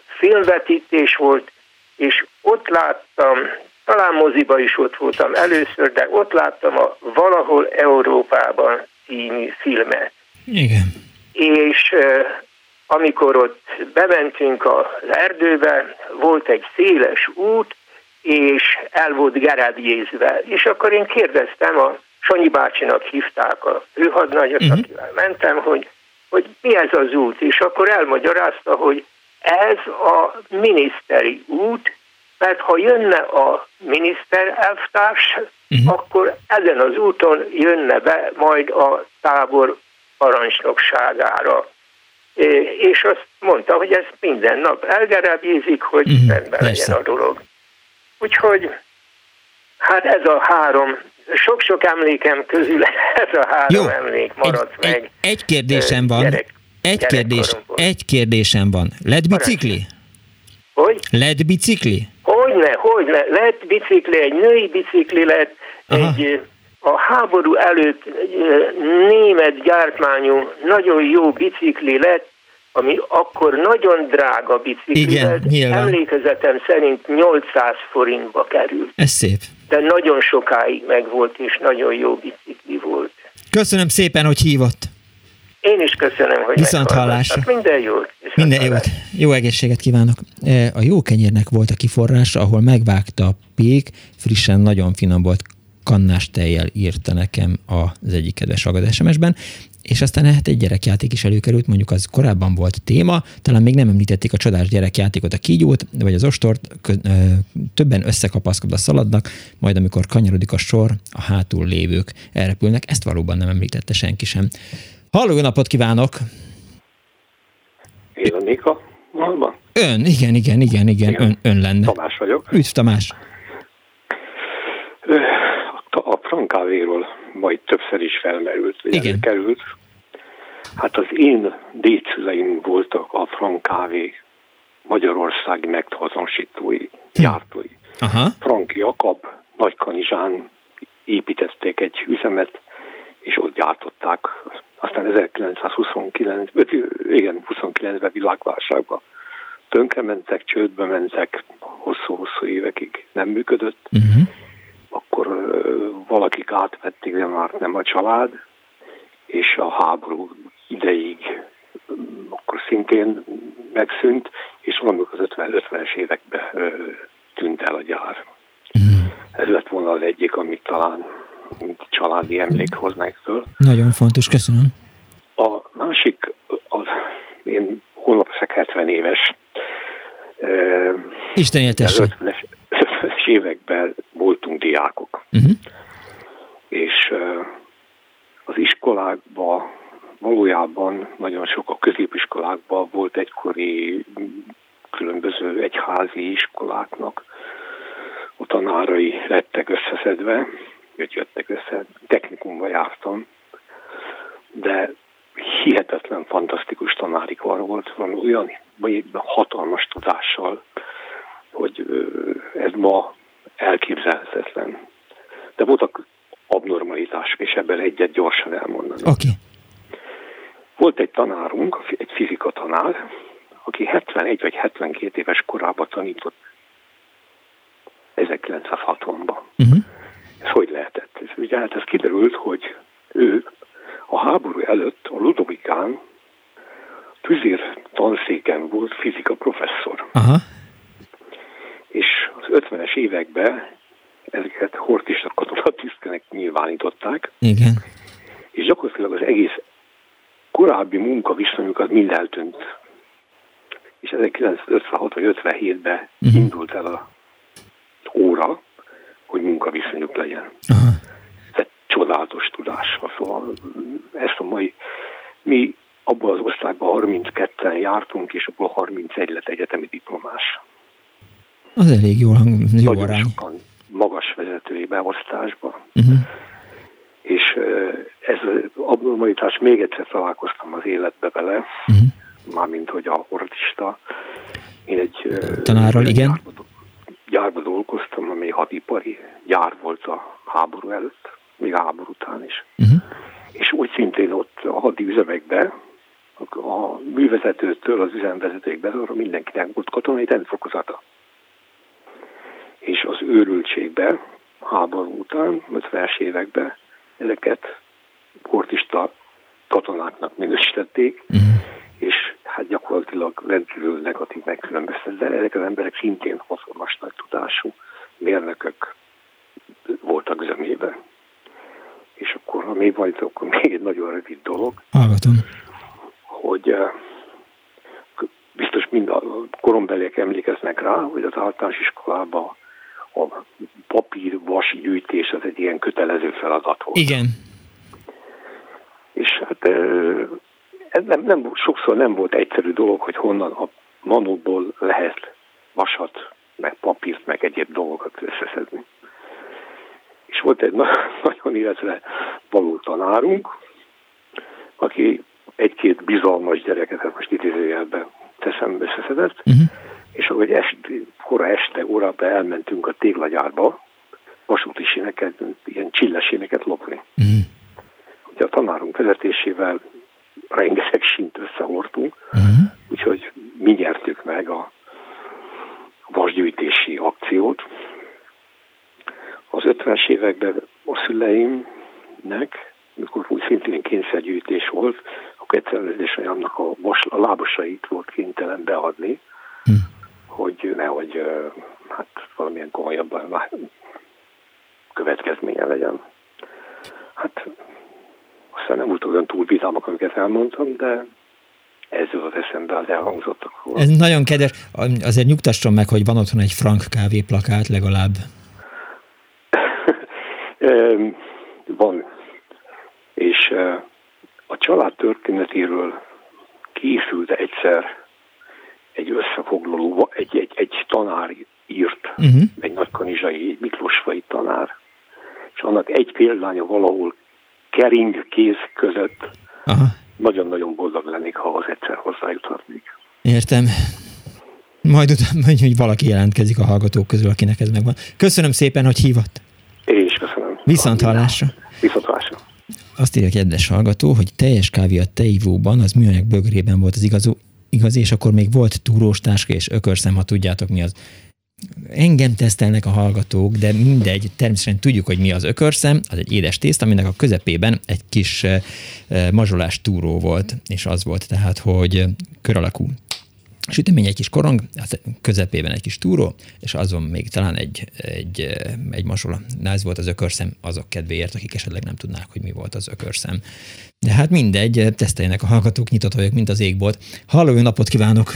filmvetítés volt, és ott láttam, talán moziba is ott voltam először, de ott láttam a Valahol Európában című filmet. Igen. És amikor ott bementünk az erdőbe, volt egy széles út, és el volt gerebjézve. És akkor én kérdeztem, a Sanyi bácsinak hívták a főhadnagyot, uh-huh. akivel mentem, hogy, hogy mi ez az út, és akkor elmagyarázta, hogy ez a miniszteri út, mert ha jönne a miniszter elvtárs, uh-huh. akkor ezen az úton jönne be majd a tábor parancsnokságára. És azt mondta, hogy ez minden nap elgerebjézik, hogy uh-huh. rendben legyen a dolog. Úgyhogy hát ez a három, sok-sok emlékem közül [laughs] ez a három Jó. emlék maradt egy, meg. Egy, egy kérdésem van. Gyerek, egy, kérdés, egy kérdésem van. Lett bicikli? Hogy? Lett bicikli? Hogyne, hogyne. Lett bicikli, egy női bicikli lett, Aha. egy a háború előtt német gyártmányú, nagyon jó bicikli lett, ami akkor nagyon drága bicikli Igen, nyilván. emlékezetem szerint 800 forintba került. Ez szép. De nagyon sokáig megvolt, és nagyon jó bicikli volt. Köszönöm szépen, hogy hívott. Én is köszönöm, hogy Viszont hallásra. Minden jót. Viszont Minden jót. Jó egészséget kívánok. E, a jó kenyérnek volt a kiforrása, ahol megvágta a pék, frissen, nagyon finom volt kannás tejjel írta nekem az egyik kedves agad SMS-ben, és aztán hát egy gyerekjáték is előkerült, mondjuk az korábban volt téma, talán még nem említették a csodás gyerekjátékot, a kígyót, vagy az ostort, többen összekapaszkodva szaladnak, majd amikor kanyarodik a sor, a hátul lévők elrepülnek, ezt valóban nem említette senki sem. Halló, napot kívánok! Én a valóban? Ön, igen, igen, igen, igen, Ön, ön lenne. Tamás vagyok. Üdv, Tamás! A frankávéról majd többször is felmerült, vagy Igen. került. Hát az én dédszüleim voltak a frankávé Magyarországi megthozonosítói, gyártói. Aha. Frank Jakab Nagykanizsán építették egy üzemet, és ott gyártották. Aztán 1929, igen, 29-ben világválságban tönkrementek, csődbe mentek, hosszú-hosszú évekig nem működött. Uh-huh akkor valakik átvették, de már nem a család, és a háború ideig akkor szintén megszűnt, és valamikor az 50-es években tűnt el a gyár. Mm. Ez lett volna az egyik, amit talán családi emlék hoznák föl. Nagyon fontos, köszönöm. A másik, az, én holnap 70 éves. Isten éltesse. 50-es, 50-es években voltunk diákok. Uh-huh. És az iskolákban valójában nagyon sok a középiskolákban volt egykori különböző egyházi iskoláknak a tanárai lettek összeszedve, vagy jöttek össze, technikumba jártam, de hihetetlen fantasztikus tanárik volt, van olyan hatalmas tudással, hogy ez ma elképzelhetetlen. De voltak abnormalitások, és ebben egyet gyorsan elmondani. Okay. Volt egy tanárunk, egy fizika tanár, aki 71 vagy 72 éves korában tanított 1960-ban. Uh-huh. Ez hogy lehetett? Ez, ugye hát ez kiderült, hogy ő a háború előtt a Ludovikán tüzér tanszéken volt fizika professzor. Aha és az 50-es években ezeket hortista katonatisztkenek nyilvánították. Igen. És gyakorlatilag az egész korábbi munkaviszonyuk az mind eltűnt. És 1956 vagy 57-ben uh-huh. Mhm. indult el a óra, hogy munkaviszonyuk legyen. Uh-huh. Tehát csodálatos tudással. Szóval ezt a mai, mi abban az országban 32-en jártunk, és abból 31 lett egyetemi diplomás. Az elég jó, jó Nagyon arány. Sokan magas vezetői beosztásban. Uh-huh. És ez abnormalitás még egyszer találkoztam az életbe vele, uh-huh. mármint hogy a ordista. Én egy tanárral, igen. Gyárba, gyárba dolgoztam, ami hadipari gyár volt a háború előtt, még a háború után is. Uh-huh. És úgy szintén ott a hadi üzemekben, a művezetőtől az üzemvezetőig belőle mindenkinek volt katonai rendfokozata és az őrültségbe háború után, 50-es években ezeket portista katonáknak minősítették, uh-huh. és hát gyakorlatilag rendkívül negatív megkülönböztetve. Ezek az emberek szintén hatalmas nagy tudású mérnökök voltak zömében. És akkor, ha még vagy, akkor még egy nagyon rövid dolog. Hallgatom. Hogy uh, biztos mind a korombeliek emlékeznek rá, hogy az általános iskolában a papír vas gyűjtés az egy ilyen kötelező feladat volt. Igen. És hát ez nem, nem, sokszor nem volt egyszerű dolog, hogy honnan a manóból lehet vasat, meg papírt, meg egyéb dolgokat összeszedni. És volt egy [laughs] nagyon illetve való tanárunk, aki egy-két bizalmas gyereket, hát most idézőjelben teszem összeszedett, uh-huh és ahogy est, kora este órába elmentünk a téglagyárba, vasúti síneket, ilyen csillesíneket lopni. Mm. Ugye a tanárunk vezetésével rengeteg sínt összehordtunk, mm. úgyhogy mi nyertük meg a vasgyűjtési akciót. Az 50-es években a szüleimnek, mikor úgy szintén kényszergyűjtés volt, akkor egyszerűen annak a, vas, a lábasait volt kénytelen beadni, mm hogy nehogy hát valamilyen komolyabb következménye legyen. Hát aztán nem volt olyan túl bizalmak, amiket elmondtam, de ez jutott eszembe az elhangzottakról. Ez nagyon kedves. Azért nyugtasson meg, hogy van otthon egy frank kávé plakát legalább. [laughs] van. És a család történetéről készült egyszer egy összefoglaló, egy, egy, egy tanár írt, uh-huh. egy nagykanizsai, Miklósfai tanár, és annak egy példánya valahol kering kéz között Aha. nagyon-nagyon boldog lennék, ha az egyszer hozzájuthatnék. Értem. Majd utána, hogy valaki jelentkezik a hallgatók közül, akinek ez megvan. Köszönöm szépen, hogy hívott. Én is köszönöm. Viszont hallásra. Viszont hallásra. Azt írja kedves hallgató, hogy teljes kávé a teivóban, az műanyag bögrében volt az igazó, igaz, és akkor még volt túrós táska és ökörszem, ha tudjátok mi az. Engem tesztelnek a hallgatók, de mindegy, természetesen tudjuk, hogy mi az ökörszem, az egy édes tészt, aminek a közepében egy kis eh, eh, mazsolás túró volt, és az volt tehát, hogy kör alakú sütemény, egy kis korong, hát közepében egy kis túró, és azon még talán egy, egy, egy masola. Na ez volt az ökörszem azok kedvéért, akik esetleg nem tudnák, hogy mi volt az ökörszem. De hát mindegy, teszteljenek a hallgatók, nyitott vagyok, mint az égbolt. Halló, jó napot kívánok!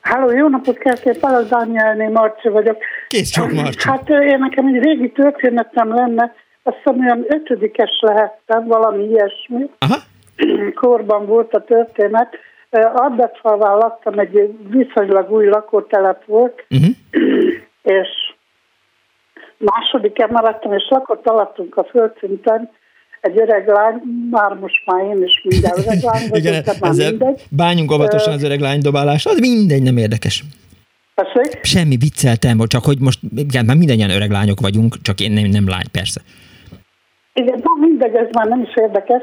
Halló, jó napot kell, Palasz Dánielné, Marci vagyok. Kész csak, Marci. Hát én nekem egy régi történetem lenne, azt hiszem olyan ötödikes lehettem, valami ilyesmi. Aha. Korban volt a történet Ardetfalván laktam, egy viszonylag új lakótelep volt, uh-huh. [clears throat] és második emeleten, és lakott alattunk a földszinten, egy öreg lány, már most már én is minden öreg lány vagyok, [laughs] Igen, már mindegy. Bányunk óvatosan az öreg lány dobálás, az mindegy, nem érdekes. Tessék? Semmi vicceltem, csak hogy most, igen, már mindannyian öreg lányok vagyunk, csak én nem, nem lány, persze. Igen, na mindegy, ez már nem is érdekes.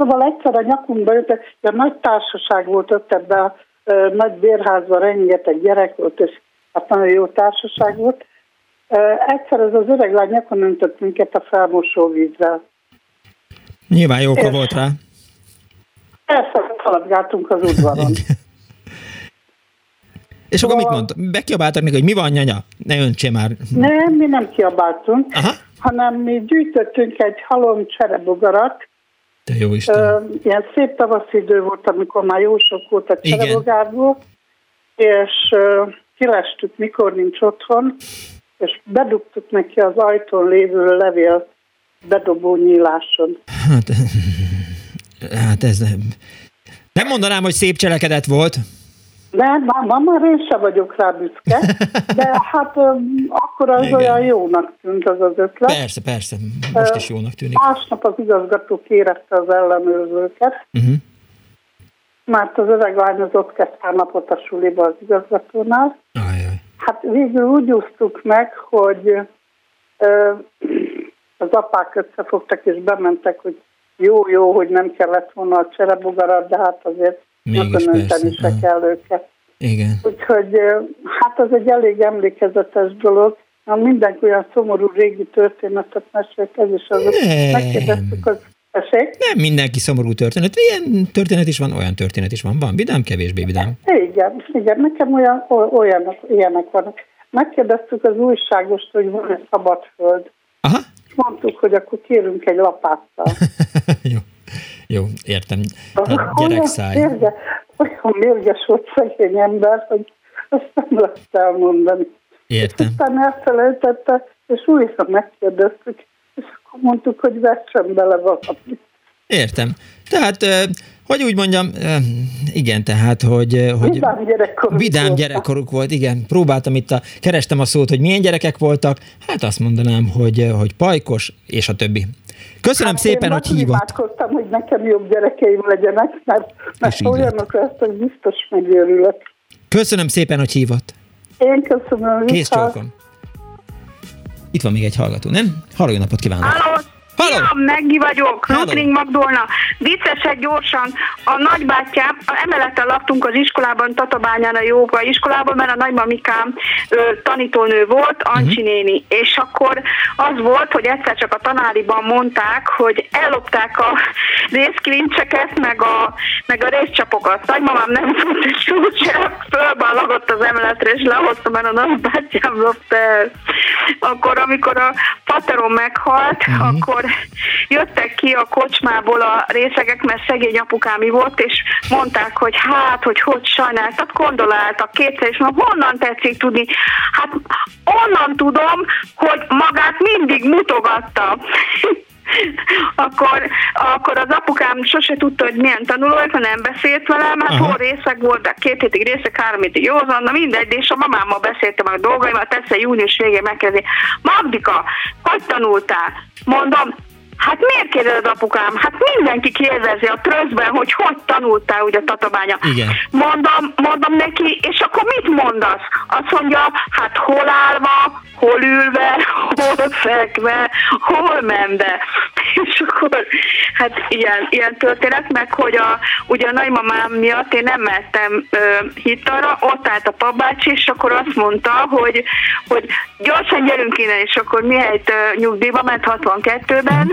Szóval egyszer a nyakunkba jött, a nagy társaság volt ott ebben a nagy bérházban, rengeteg gyerek volt, és hát nagyon jó társaság volt. Egyszer ez az öreg lány nyakon öntött minket a felmosóvízzel. Nyilván jó volt rá. Persze, szaladgáltunk az udvaron. [laughs] És akkor mit mondta? Bekiabáltak még, hogy mi van, nyanya? Ne öntse már. Nem, mi nem kiabáltunk, Aha. hanem mi gyűjtöttünk egy halom cserebogarat, de jó Isten. Ilyen szép tavaszi idő volt, amikor már jó sok volt a cserebogárból, és kilestük, mikor nincs otthon, és bedugtuk neki az ajtón lévő levél bedobó nyíláson. Hát, [laughs] hát ez nem... Nem mondanám, hogy szép cselekedet volt. Nem, már, már, már én sem vagyok rá büszke, de hát akkor az Igen. olyan jónak tűnt az az ötlet. Persze, persze, most is jónak tűnik. Másnap az igazgató kérette az ellenőrzőket, Uh-huh. mert az öreg lány az ott kezd pár napot a suliba az igazgatónál. Hát végül úgy úsztuk meg, hogy ö, az apák összefogtak és bementek, hogy jó-jó, hogy nem kellett volna a cserebogarat, de hát azért Persze, se kell őket. Igen. Úgyhogy hát az egy elég emlékezetes dolog. Na, mindenki olyan szomorú régi történetet mesélt, ez is az. Megkérdeztük az esély. Nem mindenki szomorú történet. Ilyen történet is van, olyan történet is van. Van vidám, kevésbé vidám. Igen, igen, nekem olyan, olyanok, ilyenek vannak. Megkérdeztük az újságost, hogy van-e szabad föld. Aha. Mondtuk, hogy akkor kérünk egy lapáttal. [laughs] Jó, értem. Hát gyerekszáj. Olyan mérge, olyan mérges volt szegény ember, hogy azt nem lehet elmondani. Értem. Aztán elfelejtette, és újra megkérdeztük, és akkor mondtuk, hogy vessen bele valamit. Értem. Tehát, hogy úgy mondjam, igen, tehát, hogy... hogy Vidám gyerekkoruk Vidám volt. gyerekkoruk volt, igen. Próbáltam itt, a, kerestem a szót, hogy milyen gyerekek voltak. Hát azt mondanám, hogy, hogy pajkos, és a többi. Köszönöm Hát szépen, én hogy hívott. imádkoztam, hogy nekem jobb gyerekeim legyenek, mert, mert olyanok lesz, hogy biztos megőrülök. Köszönöm szépen, hogy hívott. Én köszönöm. Kész csókom. Itt van még egy hallgató, nem? Halló, jó napot kívánok! Halló! Szia, Meggi vagyok, Rutling Magdolna. Viccesek gyorsan, a nagybátyám, a emeleten laktunk az iskolában, Tatabányán a jóga iskolában, mert a nagymamikám ö, tanítónő volt, Ancsi néni, és akkor az volt, hogy egyszer csak a tanáriban mondták, hogy ellopták a részkilincseket, meg a, meg a részcsapokat. Nagymamám nem tudta sem, fölballagott az emeletre, és lehozta, mert a nagybátyám lopta el. Akkor, amikor a pateron meghalt, Mhm. akkor jöttek ki a kocsmából a részegek, mert szegény apukámi volt, és mondták, hogy hát, hogy hogy sajnáltak, gondoláltak kétszer, és mondom, honnan tetszik tudni? Hát onnan tudom, hogy magát mindig mutogatta. Akkor, akkor az apukám sose tudta, hogy milyen tanuló, ha nem beszélt velem, hát hol részeg voltak, két hétig részeg, három hétig józan, na mindegy, és a mamámmal beszéltem a dolgaimat, egyszer június végén megkezdeni. Magdika, hogy tanultál? Mondom, Hát miért kérdezed apukám? Hát mindenki kérdezi a tröszben, hogy hogy tanultál ugye a tatabánya. Igen. Mondom, mondom neki, és akkor mit mondasz? Azt mondja, hát hol állva, hol ülve, [laughs] hol fekve, hol menve. [laughs] És akkor, hát ilyen, ilyen történet, meg hogy a, ugye a nagymamám miatt én nem mentem ö, hittalra, ott állt a papbácsi, és akkor azt mondta, hogy, hogy gyorsan gyerünk innen, és akkor mihelyt ö, nyugdíjba ment 62-ben,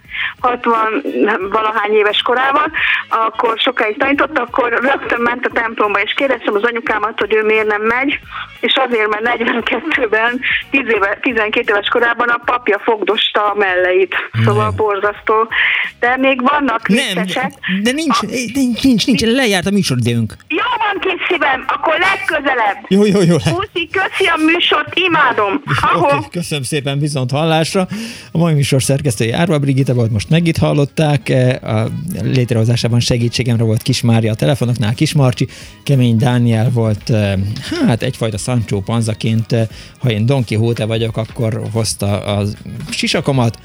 60 valahány éves korában, akkor sokáig tanított, akkor rögtön ment a templomba, és kérdeztem az anyukámat, hogy ő miért nem megy, és azért, mert 42-ben, 10 éve, 12 éves korában a papja fogdosta a melleit. Szóval borzasztó. De még vannak Nem, de nincs, nincs, nincs, nincs, lejárt a műsoridőnk. Jó van, kis szívem, akkor legközelebb. Jó, jó, jó. Puszi, köszi a műsort, imádom. Ahó. Oké, köszönöm szépen, viszont hallásra. A mai műsor szerkesztője Árva Brigitta volt, most meg itt hallották. A létrehozásában segítségemre volt Kis Mária a telefonoknál, Kis Marcsi, Kemény Dániel volt, eh, hát egyfajta Sancho Panzaként, eh, ha én Don Quixote vagyok, akkor hozta a sisakomat,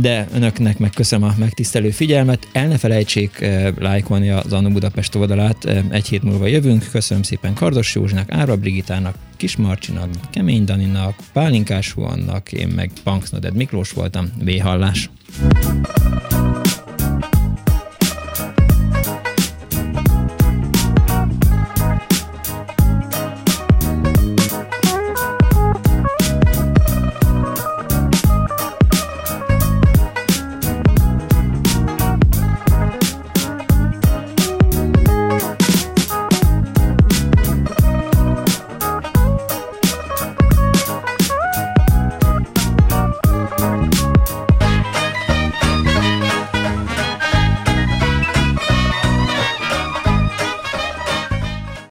de önöknek meg köszönöm a megtisztelő figyelmet. El ne felejtsék eh, lájkolni az Annu Budapest oldalát, eh, egy hét múlva jövünk. Köszönöm szépen Kardos Józsnak, Árva Brigitának, Kis Marcsinak, Kemény Daninak, Pálinkás Huannak, én meg Punksnoded Miklós voltam. Véhallás!